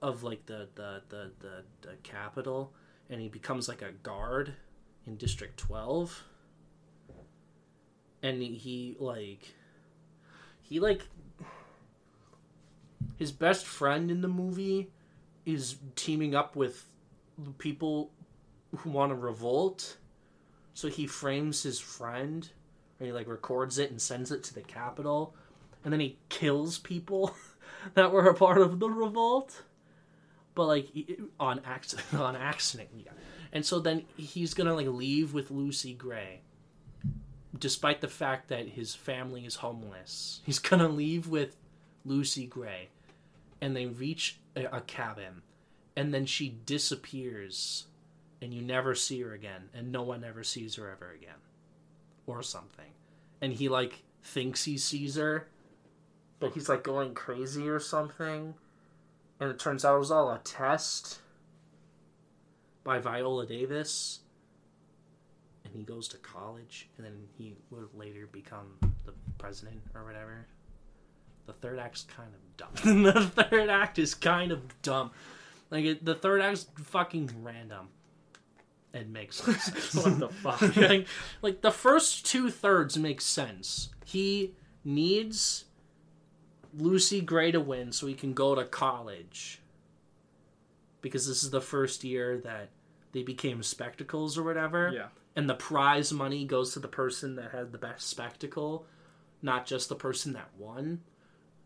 of like the the the the, the capital and he becomes like a guard in district 12 and he, like he like his best friend in the movie is teaming up with people who want to revolt. So he frames his friend and he like records it and sends it to the capital and then he kills people that were a part of the revolt. But like on accident on accident yeah. and so then he's gonna like leave with lucy gray despite the fact that his family is homeless. He's gonna leave with lucy gray and they reach a, a cabin and then she disappears and you never see her again and no one ever sees her ever again or something. And he like thinks he sees her but he's like going crazy or something. And it turns out it was all a test by Viola Davis. And he goes to college, and then he would later become the president or whatever. The third act's kind of dumb. the third act is kind of dumb. Like it, the third act's fucking random. It makes sense. What the fuck? like, like the first two thirds make sense. He needs Lucy Gray to win so he can go to college. Because this is the first year that they became spectacles or whatever. Yeah. And the prize money goes to the person that had the best spectacle, not just the person that won.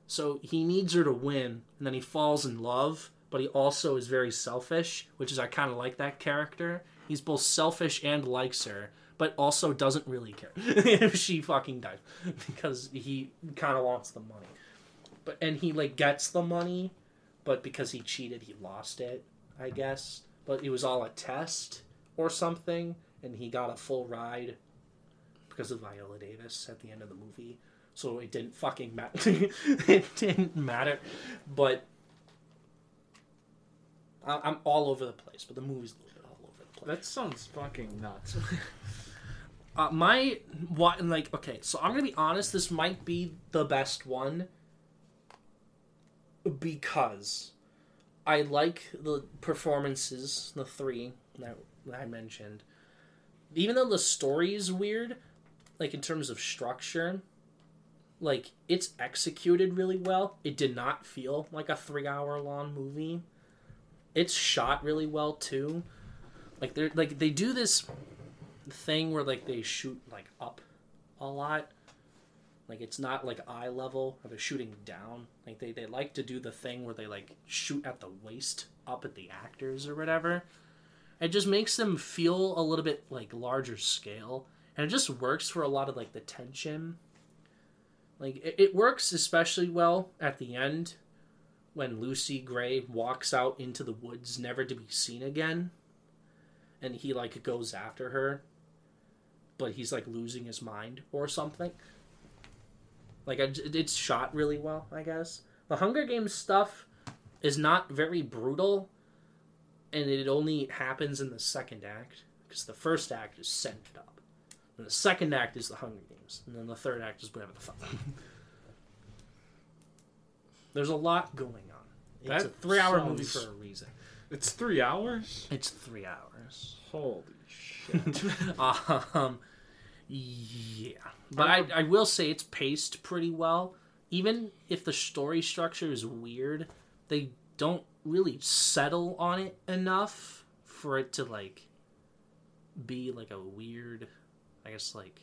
So he needs her to win, and then he falls in love, but he also is very selfish, which is I kind of like that character. He's both selfish and likes her, but also doesn't really care if she fucking dies because he kind of wants the money. But and he like gets the money, but because he cheated, he lost it, I guess. But it was all a test or something, and he got a full ride because of Viola Davis at the end of the movie. So it didn't fucking matter. it didn't matter. But I'm all over the place. But the movie's a little bit all over the place. That sounds fucking nuts. Uh, my what like okay, so I'm gonna be honest. This might be the best one because I like the performances, the three that I mentioned. Even though the story is weird, like in terms of structure, like it's executed really well. It did not feel like a three hour long movie. It's shot really well too. Like they're like they do this thing where like they shoot like up a lot. Like it's not like eye level or they're shooting down. Like they, they like to do the thing where they like shoot at the waist up at the actors or whatever. It just makes them feel a little bit like larger scale and it just works for a lot of like the tension. Like it, it works especially well at the end when Lucy Gray walks out into the woods, never to be seen again, and he like goes after her, but he's like losing his mind or something. Like it's shot really well, I guess. The Hunger Games stuff is not very brutal, and it only happens in the second act because the first act is it up, and the second act is the Hunger Games, and then the third act is whatever the fuck. There's a lot going on. It's That a three-hour sounds- movie for a reason. It's three hours. It's three hours. Holy shit! um, yeah, but I, I will say it's paced pretty well. Even if the story structure is weird, they don't really settle on it enough for it to like be like a weird. I guess like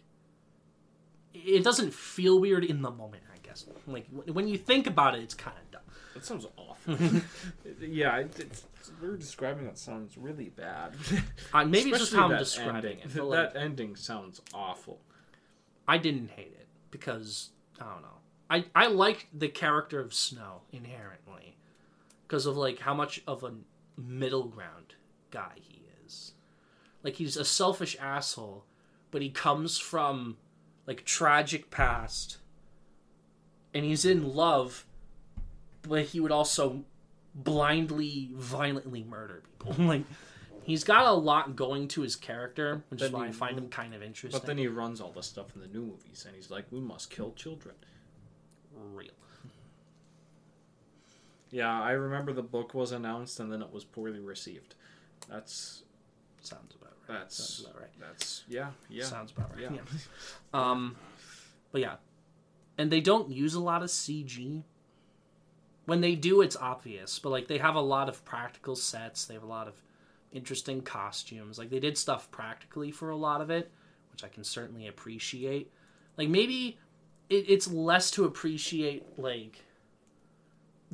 it doesn't feel weird in the moment. I guess like when you think about it, it's kind of dumb. that sounds awful. yeah, it, it's, we're describing that sounds really bad. Uh, maybe it's just how I'm describing ending. it. But like, that ending sounds awful. I didn't hate it because I don't know. I I liked the character of Snow inherently because of like how much of a middle ground guy he is. Like he's a selfish asshole, but he comes from like tragic past and he's in love, but he would also blindly violently murder people. like he's got a lot going to his character, which is why I find him kind of interesting. But then he runs all the stuff in the new movies, and he's like, "We must kill children." real. Yeah, I remember the book was announced, and then it was poorly received. That's Sounds about right. that's Sounds about right. that's yeah yeah. Sounds about right. Yeah. Yeah. Um, but yeah, and they don't use a lot of CG. When they do, it's obvious, but like they have a lot of practical sets. They have a lot of interesting costumes. Like they did stuff practically for a lot of it, which I can certainly appreciate. Like maybe it, it's less to appreciate like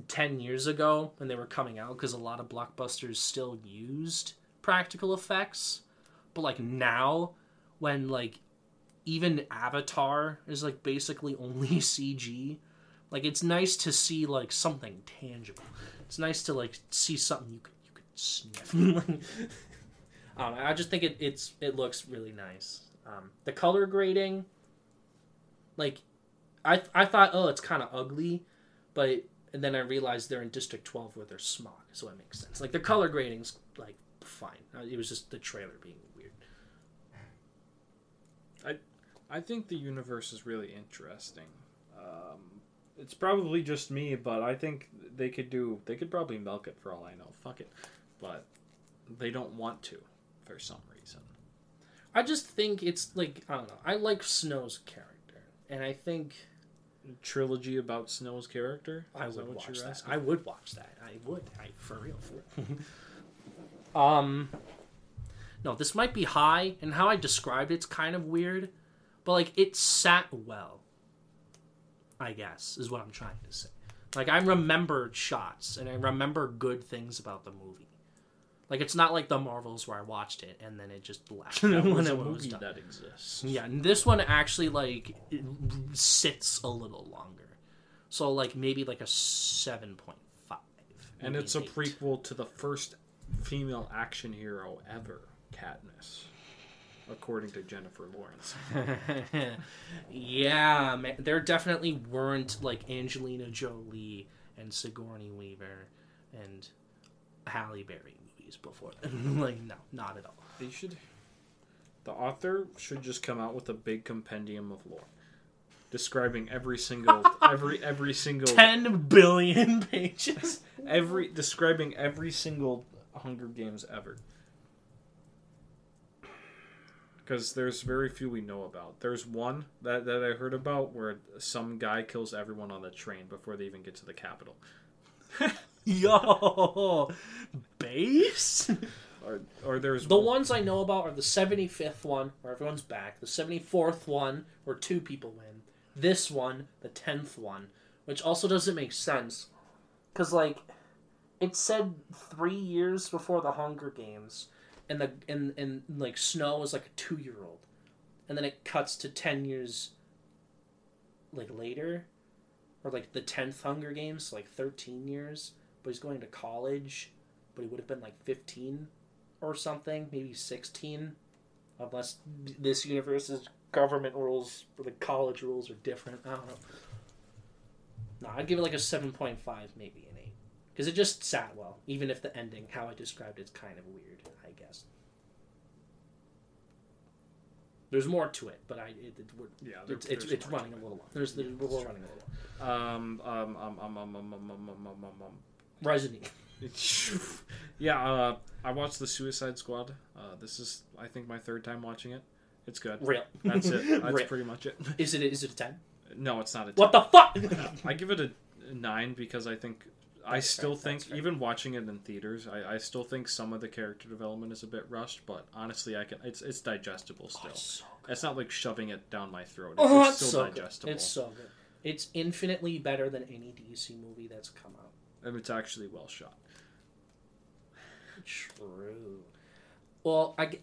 10 years ago when they were coming out because a lot of blockbusters still used practical effects. But like now when like even avatar is like basically only cg like it's nice to see like something tangible. It's nice to like see something you could you could sniff. I i just think it, it's it looks really nice. Um, the color grading like i i thought oh it's kind of ugly but and then I realized they're in District 12 where there's smog, so it makes sense. Like the color grading's like fine. Uh, It was just the trailer being weird. I think the universe is really interesting. Um, it's probably just me, but I think they could do. They could probably milk it for all I know. Fuck it, but they don't want to for some reason. I just think it's like I don't know. I like Snow's character, and I think Trilogy about Snow's character. I Is would what watch that. asking? I would watch that. I would. I for real. For real. um, no, this might be high, and how I described it's kind of weird, but like it sat well. I guess is what I'm trying to say. Like I remembered shots, and I remember good things about the movie. Like it's not like the Marvels where I watched it and then it just left That when it was done. that exists. Yeah, and this one actually like it sits a little longer. So like maybe like a seven point five. and it's a prequel to the first female action hero ever, Katniss, according to Jennifer Lawrence. yeah, man, there definitely weren't like Angelina Jolie and Sigourney Weaver and Halle Berry movies before like no, not at all. They should. The author should just come out with a big compendium of lore, describing every single, every every single, Ten billion pages. every describing every single Hunger Games ever. Because there's very few we know about. There's one that, that I heard about where some guy kills everyone on the train before they even get to the Capitol. Yo, base. Or, or there's The ones I know about are the 75th one, where everyone's back, the 74th one, where two people win, this one, the 10th one, which also doesn't make sense. Because, like, it said three years before the Hunger Games, and, the and, and like, Snow was like a two year old. and then it cuts to 10 years like later or like the 10th Hunger Games, like 13 years, but he's going to college, but he would have been like 15 or something, maybe 16 unless this universe's government rules or the college rules are different. I don't know. No, I'd give it like a 7.5, maybe an 8. Because it just sat well, even if the ending, how I described it's kind of weird, I guess. There's more to it, but I it, it, we're, Yeah, there- it's, it's, it's running a little long. There's, there's, we're running a little long. Um, um, um, um, um, um, um, um, um, um, um, um. Resident yeah, uh, I watched the Suicide Squad. Uh, this is, I think, my third time watching it. It's good. Real. That's it. That's Real. pretty much it. Is it, is it a 10? No, it's not a. 10. What the fuck? I give it a nine because I think I That's still fair, think fair. even watching it in theaters, I, I still think some of the character development is a bit rushed. But honestly, I can it's it's digestible Oh, still. it's so good. It's not like shoving it down my throat. It's, Oh, it's still so good. digestible. It's so good. It's infinitely better than any DC movie that's come out. And it's actually well shot. True. Well, I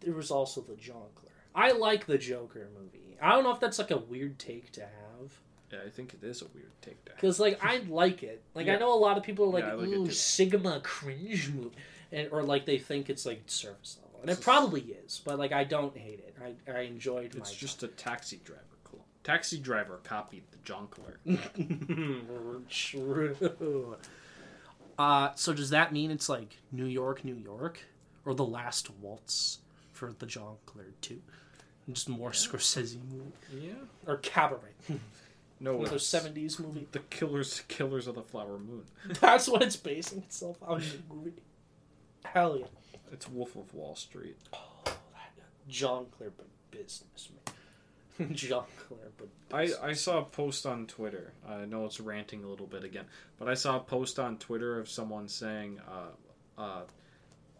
there was also the Jonkler. I like the Joker movie. I don't know if that's like a weird take to have. Yeah, I think it is a weird take down. Because like I like it. Like I know a lot of people are like, Yeah, like "Ooh. Sigma cringe movie," and or like they think it's like surface level, and It's it probably is. But like I don't hate it. I I enjoyed. It's just a taxi driver. Taxi driver copied the. True. Uh, so does that mean it's like New York, New York, or the Last Waltz for the John Clare two? Just more Scorsese movie Yeah. or Cabaret, No, of seventies movie. The killers, killers of the Flower Moon. That's what it's basing itself on. The movie. Hell yeah, It's Wolf of Wall Street. oh, that John Clare, but businessman. But I, I saw a post on Twitter. I know it's ranting a little bit again, but I saw a post on Twitter of someone saying uh, uh,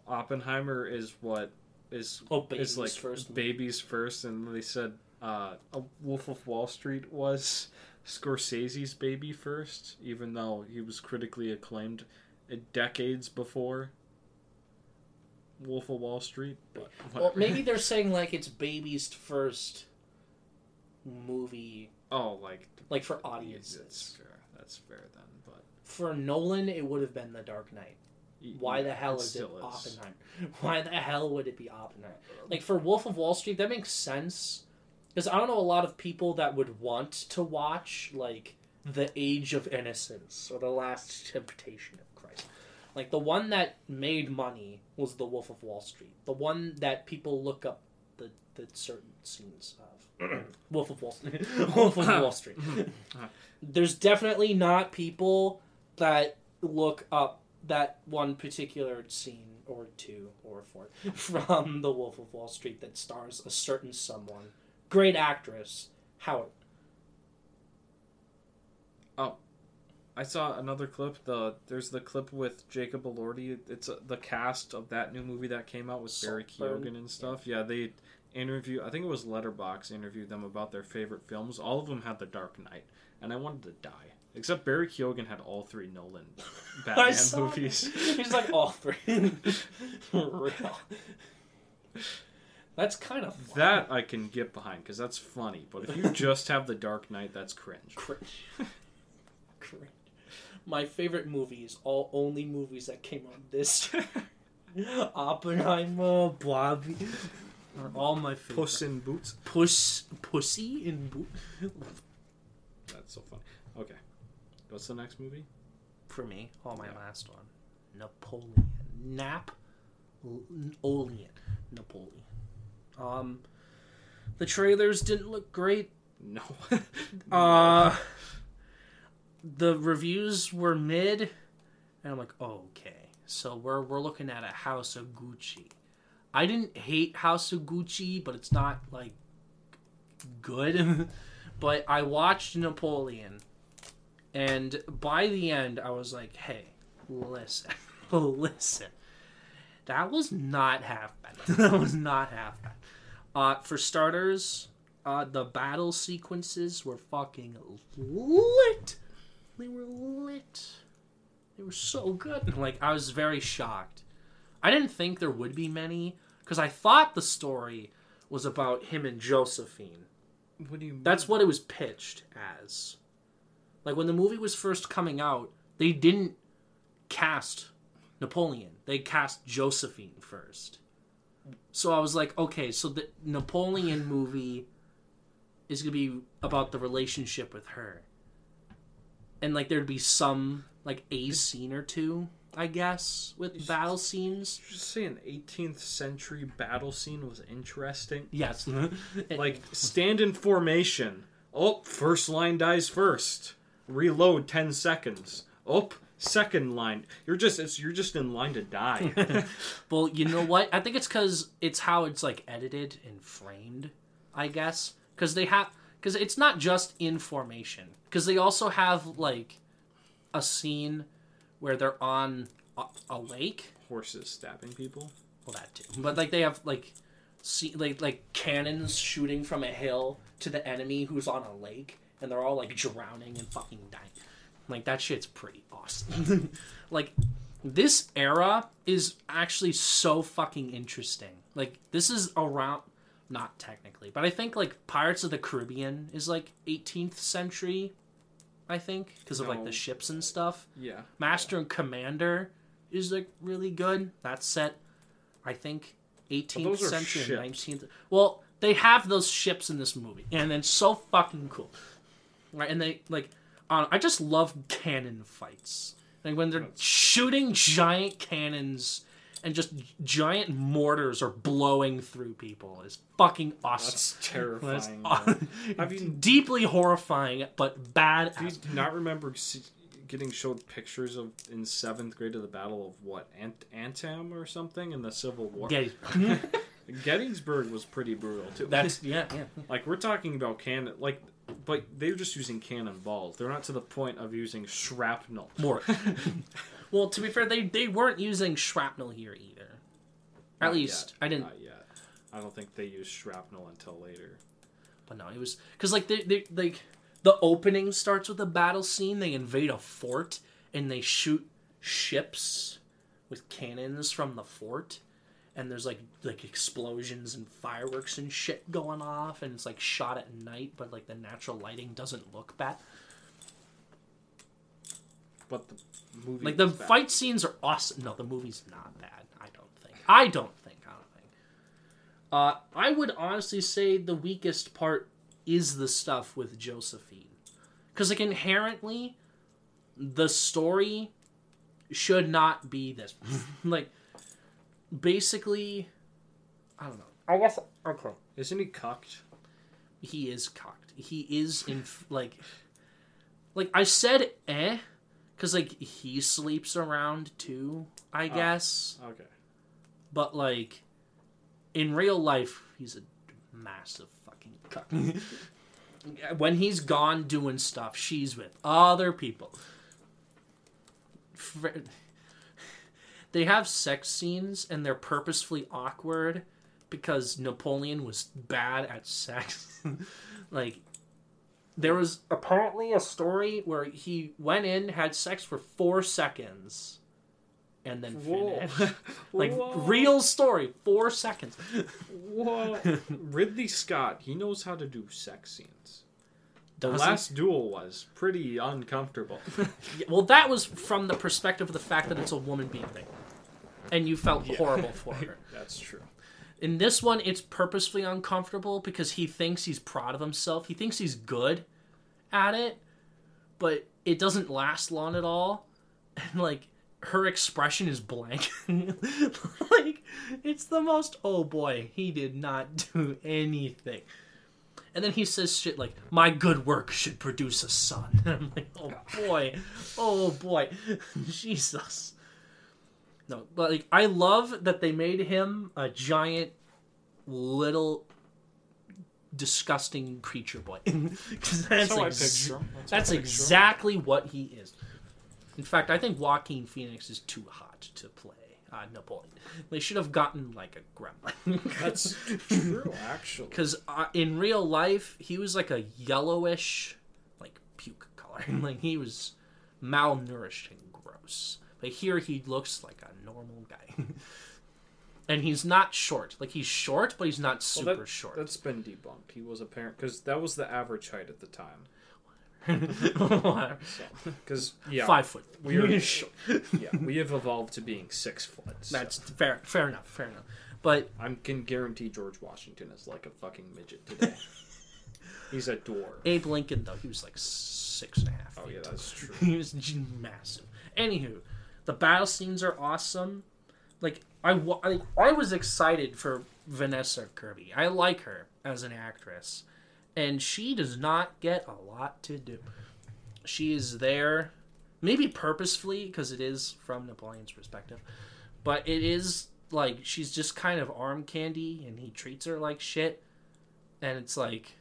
Oppenheimer is what is oh, is like first. babies first, and they said uh, Wolf of Wall Street was Scorsese's baby first, even though he was critically acclaimed decades before Wolf of Wall Street. But Well, maybe they're saying like it's babies first movie, oh, like like for that's audiences. fair. That's fair then, but. For Nolan, it would have been The Dark Knight. Why the hell It is it still is. Oppenheimer? Why the hell would it be Oppenheimer? Like for Wolf of Wall Street, that makes sense because I don't know a lot of people that would want to watch like The Age of Innocence or The Last Temptation of Christ. Like the one that made money was The Wolf of Wall Street. The one that people look up the the certain scenes of Wolf of Wall Street. Wolf of Wall Street. There's definitely not people that look up that one particular scene or two or four from The Wolf of Wall Street that stars a certain someone. Great actress. Howard. Oh, I saw another clip. The there's the clip with Jacob Elordi. It's uh, the cast of that new movie that came out with Barry Saltburn? Keoghan and stuff. Yeah, they interview. I think it was Letterboxd interviewed them about their favorite films. All of them had The Dark Knight, and I wanted to die. Except Barry Keoghan had all three Nolan Batman movies. it. He's like all three. Real. That's kind of fun. That I can get behind because that's funny. But if you just have The Dark Knight, that's cringe. cringe. cringe. My favorite movies, all only movies that came out this year. Oppenheimer, Barbie, are all my favorite. Puss in Boots. Puss, pussy in boot. That's so funny. Okay, what's the next movie? For me, oh my Yeah. last one, Napoleon. Nap, Olean, Napoleon. Um, the trailers didn't look great. No. Uh, the reviews were mid, and I'm like, oh, okay. So we're we're looking at a House of Gucci. I didn't hate House of Gucci, but it's not like good. but I watched Napoleon, and by the end, I was like, hey, listen, listen. That was not half bad. that was not half bad. Uh, for starters, uh, the battle sequences were fucking lit. They were lit. They were so good. Like I was very shocked. I didn't think there would be many because I thought the story was about him and Josephine. What do you? Mean? That's what it was pitched as. Like when the movie was first coming out, they didn't cast Napoleon. They cast Josephine first. So I was like, okay, so the Napoleon movie is gonna be about the relationship with her, and like there'd be some like a scene or two, I guess, with battle scenes. Just say an 18th century battle scene was interesting. Yes, Like stand in formation. Oh, first line dies first. Reload 10 seconds. Oh, second line. You're just it's you're just in line to die. Well, you know what? I think it's because it's how it's like edited and framed. I guess because they have because it's not just in formation because they also have like a scene where they're on a, a lake. Horses stabbing people. Well, that too. But like they have like see like like cannons shooting from a hill to the enemy who's on a lake, and they're all like drowning and fucking dying. Like that shit's pretty awesome. like this era is actually so fucking interesting. Like this is around not technically, but I think like Pirates of the Caribbean is like 18th century. I think because of like the ships and stuff. Yeah. Master and Commander is like really good. That's set, I think, 18th century ships. 19th. Well, they have those ships in this movie, and it's so fucking cool, right? And they like, uh, I just love cannon fights. Like when they're shooting giant cannons and just giant mortars are blowing through people is fucking awesome. That's That's terrifying. though. Have you- deeply horrifying, but bad. Do you not remember getting showed pictures of in seventh grade of the Battle of what Ant- Antietam or something in the Civil War? Yeah, Gettysburg was pretty brutal too. that's yeah, yeah. like we're talking about cannon, like, but they're just using cannonballs. They're not to the point of using shrapnel. More. Well, to be fair, they they weren't using shrapnel here either. At Not least yet. I didn't. Not yet. I don't think they used shrapnel until later. But no, it was because like they they like the opening starts with a battle scene. They invade a fort and they shoot ships with cannons from the fort. And there's like like explosions and fireworks and shit going off, and it's like shot at night, but like the natural lighting doesn't look bad. But the movie, Like the bad. fight scenes are awesome. No, the movie's not bad. I don't think. I don't think. I don't think. Uh, I would honestly say the weakest part is the stuff with Josephine, because like inherently, the story should not be this. like, basically, I don't know. I guess okay. Isn't he cocked? He is cocked. He is in like, like I said, eh, because like he sleeps around too. I Oh. guess, Okay. but like, in real life, he's a massive fucking cuck. when he's gone doing stuff, she's with other people. Fr- They have sex scenes and they're purposefully awkward because Napoleon was bad at sex. like there was apparently a story where he went in, had sex for 4 seconds and then Whoa. finished. Like Whoa. real story, 4 seconds. Whoa. Ridley Scott, he knows how to do sex scenes. The Does he? last duel was pretty uncomfortable. Yeah, well, that was from the perspective of the fact that it's a woman being there, and you felt Yeah. horrible for her. That's true. In this one, it's purposefully uncomfortable because he thinks he's proud of himself. He thinks he's good at it, but it doesn't last long at all. And like her expression is blank. like it's the most oh boy, he did not do anything. And then he says shit like, "My good work should produce a son." And I'm like, "Oh boy, oh boy, Jesus." No, but like I love that they made him a giant, little, disgusting creature boy. that's ex- That's that's exactly what he is. In fact, I think Joaquin Phoenix is too hot to play uh, Napoleon. They should have gotten like a gremlin. That's true, actually. because uh, in real life he was like a yellowish, like puke color. like he was malnourished and gross. But here he looks like a normal guy. and he's not short. Like he's short, but he's not Well, super that- short. That's been debunked. He was apparent because that was the average height at the time. Whatever. Because yeah, Five foot. we are- yeah, we have evolved to being six foot. so That's fair. Fair enough. Fair enough. But I can guarantee George Washington is like a fucking midget today. He's a dwarf. Abe Lincoln, though, he was like six and a half. Oh yeah, that's true. he was massive. Anywho, the battle scenes are awesome. Like I, I, I was excited for Vanessa Kirby. I like her as an actress, and she does not get a lot to do. She is there, maybe purposefully because it is from Napoleon's perspective, but it is like she's just kind of arm candy, and he treats her like shit, and it's like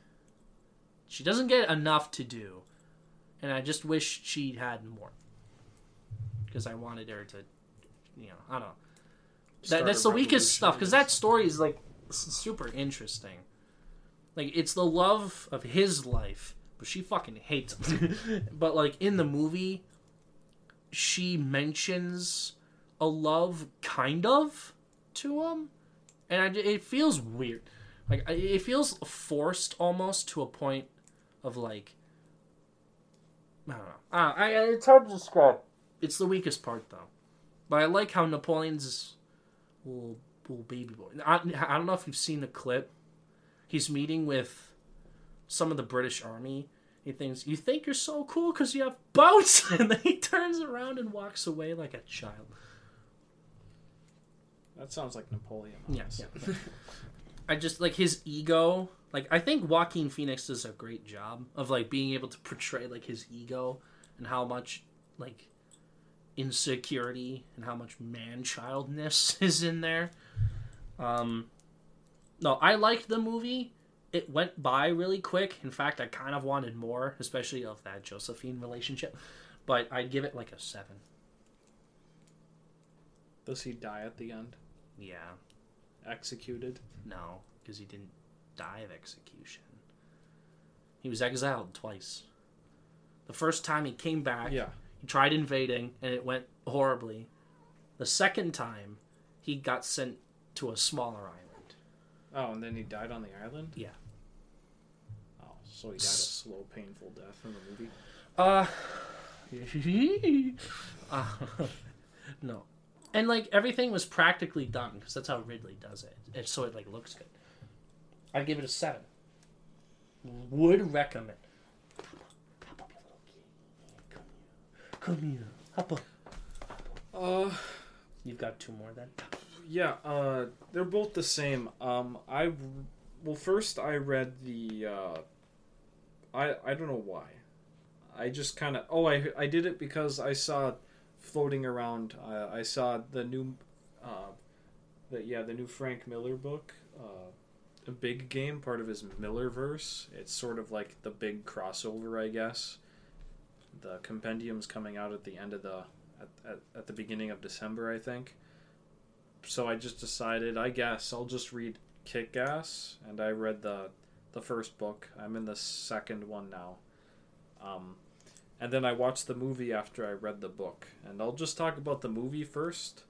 she doesn't get enough to do and I just wish she had more because I wanted her to, you know, I don't know. That, that's the weakest stuff because that story is like super interesting. Like it's the love of his life, but she fucking hates him. but like in the movie, she mentions a love kind of to him, and I, it feels weird. Like it feels forced almost to a point of like I don't know. Uh, I, I- it's hard to describe. It's the weakest part though, but I like how Napoleon's little, little baby boy. I, I don't know if you've seen the clip. He's meeting with some of the British army. He thinks you think you're so cool because you have boats, and then he turns around and walks away like a child. That sounds like Napoleon. Yeah, yeah. I just like his ego. Like I think Joaquin Phoenix does a great job of like being able to portray like his ego and how much like insecurity and how much man childness is in there. Um no, I liked the movie. It went by really quick. In fact, I kind of wanted more, especially of that Josephine relationship. But I'd give it like a seven. Does he die at the end? Yeah. Executed? No, because he didn't die of execution. He was exiled twice. The first time he came back, Yeah. He tried invading, and it went horribly. The second time, he got sent to a smaller island. Oh, and then he died on the island? Yeah. Oh, so he died a slow, painful death in the movie? Uh, uh no. And like everything was practically done because that's how Ridley does it. And so it like looks good. I'd give it a seven. Would recommend. Come here. Hop up. Uh, You've got two more then. yeah, uh, they're both the same. Um, I, well, first I read the, uh, I, I don't know why. I just kind of, oh, I, I did it because I saw floating around, uh, I saw the new, uh, the, yeah, the new Frank Miller book, uh, a big game, part of his Millerverse. It's sort of like the big crossover, I guess. The compendium's coming out at the end of the at, at, at the beginning of December, I think. So I just decided, I guess I'll just read Kick Ass, and I read the the first book. I'm in the second one now. Um, and then I watched the movie after I read the book, and I'll just talk about the movie first.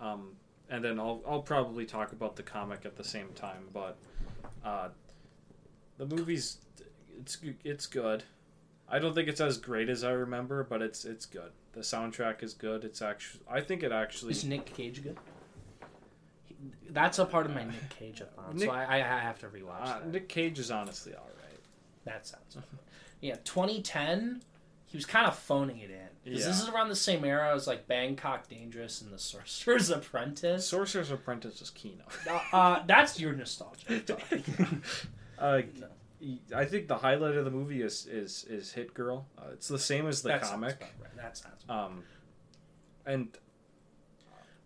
Um, and then I'll I'll probably talk about the comic at the same time, but uh, the movie's it's it's good. I don't think it's as great as I remember, but it's it's good. The soundtrack is good. It's actually I think it actually Is Nick Cage good? He- That's a part of my Nick Cage Nick- so I, I have to rewatch uh. Nick Cage is honestly all right. That sounds. yeah, 2010. He was kind of phoning it in because this is around the same era as like Bangkok Dangerous and The Sorcerer's Apprentice. Sorcerer's Apprentice is Kino. uh, uh, that's your nostalgia. uh, No. I think the highlight of the movie is is is Hit Girl. Uh, it's the same as the That sounds comic. about right. That sounds. Um, and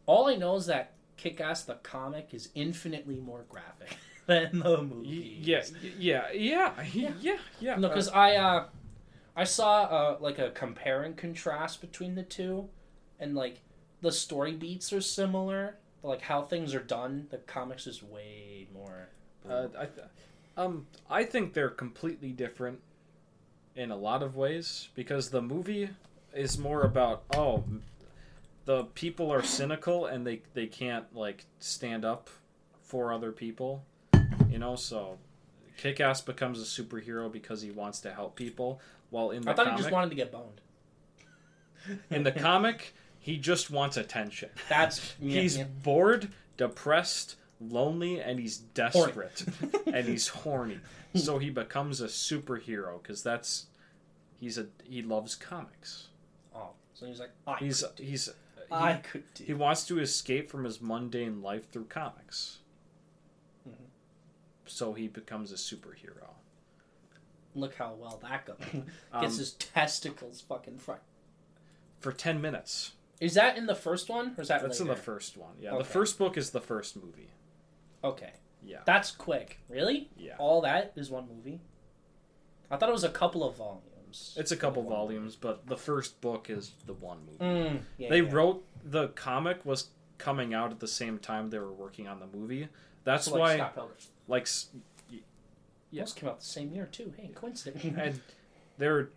All I know is that Kick-Ass the comic is infinitely more graphic than the movie. yeah, yeah, yeah, yeah, yeah, yeah. No, uh, because I uh, I saw uh, like a compare and contrast between the two, and like the story beats are similar, but like how things are done, the comics is way more. Uh, I, th- um, I think they're completely different in a lot of ways because the movie is more about oh, the people are cynical and they they can't like stand up for other people. You know, so Kick-Ass becomes a superhero because he wants to help people, while in the I thought comic, he just wanted to get boned. in the comic, he just wants attention. That's yeah, he's yeah. bored, depressed, lonely, and he's desperate, and he's horny. So he becomes a superhero because that's he's a he loves comics. Oh, so he's like, I He's could do. he's I he, could do. he wants to escape from his mundane life through comics. Mhm. So he becomes a superhero. Look how well that goes. Um, Gets his testicles fucking fried. for ten minutes. Is that in the first one, or is that That's in the first one. Yeah, Okay. the first book is the first movie. Okay, Yeah, that's quick. Really? yeah. All that is one movie? I thought it was a couple of volumes. It's a couple volumes, but the first book is the one movie. Mm, yeah, they yeah. wrote the comic was coming out at the same time they were working on the movie. That's So, like, why, Scott Pilgrim. like, Yeah. Those came out the same year too. Hey, coincidence. and they're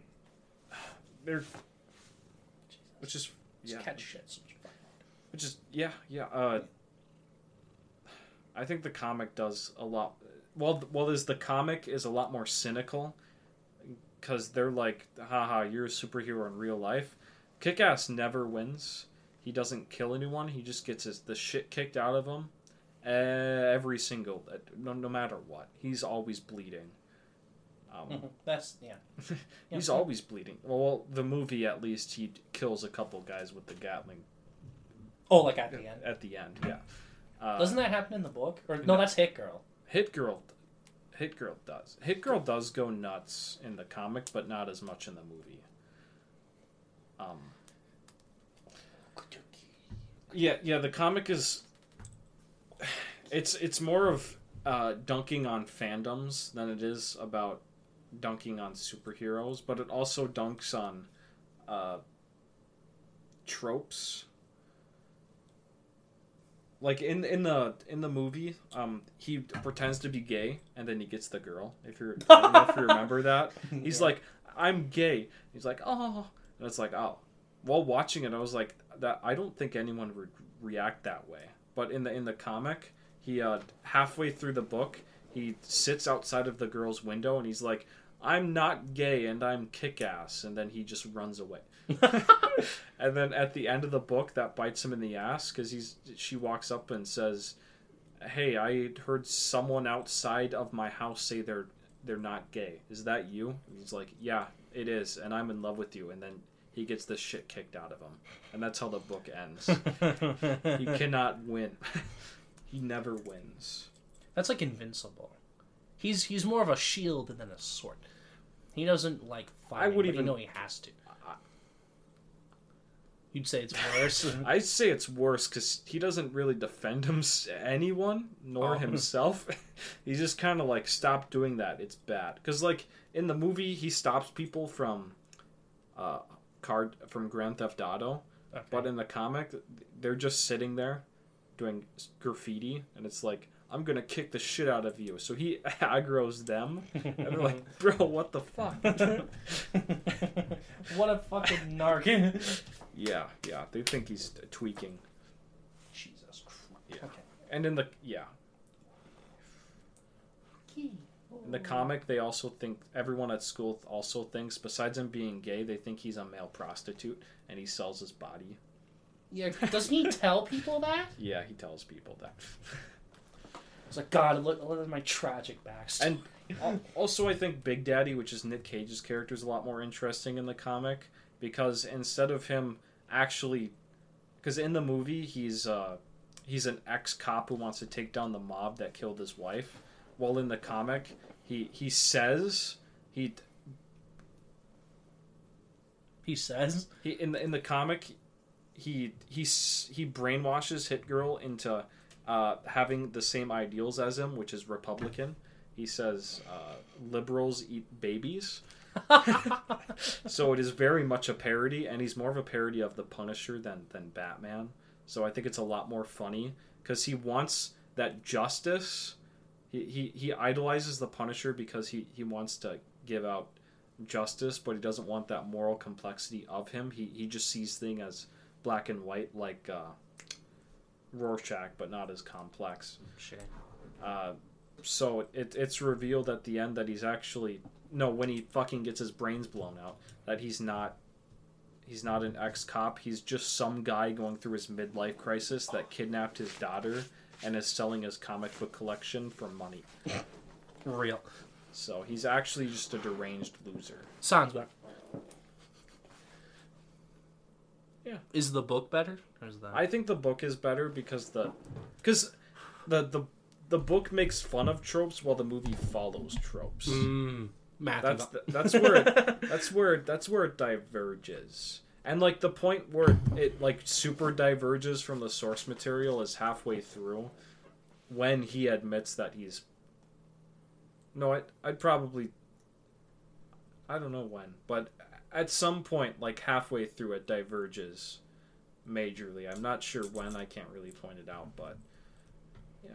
they're Jesus. which is Just yeah, catch shit. so much fun. which is yeah, yeah. Uh, I think the comic does a lot. Well, well, is the comic is a lot more cynical because they're like, haha, you're a superhero in real life. Kick Ass never wins. He doesn't kill anyone. He just gets his the shit kicked out of him uh, every single no, no matter what. He's always bleeding. Um, Mhm. That's yeah. He's Yeah. always bleeding. Well, the movie at least he kills a couple guys with the Gatling Oh, like at the end. at the end. Yeah. Uh, Doesn't that happen in the book? Or no, no. that's Hit Girl. Hit Girl? Hit Girl does. Hit Girl does go nuts in the comic, but not as much in the movie. Um. Yeah, yeah. The comic is. It's it's more of uh, dunking on fandoms than it is about dunking on superheroes, but it also dunks on uh, tropes. Like in in the in the movie, um, he pretends to be gay and then he gets the girl. If you're, I don't know if you remember that, he's Yeah. like, "I'm gay." He's like, "Oh," and it's like, "Oh." While watching it, I was like, "That I don't think anyone would react that way." But in the in the comic, he uh, halfway through the book, he sits outside of the girl's window and he's like, "I'm not gay and I'm kick ass," and then he just runs away. and then at the end of the book, that bites him in the ass because he's she walks up and says, "Hey, I heard someone outside of my house say they're they're not gay. Is that you?" And he's like, "Yeah, it is, and I'm in love with you." And then he gets the shit kicked out of him, and that's how the book ends. he cannot win. he never wins. That's like Invincible. He's he's more of a shield than a sword. He doesn't like fight. I would even- know he has to. I- You'd say it's worse. I'd say it's worse because he doesn't really defend him anyone nor Oh. himself. he just kind of like stop doing that. It's bad because like in the movie he stops people from uh card from Grand Theft Auto, Okay. but in the comic they're just sitting there doing graffiti and it's like I'm gonna kick the shit out of you. So he aggroes them and they're like, bro, what the fuck? what a fucking narc. yeah, yeah, they think he's tweaking. Jesus Christ. Yeah. Okay. And in the yeah, In the comic, they also think everyone at school also thinks, besides him being gay, they think he's a male prostitute and he sells his body. Yeah, doesn't he tell people that? Yeah, he tells people that. It's like God, look, look at my tragic backstory. And also, I think Big Daddy, which is Nick Cage's character, is a lot more interesting in the comic because instead of him actually, because in the movie he's uh, he's an ex cop who wants to take down the mob that killed his wife, while in the comic he he says he he says, He in the in the comic, he he he brainwashes Hit Girl into uh, having the same ideals as him, which is Republican. He says uh, liberals eat babies, so it is very much a parody, and he's more of a parody of the Punisher than than Batman. So I think it's a lot more funny because he wants that justice. He, he he idolizes the Punisher because he he wants to give out justice, but he doesn't want that moral complexity of him. He he just sees thing as black and white like uh, Rorschach, but not as complex. Shit. Uh, so it, it's revealed at the end that he's actually no when he fucking gets his brains blown out that he's not he's not an ex-cop he's just some guy going through his midlife crisis that kidnapped his daughter and is selling his comic book collection for money Real. so he's actually just a deranged loser Sounds better. Yeah. Is the book better? Or is that? i think the book is better because the because the the the book makes fun of tropes while the movie follows tropes Mm, Matthew. That's the, that's where it, that's where that's where it diverges. And like the point where it like super diverges from the source material is halfway through when he admits that he's No, I I'd probably I don't know when, but at some point like halfway through it diverges majorly. I'm not sure when, I can't really point it out, but yeah.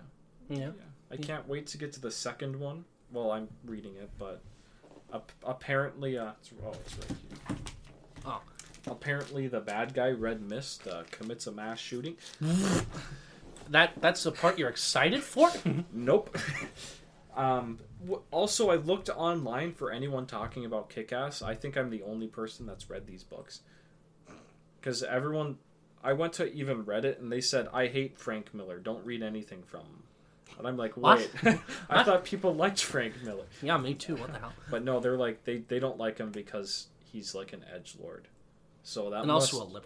yeah. I can't wait to get to the second one. Well, I'm reading it, but ap- apparently, uh, it's, oh, it's right here. Oh. Apparently, the bad guy, Red Mist, uh, commits a mass shooting. That that's the part you're excited for. Nope. um, w- also, I looked online for anyone talking about Kick Ass. I think I'm the only person that's read these books. Because everyone. I went to even Reddit and they said, I hate Frank Miller. Don't read anything from him. And I'm like, wait. I thought people liked Frank Miller. yeah, me too. What the hell? But no, they're like they, they don't like him because he's like an edge lord. So that And must, also a liberal.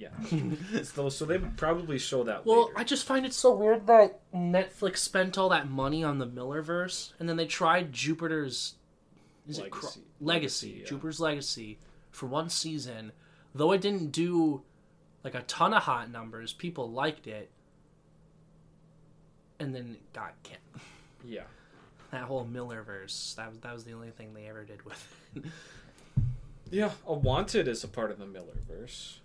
Yeah. so so they probably show that Well, later. I just find it so weird that Netflix spent all that money on the Millerverse, and then they tried Jupiter's is it Cro- Legacy. Legacy, Legacy, yeah. Jupiter's Legacy for one season. Though it didn't do like a ton of hot numbers, people liked it, and then it got canceled. yeah. That whole Millerverse, that was that was the only thing they ever did with it. Yeah, a Wanted is a part of the Millerverse.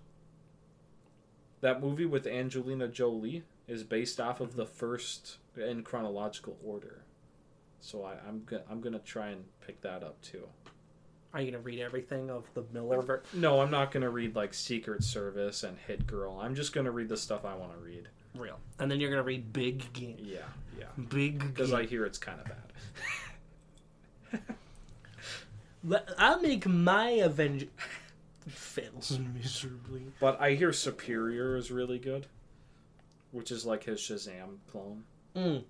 That movie with Angelina Jolie is based off of the mhm. first in chronological order. So I, I'm go- I'm gonna try and pick that up too. Are you gonna read everything of the Millerverse? No, I'm not gonna read like Secret Service and Hit Girl. I'm just gonna read the stuff I want to read. Real, and then you're gonna read Big Game. Yeah, yeah. Big Because I hear it's kind of bad. I'll make my Avenger. Fails miserably. But I hear Superior is really good, which is like his Shazam clone. Mm.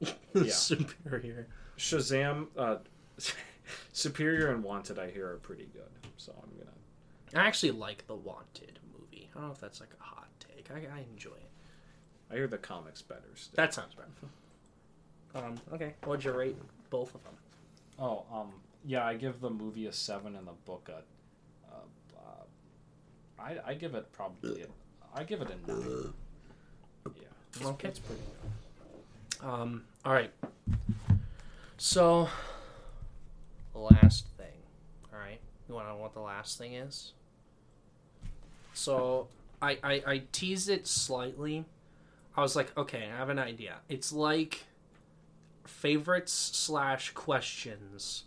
Yeah. Superior. Shazam, uh, Superior and Wanted, I hear are pretty good. So I'm gonna. I actually like the Wanted movie. I don't know if that's like a hot take. I, I enjoy it. I hear the comics better. Still. That sounds better. Um. Okay. What'd you rate both of them? Oh, um, yeah, I give the movie a seven and the book a. I I give it probably. A, I give it a nine. Yeah. It's, Okay. It's pretty good. Um. All right. So, last thing. All right. You want to know what the last thing is? So, I, I I teased it slightly. I was like, okay, I have an idea. It's like favorites slash questions,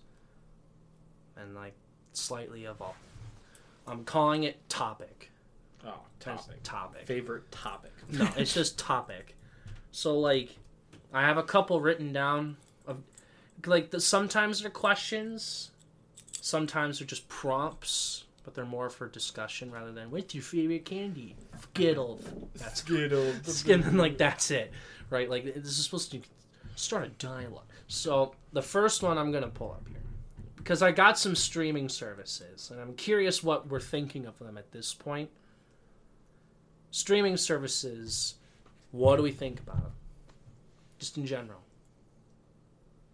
and like slightly evolved. I'm calling it topic. Oh, topic. Topic. Favorite topic. No, it's just topic. So like, I have a couple written down of like the, sometimes they're questions, sometimes they're just prompts, but they're more for discussion rather than what's your favorite candy? Skittles. That's Skittles. skin like that's it, right? Like this is supposed to start a dialogue. So the first one I'm gonna pull up here because I got some streaming services and I'm curious what we're thinking of them at this point. Streaming services, what do we think about them? Just in general.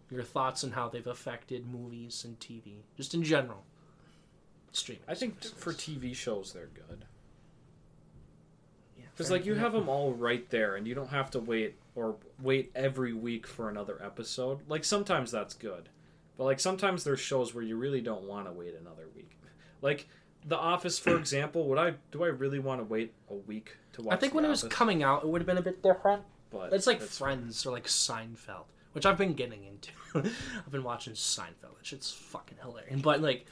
Your thoughts on how they've affected movies and TV, just in general. Streaming. I think services. for TV shows they're good. Because fair like you have them all right there, and you don't have to wait or wait every week for another episode. Like sometimes that's good, but like sometimes there's shows where you really don't want to wait another week. Like The Office, for example. Would I do I really want to wait a week to watch? I think when it was coming out, it would have been a bit different. but It's like Friends or like Seinfeld, which I've been getting into. I've been watching Seinfeld. That shit's fucking hilarious. But like,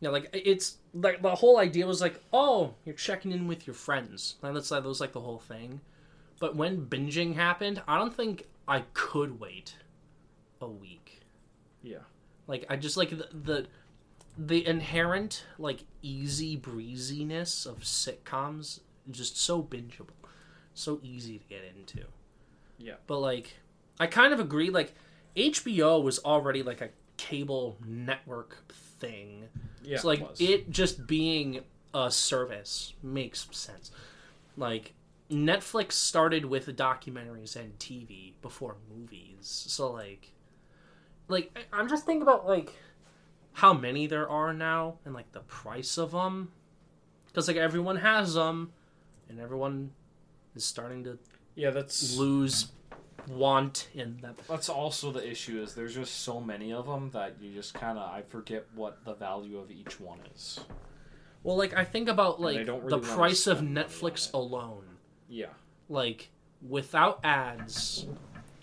Yeah, like it's like the whole idea was like, oh, you're checking in with your friends. And that's that was like the whole thing. But when binging happened, I don't think I could wait a week. Yeah. Like I just like the the, the inherent like easy breeziness of sitcoms just so bingeable, so easy to get into. Yeah. But like, I kind of agree. Like, HBO was already like a cable network thing. Yeah. so like was. it just being a service makes sense. Like Netflix started with documentaries and TV before movies. So like like I'm just thinking about like how many there are now and like the price of them cuz like everyone has them and everyone is starting to Yeah, that's lose want in them. that's also the issue is there's just so many of them that you just kind of I forget what the value of each one is. Well, like I think about like don't the price of spend money on Netflix alone. Yeah. like without ads,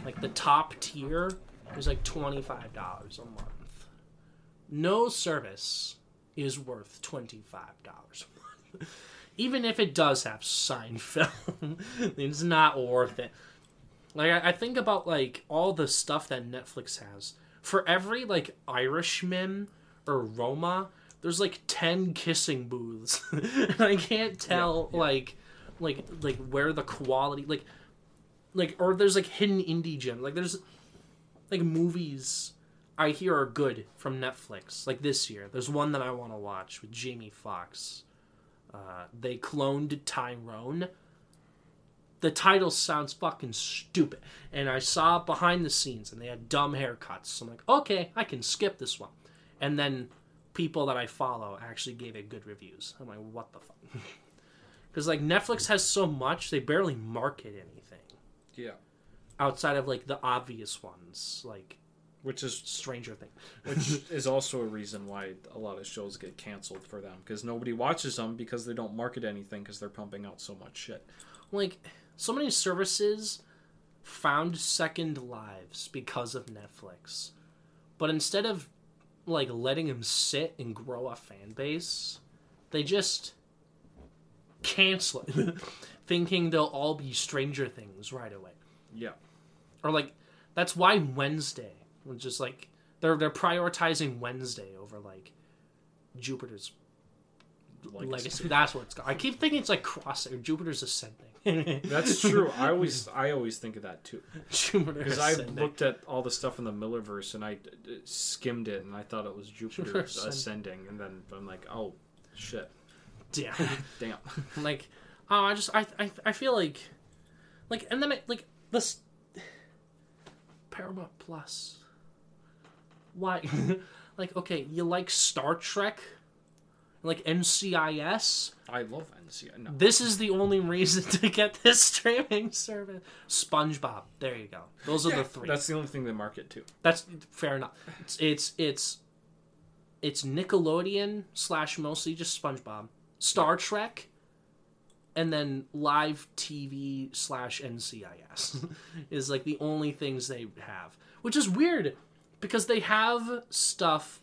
like the top tier is like twenty five dollars a month. No service is worth twenty five dollars a month. Even if it does have Seinfeld, it's not worth it. Like I, I think about like all the stuff that Netflix has. For every like Irishman or Roma, there's like ten kissing booths. and I can't tell yeah. like like like where the quality like like or there's like hidden indie gem like there's like movies i hear are good from netflix. Like this year there's one that i want to watch with jamie Foxx. uh, they cloned tyrone. The title sounds fucking stupid and i saw behind the scenes and they had dumb haircuts. So i'm like okay i can skip this one. And then people that i follow actually gave it good reviews. I'm like what the fuck? Because like netflix has so much they barely market anything. Yeah. Outside of like the obvious ones like Which is stranger things which is also a reason why a lot of shows get canceled for them because nobody watches them because they don't market anything because they're pumping out so much shit. like so many services found second lives because of netflix but instead of like letting them sit and grow a fan base they just cancel it thinking they'll all be stranger things right away Yeah. Or like that's why Wednesday was just like they're they're prioritizing Wednesday over like Jupiter's Legacy. legacy. That's what it's called. I keep thinking it's like cross or Jupiter's ascending. That's true. I always I always think of that too Jupiter because I looked at all the stuff in the Millerverse and I skimmed it and I thought it was Jupiter Ascending. ascending and then I'm like, oh shit, yeah. damn. like oh, I just I I I feel like like and then I, like this Paramount Plus. Why? like okay, you like Star Trek? Like NCIS? I love NCIS. No, This is the only reason to get this streaming service. SpongeBob. There you go. Those are the three. that's the only thing they market to. That's fair enough. It's it's it's, it's Nickelodeon slash mostly just SpongeBob, Star Trek, and then live TV slash NCIS is like the only things they have, which is weird because they have stuff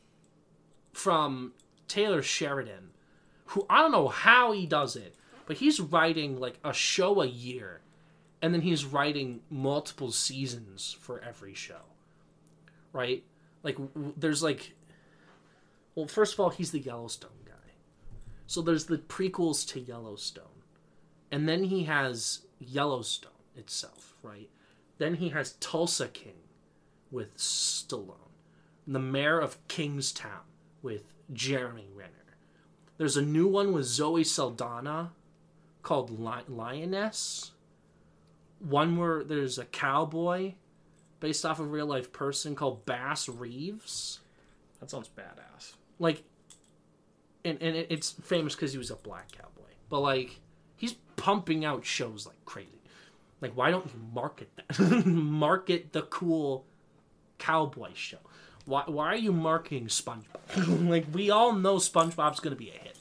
from Taylor Sheridan, who I don't know how he does it, but he's writing like a show a year, and then he's writing multiple seasons for every show right? Like, there's like, well, first of all, he's the Yellowstone guy. So there's the prequels to Yellowstone. And then he has Yellowstone itself, right? Then he has Tulsa King with Stallone. The Mayor of Kingstown with Jeremy Renner. There's a new one with Zoe Saldana called Li- Lioness. One where there's a cowboy based off a real life person called Bass Reeves. That sounds badass. Like, and, and it's famous because he was a black cowboy. But, like, pumping out shows like crazy. Like, why don't you market that? market the cool cowboy show. Why, why are you marketing SpongeBob? like, we all know SpongeBob's going to be a hit.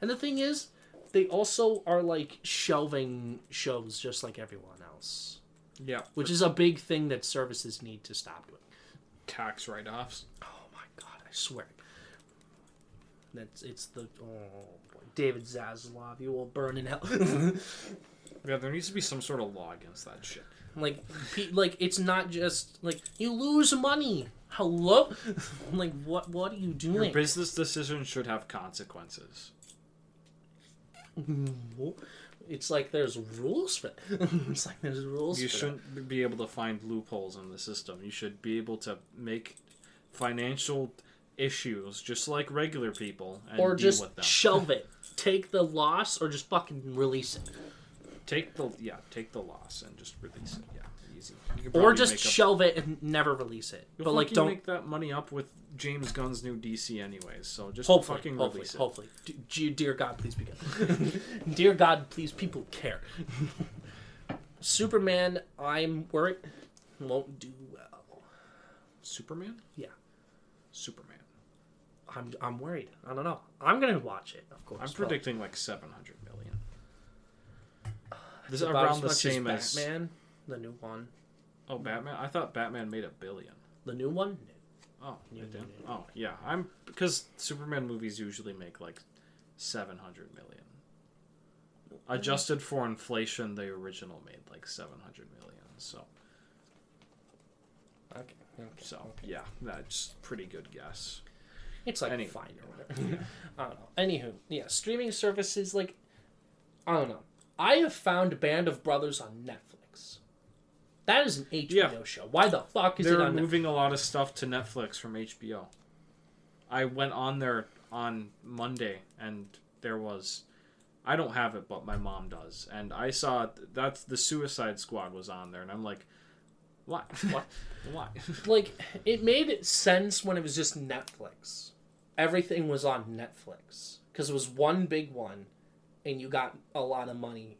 And the thing is, they also are, like, shelving shows just like everyone else Yeah, which is a big thing that services need to stop doing. tax write-offs. Oh my god, I swear. That's it's the oh David Zaslav. You will burn in hell. Yeah, there needs to be some sort of law against that shit. like, pe- like it's not just like you lose money. Hello, like what? What are you doing? Your business decisions should have consequences. It's like there's rules for. it's like there's rules. You shouldn't be able to find loopholes in the system. You should be able to make financial issues just like regular people and or deal just with them. shelve it. Take the loss, or just fucking release it. take the yeah, take the loss and just release it. Yeah, easy. Or just shelve it and never release it. You'll but like, don't make that money up with James Gunn's new DC anyways. So just Hopefully, fucking hopefully, release it. hopefully. D- g- dear God, please be good. dear God, please, people care. Superman, I'm worried, won't do well. Superman? Yeah. Superman. I'm, I'm worried. I don't know. I'm gonna watch it, of course. I'm predicting like 700 million. This is about around the same as Batman, the new one. Oh, Batman. I thought Batman made a billion. The new one. Oh, Yeah, it did? yeah, Oh, yeah. I'm because Superman movies usually make like 700 million. Mm-hmm. Adjusted for inflation, the original made like 700 million. So, Okay. okay. so yeah, that's pretty good guess. It's like Anyway. fine or whatever. I don't know. Anywho, yeah, streaming services like I don't know. I have found Band of Brothers on Netflix. That is an HBO Yeah. show. Why the fuck is it on? They're on Netflix? moving a lot of stuff to Netflix from HBO. I went on there on Monday and there was I don't have it but my mom does and I saw that's the Suicide Squad was on there and I'm like why what why Like it made sense when it was just Netflix. Everything was on Netflix because it was one big one, and you got a lot of money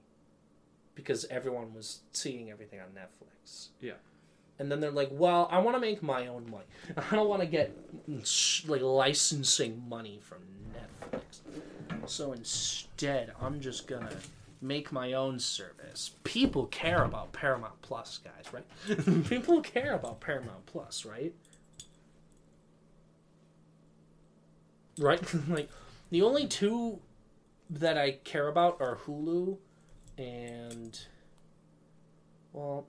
because everyone was seeing everything on Netflix. Yeah. And then they're like, "Well, I want to make my own money. I don't want to get like licensing money from Netflix. So instead, I'm just gonna make my own service. People care about Paramount Plus, guys, right? People care about Paramount Plus, right? Right? like the only two that I care about are Hulu and well,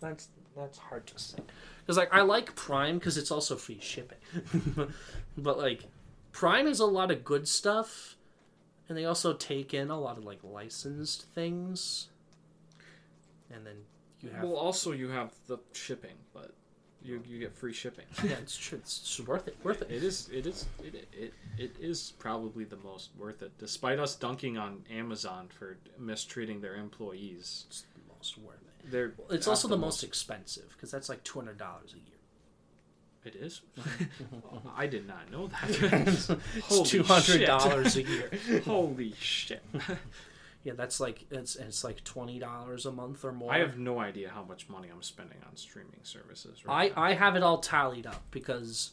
that's that's hard to say. Cuz like I like Prime cuz it's also free shipping. but like Prime is a lot of good stuff and they also take in a lot of like licensed things. And then you have well also you have the shipping but you you get free shipping yeah, it's true. It's, it's worth it. Worth it. it is it is it, it it is probably the most worth it despite us dunking on Amazon for mistreating their employees It's the most worth it. they're It's also the most expensive because that's like two hundred dollars a year. It is. I did not know that. it's Holy two hundred shit. dollars a year. Holy shit! Yeah, that's like it's it's like twenty dollars a month or more. I have no idea how much money I'm spending on streaming services. I now. I have it all tallied up because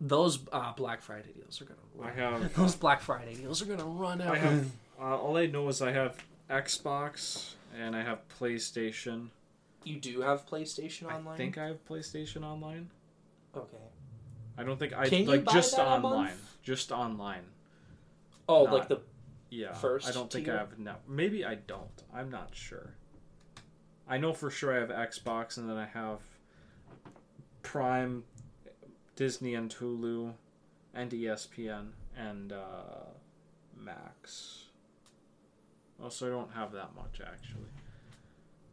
those uh, Black Friday deals are gonna. I have. Those Black Friday deals are gonna run out. I have. Uh, all I know is I have Xbox and I have PlayStation. You do have PlayStation online. I think I have PlayStation Online. Okay. I don't think I Can you like buy just that a online. month? Just online. Oh, Not- like the Yeah. First I don't think tier? I have no. Maybe I don't. I'm not sure. I know for sure I have Xbox and then I have Prime, Disney and Hulu, and ESPN and uh, Max. Also, I don't have that much actually,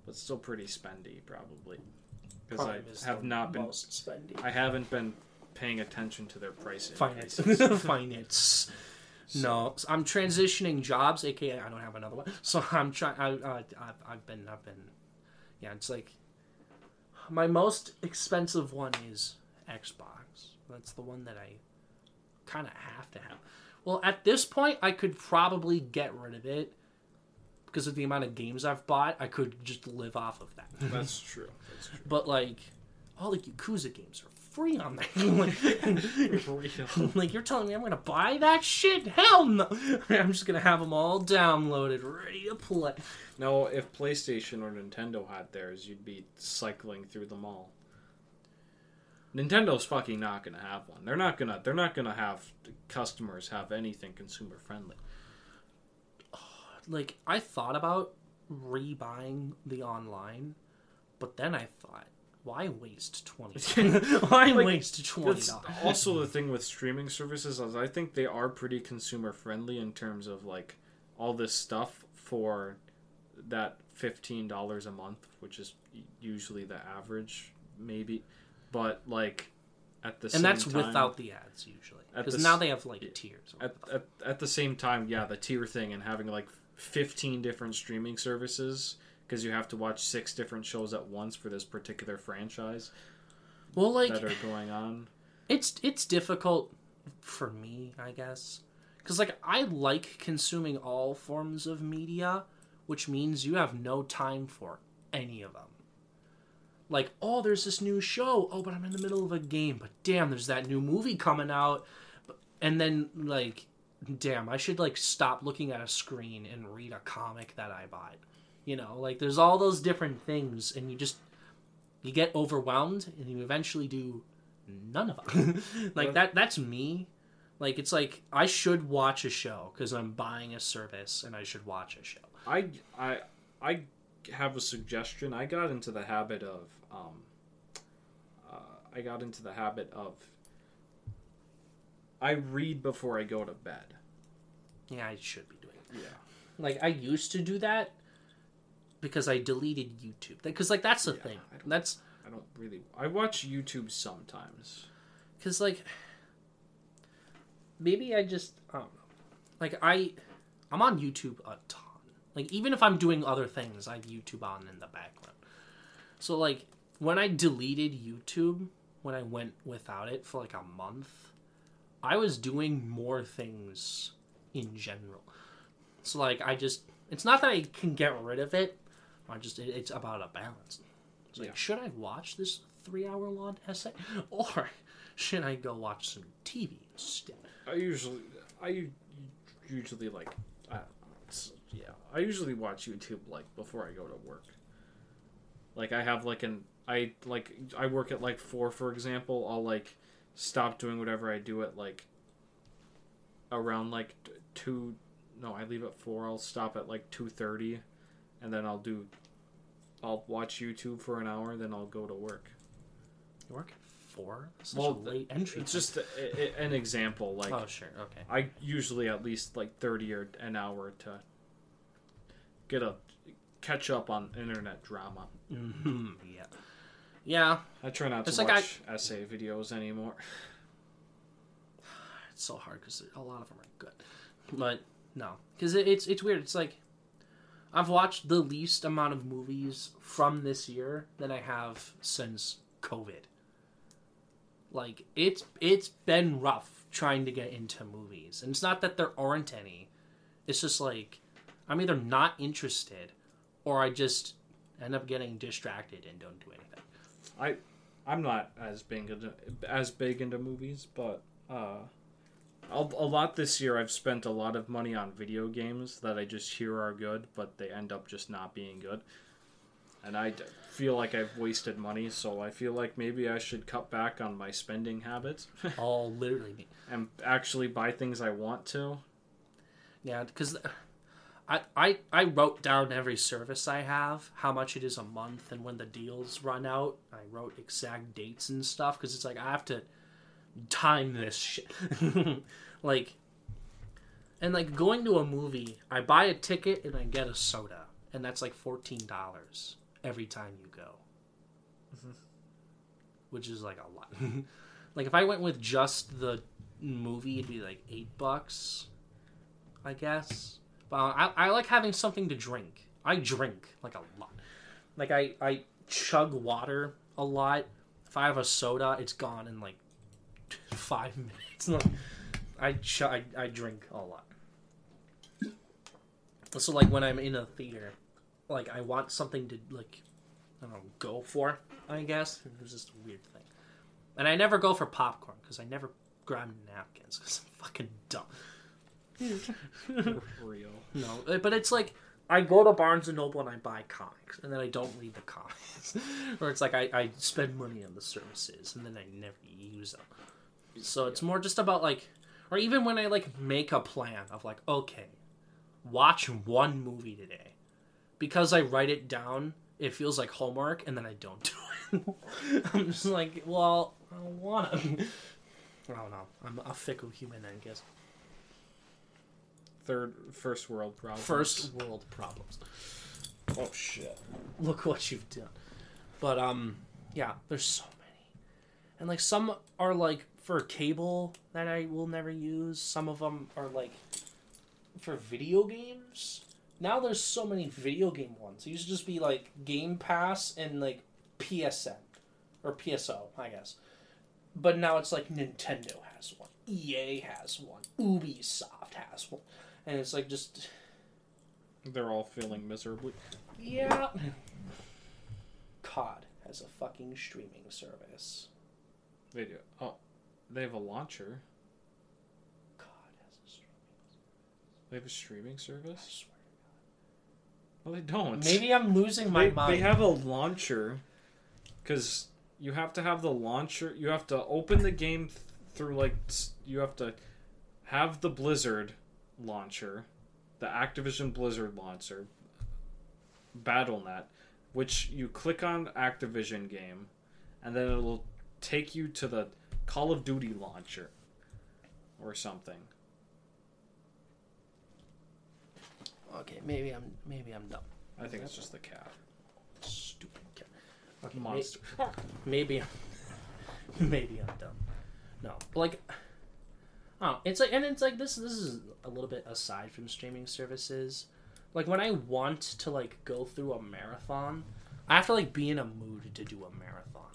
but still pretty spendy probably because I have not been. spendy. I haven't been paying attention to their price Finance. Finance. No, so I'm transitioning jobs, aka I don't have another one. So I'm trying. I, uh, I've, I've been, I've been. Yeah, it's like my most expensive one is Xbox. That's the one that I kind of have to have. Well, at this point, I could probably get rid of it because of the amount of games I've bought. I could just live off of that. That's true. But like, all the Yakuza games are free on there. like, like, you're telling me I'm gonna buy that shit? Hell no! I'm just gonna have them all downloaded, ready to play. No, if PlayStation or Nintendo had theirs, you'd be cycling through them all. Nintendo's fucking not gonna have one. They're not gonna. They're not gonna have customers have anything consumer friendly. Like I thought about rebuying the online, but then I thought, why waste twenty? why Like, waste twenty That's also the thing with streaming services is I think they are pretty consumer friendly in terms of like all this stuff for that fifteen dollars a month, which is usually the average, maybe. But like at the same time. and that's time, without the ads usually, because now they have like tiers. at, at, at the same time, yeah, the tier thing and having like 15 different streaming services because you have to watch six different shows at once for this particular franchise Well, like that are going on. it's it's difficult for me, I guess, because like I like consuming all forms of media, which means you have no time for any of them. Like, oh, there's this new show. Oh, but I'm in the middle of a game. But damn, there's that new movie coming out. And then like, damn, I should like stop looking at a screen and read a comic that I bought. You know, like there's all those different things, and you just you get overwhelmed, and you eventually do none of them. like Well- that that's me. Like it's like I should watch a show because I'm buying a service and I should watch a show. I I I have a suggestion. I got into the habit of um uh, I got into the habit of I read before I go to bed. Yeah, I should be doing. That. Yeah. Like I used to do that because I deleted YouTube. Because like that's the Yeah, thing. I That's I don't really I watch YouTube sometimes. because like maybe I just I don't know. Like I I'm on YouTube a ton. Like even if I'm doing other things, I have YouTube on in the background. So like when I deleted YouTube, when I went without it for like a month, I was doing more things in general. So like I just it's not that I can get rid of it. I just it, it's about a balance. It's like Yeah. should I watch this 3-hour long essay or should I go watch some TV instead? I usually I usually like uh, I, yeah I usually watch YouTube like before I go to work. Like I have like an I like I work at like four for example. I'll like stop doing whatever I do at like around like two. No, I leave at four. I'll stop at like two thirty, and then I'll do. I'll watch YouTube for an hour, then I'll go to work. You work at 4? That's Well, such a late entry. It's just a, a- an example. Like Oh, sure. Okay. I usually at least like thirty or an hour to get a catch up on internet drama. hmm Yeah. Yeah, I try not It's to like I- watch essay videos anymore. it's so hard because a lot of them are good, but no, because it, it's it's weird. It's like I've watched the least amount of movies from this year than I have since COVID. Like it's it's been rough trying to get into movies, and it's not that there aren't any. It's just like I'm either not interested, or I just end up getting distracted and don't do anything. I I'm not as big into as big into movies, but uh, a, lot this year I've spent a lot of money on video games that I just hear are good, but they end up just not being good. And I feel like I've wasted money, so I feel like maybe I should cut back on my spending habits All literally me. and actually buy things I want to. Yeah, because I, I I wrote down every service I have, how much it is a month, and when the deals run out. I wrote exact dates and stuff because it's like I have to time this shit. like, and like going to a movie, I buy a ticket and I get a soda, and that's like fourteen dollars every time you go, mm-hmm. which is like a lot. like if I went with just the movie, it'd be like eight bucks. I guess. But I, I like having something to drink. I drink like a lot. Like I, I chug water a lot. If I have a soda, it's gone in like five minutes. Like, I, ch- I I drink a lot. So like when I'm in a theater, like I want something to like, I don't know, go for. I guess it's just a weird thing. And I never go for popcorn because I never grab napkins because I'm fucking dumb. Real. No, uh, but it's like I go to Barnes and Noble and I buy comics, and then I don't read the comics, or it's like I, I spend money on the services and then I never use them. So it's more just about like, or even when I like make a plan of like, okay, watch one movie today, because I write it down, it feels like homework, and then I don't do it. I'm just like, well, I don't wanna. I don't know. I'm a fickle human, I guess. Third, first world problems. First world problems. Oh shit. Look what you've done. But um, yeah, there's so many, and like some are like for cable that I will never use. Some of them are like for video games. Now there's so many video game ones. It used to just be like Game Pass and like PSN or PSO, I guess. But now it's like Nintendo has one, EA has one, Ubisoft has one, and it's like just They're all failing miserably. yeah. COD has a fucking streaming service. They do. Oh, they have a launcher. COD has a streaming. service. They have a streaming I service. swear. No, they don't. Maybe I'm losing my they, mind. they have a launcher because you have to have the launcher. You have to open the game th- through like you have to have the Blizzard launcher, the Activision Blizzard launcher, Battle.net, which you click on Activision game, and then it'll take you to the Call of Duty launcher or something. Okay, maybe I'm maybe I'm dumb. I think it's just the cat Stupid cat. Okay, monster. maybe maybe I'm dumb. No, like, oh, it's like, and it's like this. This is a little bit aside from streaming services. Like when I want to like go through a marathon, I have to like be in a mood to do a marathon.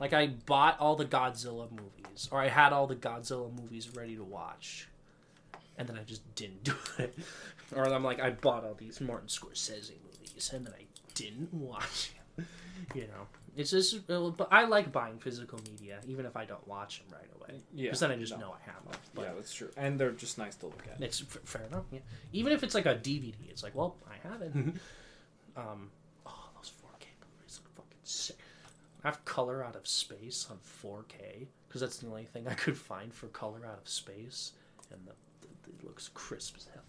Like I bought all the Godzilla movies, or I had all the Godzilla movies ready to watch, and then I just didn't do it. Or I'm like, I bought all these Martin Scorsese movies, and then I didn't watch them. You know, it's just. But I like buying physical media, even if I don't watch them right away, Yeah, because then I just no. know I have them. But yeah, that's true, and they're just nice to look at. it's f- fair enough. Yeah. Even if it's like a DVD, it's like, well, I have it. um, oh, those 4K Blu-rays look fucking sick. Have Color Out of Space on 4K because that's the only thing I could find for Color Out of Space, and the, the, it looks crisp as hell.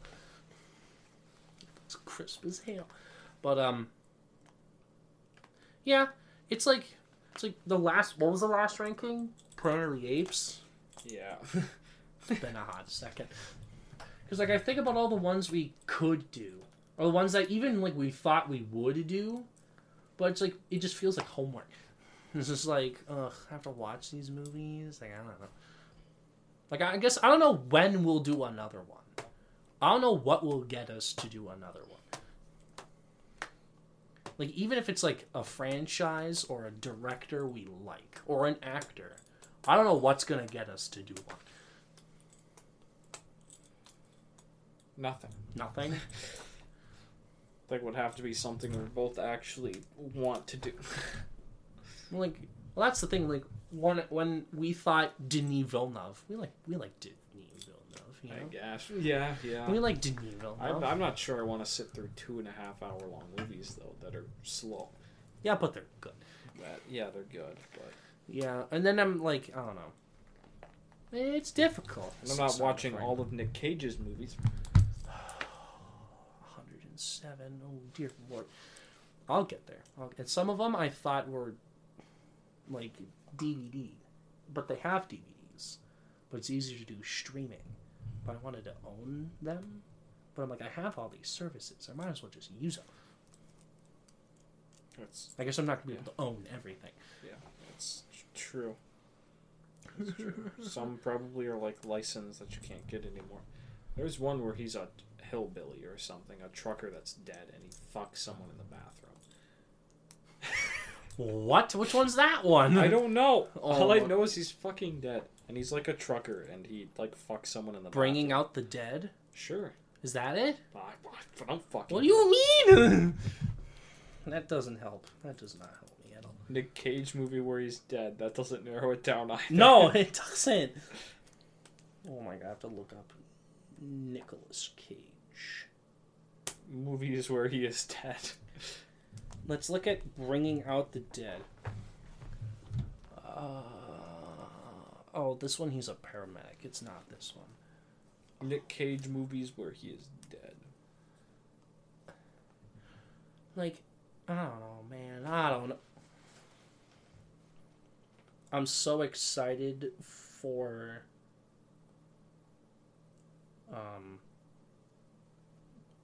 It's crisp as hell, but um, yeah, it's like it's like the last. What was the last ranking? Planet Apes Yeah. it's been a hot second. Because like I think about all the ones we could do, or the ones that even like we thought we would do, but it's like it just feels like homework. It's just like, ugh, I have to watch these movies. Like I don't know. Like I guess I don't know when we'll do another one. I don't know what will get us to do another one. Like even if it's like a franchise or a director we like or an actor, I don't know what's gonna get us to do one. Nothing. Nothing. Like would have to be something we both actually want to do. Well, like, well, that's the thing. Like, when when we thought Denis Villeneuve, we like we like Denis Villeneuve. You I guess. Yeah, yeah. we like Denis I'm, Villeneuve. I'm not sure I want to sit through two and a half hour long movies though that are slow. Yeah, but they're good. But, yeah, they're good, but Yeah, and then I'm like, I don't know. It's difficult. and I'm not Sorry, watching Frank. all of Nick Cage's movies. 107. Oh dear lord. I'll get there. I'll, and some of them I thought were like DVD, but they have DVDs. But it's easier to do streaming. But I wanted to own them. But I'm like, I have all these services. I might as well just use them. That's I guess I'm not gonna be able to own everything. yeah, that's true. That's true. Some probably are like licensed that you can't get anymore. There's one where he's a hillbilly or something, a trucker that's dead, and he fucks someone in the bathroom. What? Which one's that one? I don't know. Oh all I Oh. know is he's fucking dead, and he's like a trucker, and he like fucks someone in the Bringing bathroom. out the dead. Sure. Is that it? I, I don't fucking. What do you mean? that doesn't help. That does not help me at all. Nick Cage movie where he's dead. That doesn't narrow it down either. No, it doesn't. Oh my god, I have to look up Nicholas Cage. movies where he is dead. Let's look at Bringing Out the Dead. Uh, oh, this one he's a paramedic. It's not this one. Nick Cage movies where he is dead. Like, I don't know, man. I don't know. I'm so excited for um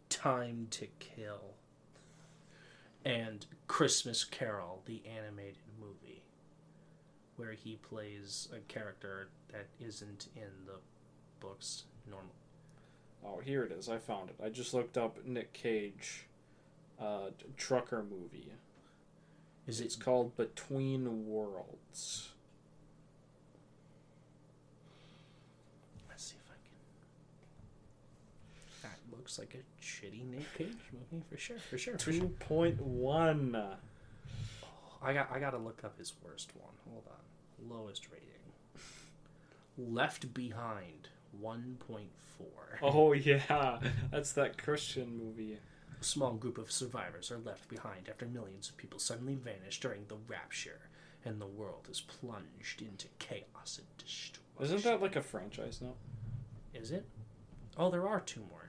Time to Kill and Christmas Carol, the animated movie, where he plays a character that isn't in the books normal. Oh, here it is. I found it. I just looked up Nick Cage uh, trucker movie. Is It's it called Between Worlds. Let's see if I can. That looks like a shitty Nick Cage movie for sure, for sure. For sure. 2.1. I got, I gotta look up his worst one. Hold on, lowest rating. Left Behind, one point four. Oh, yeah. That's that Christian movie. A small group of survivors are left behind after millions of people suddenly vanish during the rapture, and the world is plunged into chaos and destruction. Isn't that like a franchise now? Is it? Oh, there are two more.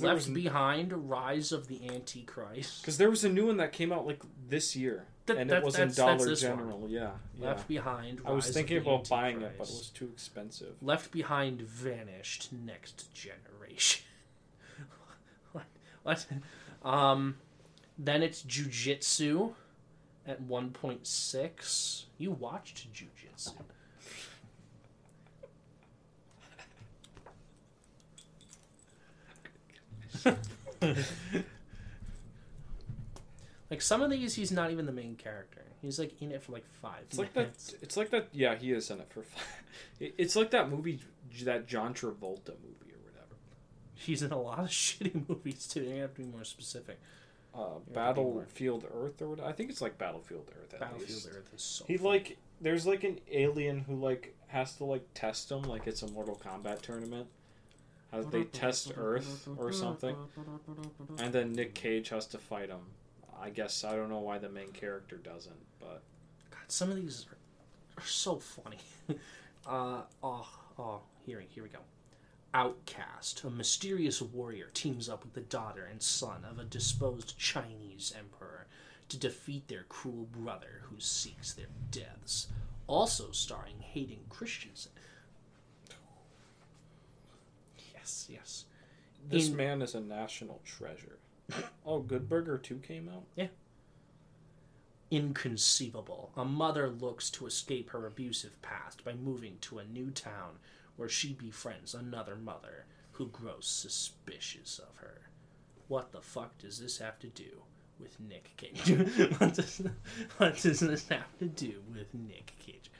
Left was- Behind, Rise of the Antichrist. Because there was a new one that came out like this year, That- and that- it was in Dollar one. General. Yeah, yeah. Left Behind. I was Rise thinking about buying it, but it was too expensive. Left Behind vanished. Next generation. what? What? Um, then it's Jujitsu at one point six. You watched Jujitsu. Like some of these, he's not even the main character. He's like in it for like five. It's like that. It's like that. Yeah, he is in it for. It- It's like that movie, that John Travolta movie or whatever. He's in a lot of shitty movies too. You have to be more specific. Uh, Yeah, I think Battlefield Earth or what? I think it's like Battlefield Earth. At Battlefield least. Earth is so. He fun. like there's like an alien who like has to like test him like it's a Mortal Kombat tournament. How they test Earth or something, and then Nick Cage has to fight him. I guess I don't know why the main character doesn't, but God, some of these are, are so funny. uh, oh, oh, here, here we go. Outcast, a mysterious warrior, teams up with the daughter and son of a disposed Chinese emperor to defeat their cruel brother who seeks their deaths. Also starring Hayden Christensen. Yes, yes. this In- man is a national treasure. oh, Good Burger Two came out. Yeah. Inconceivable. A mother looks to escape her abusive past by moving to a new town where she befriends another mother who grows suspicious of her. What the fuck does this have to do with Nick Cage? what, does, what does this have to do with Nick Cage?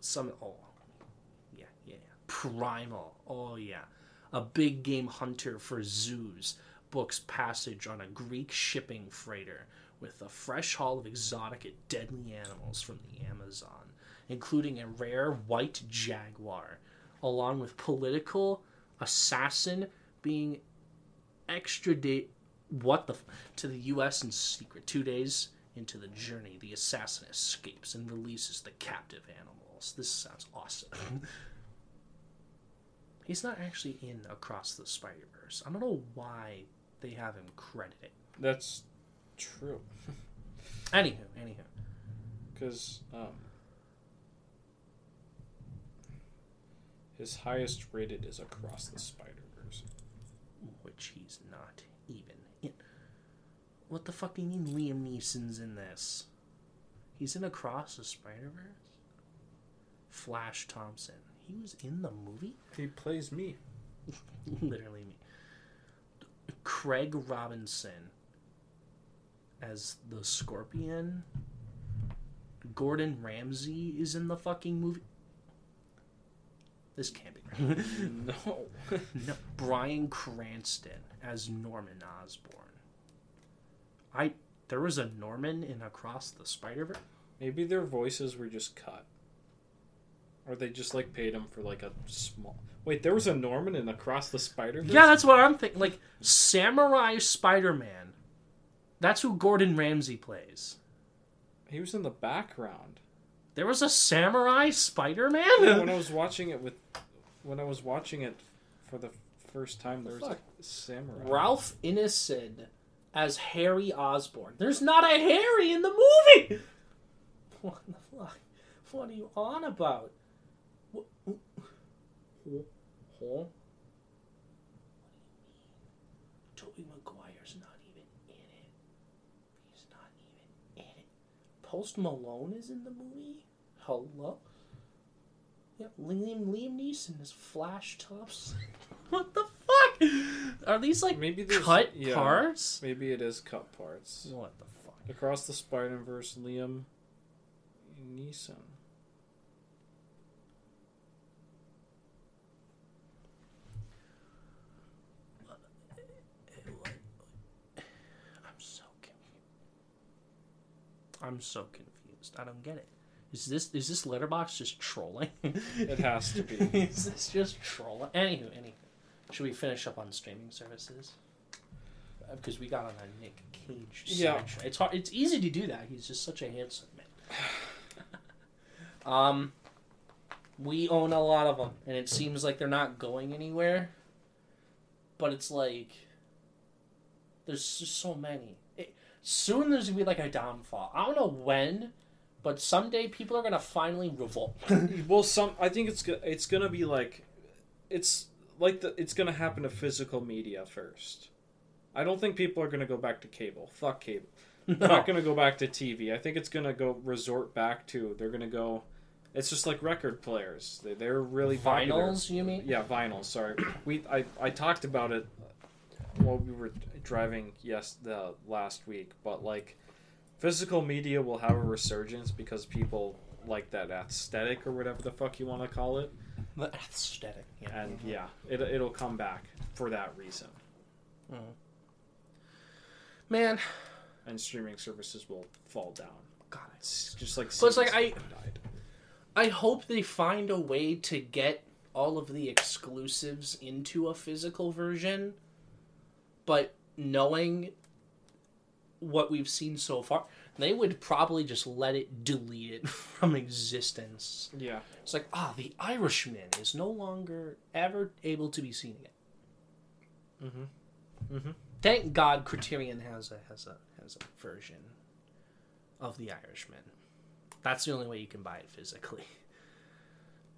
Some oh primal oh yeah a big game hunter for zoos books passage on a Greek shipping freighter with a fresh haul of exotic and deadly animals from the Amazon, including a rare white jaguar, along with political assassin being extradited what the f- to the U.S. in secret. Two days into the journey, the assassin escapes and releases the captive animals. This sounds awesome. He's not actually in Across the Spider Verse. I don't know why they have him credited. That's true. Anywho, anywho. Because um, his highest rated is Across the Spider Verse. which he's not even in. What the fuck do you mean Liam Neeson's in this? He's in Across the Spider Verse? Flash Thompson. He was in the movie? He plays me. Literally me. Craig Robinson as the Scorpion. Gordon Ramsay is in the fucking movie. This can't be right. no. No, Bryan Cranston as Norman Osborn. I there was a Norman in Across the Spider Verse. Maybe their voices were just cut. Or they just like paid him for like a small. Wait, there was a Norman in Across the Spider. Yeah, that's what I'm thinking. Like Samurai Spider-Man. That's who Gordon Ramsay plays. he was in the background. There was a Samurai Spider-Man. when I was watching it with, when I was watching it for the first time, there was Fuck. a samurai. Ralph Ineson as Harry Osborn. There's not a Harry in the movie. What the fuck? What are you on about? What? Huh? Huh? Tobey Maguire's not even in it. He's not even in it. Post Malone is in the movie. Hello. Yeah, Liam Liam Neeson is Flash tops. what the fuck? Are these like Maybe cut yeah, parts? Maybe it is cut parts. What the fuck? Across the Spider Verse, Liam Neeson. I'm so confused. I'm so confused. I don't get it. Is this is this Letterboxd just trolling? It has to be. is this just trolling? Anywho, anywho, should we finish up on streaming services? Because we got on a Nick Cage. Yeah. It's hard. It's easy to do that. He's just such a handsome man. um, we own a lot of them, and it seems like they're not going anywhere. But it's like there's just so many. Soon there's gonna be like a downfall. I don't know when, but someday people are gonna finally revolt. well, some I think it's go- it's gonna be like, it's like the it's gonna happen to physical media first. I don't think people are gonna go back to cable. Fuck cable. They're no. not gonna go back to TV. I think it's gonna go resort back to. They're gonna go. It's just like record players. They, they're really popular. Vinyls, you mean? Yeah, vinyls. Sorry, we I, I talked about it while we were driving yes the last week, but like physical media will have a resurgence because people like that aesthetic or whatever the fuck you want to call it, The aesthetic. Yeah. and yeah, it it'll come back for that reason, mm-hmm. Man, and streaming services will fall down. God, It's just like But it's like, I- died. I hope they find a way to get all of the exclusives into a physical version. But knowing what we've seen so far, they would probably just let it delete it from existence. Yeah, It's like, ah, the Irishman is no longer ever able to be seen again. mm-hmm. Mm-hmm. Thank God Criterion has a has a has a version of the Irishman. That's the only way you can buy it physically.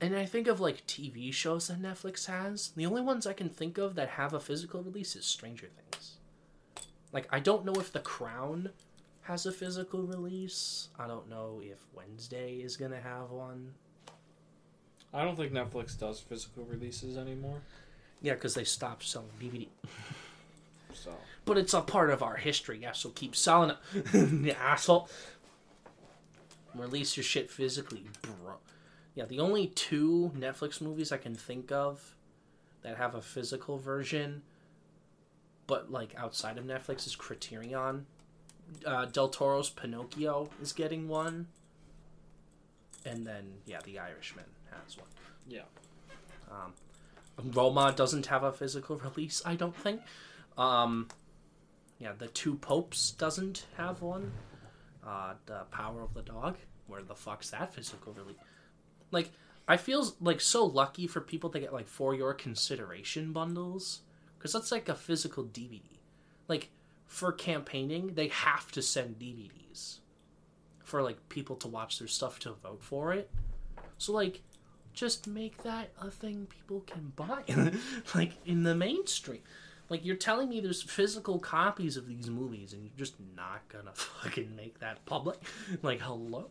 And I think of like TV shows that Netflix has. The only ones I can think of that have a physical release is Stranger Things. Like I don't know if The Crown has a physical release. I don't know if Wednesday is gonna have one. I don't think Netflix does physical releases anymore. Yeah, because they stopped selling DVD. So But it's a part of our history, yeah, so keep selling it. asshole. Release your shit physically, bro. Yeah, the only two Netflix movies I can think of that have a physical version, but like outside of Netflix, is Criterion. Uh, Del Toro's Pinocchio is getting one. And then, yeah, The Irishman has one. yeah, Um, Roma doesn't have a physical release, I don't think. Um, yeah, the Two Popes doesn't have one. Uh, the Power of the Dog, where the fuck's that physical release? Like, I feel like so lucky for people to get like for your consideration bundles, because that's like a physical DVD. Like for campaigning, they have to send DVDs for like people to watch their stuff to vote for it. So like just make that a thing people can buy. Like in the mainstream. Like you're telling me there's physical copies of these movies and you're just not gonna fucking make that public? Like hello?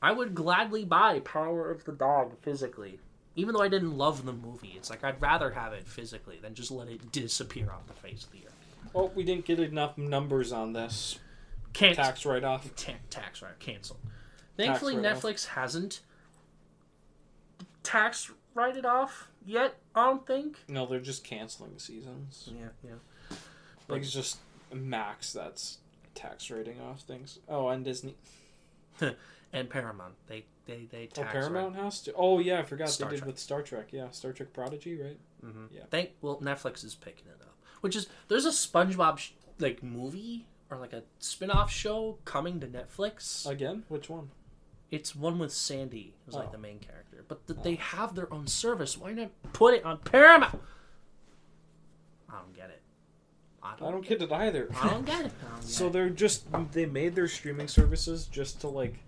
I would gladly buy power of the dog physically even though i didn't love the movie it's like i'd rather have it physically than just let it disappear off the face of the earth Well, we didn't get enough numbers on this can't tax write off. ta- tax right canceled thankfully write-off. netflix hasn't tax write it off yet i don't think No, they're just canceling seasons. yeah yeah Like it's just Max that's tax rating off things. Oh, and Disney. and Paramount. They they they Oh, tax Paramount has to. Oh yeah, I forgot Star they did Trek. with Star Trek. Yeah, Star Trek Prodigy, right? Mm-hmm. Yeah. Thank well, Netflix is picking it up. Which is there's a SpongeBob sh- like movie or like a spin-off show coming to Netflix. Again, which one? it's one with Sandy, who's like Oh. the main character. But th- they have their own service. Why not put it on Paramount? I don't get it. I I don't. don't get it either. I don't get it. Don't get So it. they're just they made their streaming services just to like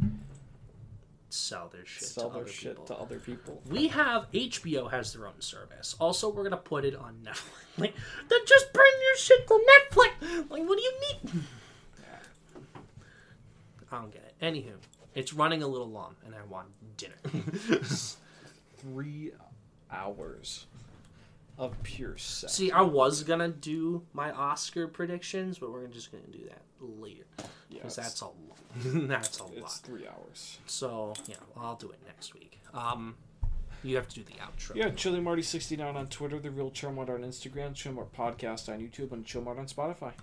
sell their shit sell to their other shit people. to other people. We have HBO has their own service. Also, we're gonna put it on Netflix. Like, then just bring your shit to Netflix. Like, what do you mean? I don't get it. Anywho, it's running a little long, and I want dinner. Three hours of pure sex. See, I was gonna do my Oscar predictions, but we're just gonna do that later yeah, because it's, that's a lot. that's a it's lot. three hours. So yeah, well, I'll do it next week. Um, you have to do the outro. Yeah, Chili Marty sixty nine on Twitter, the real Chillmart on Instagram, Chillmart podcast on YouTube, and Chillmart on Spotify.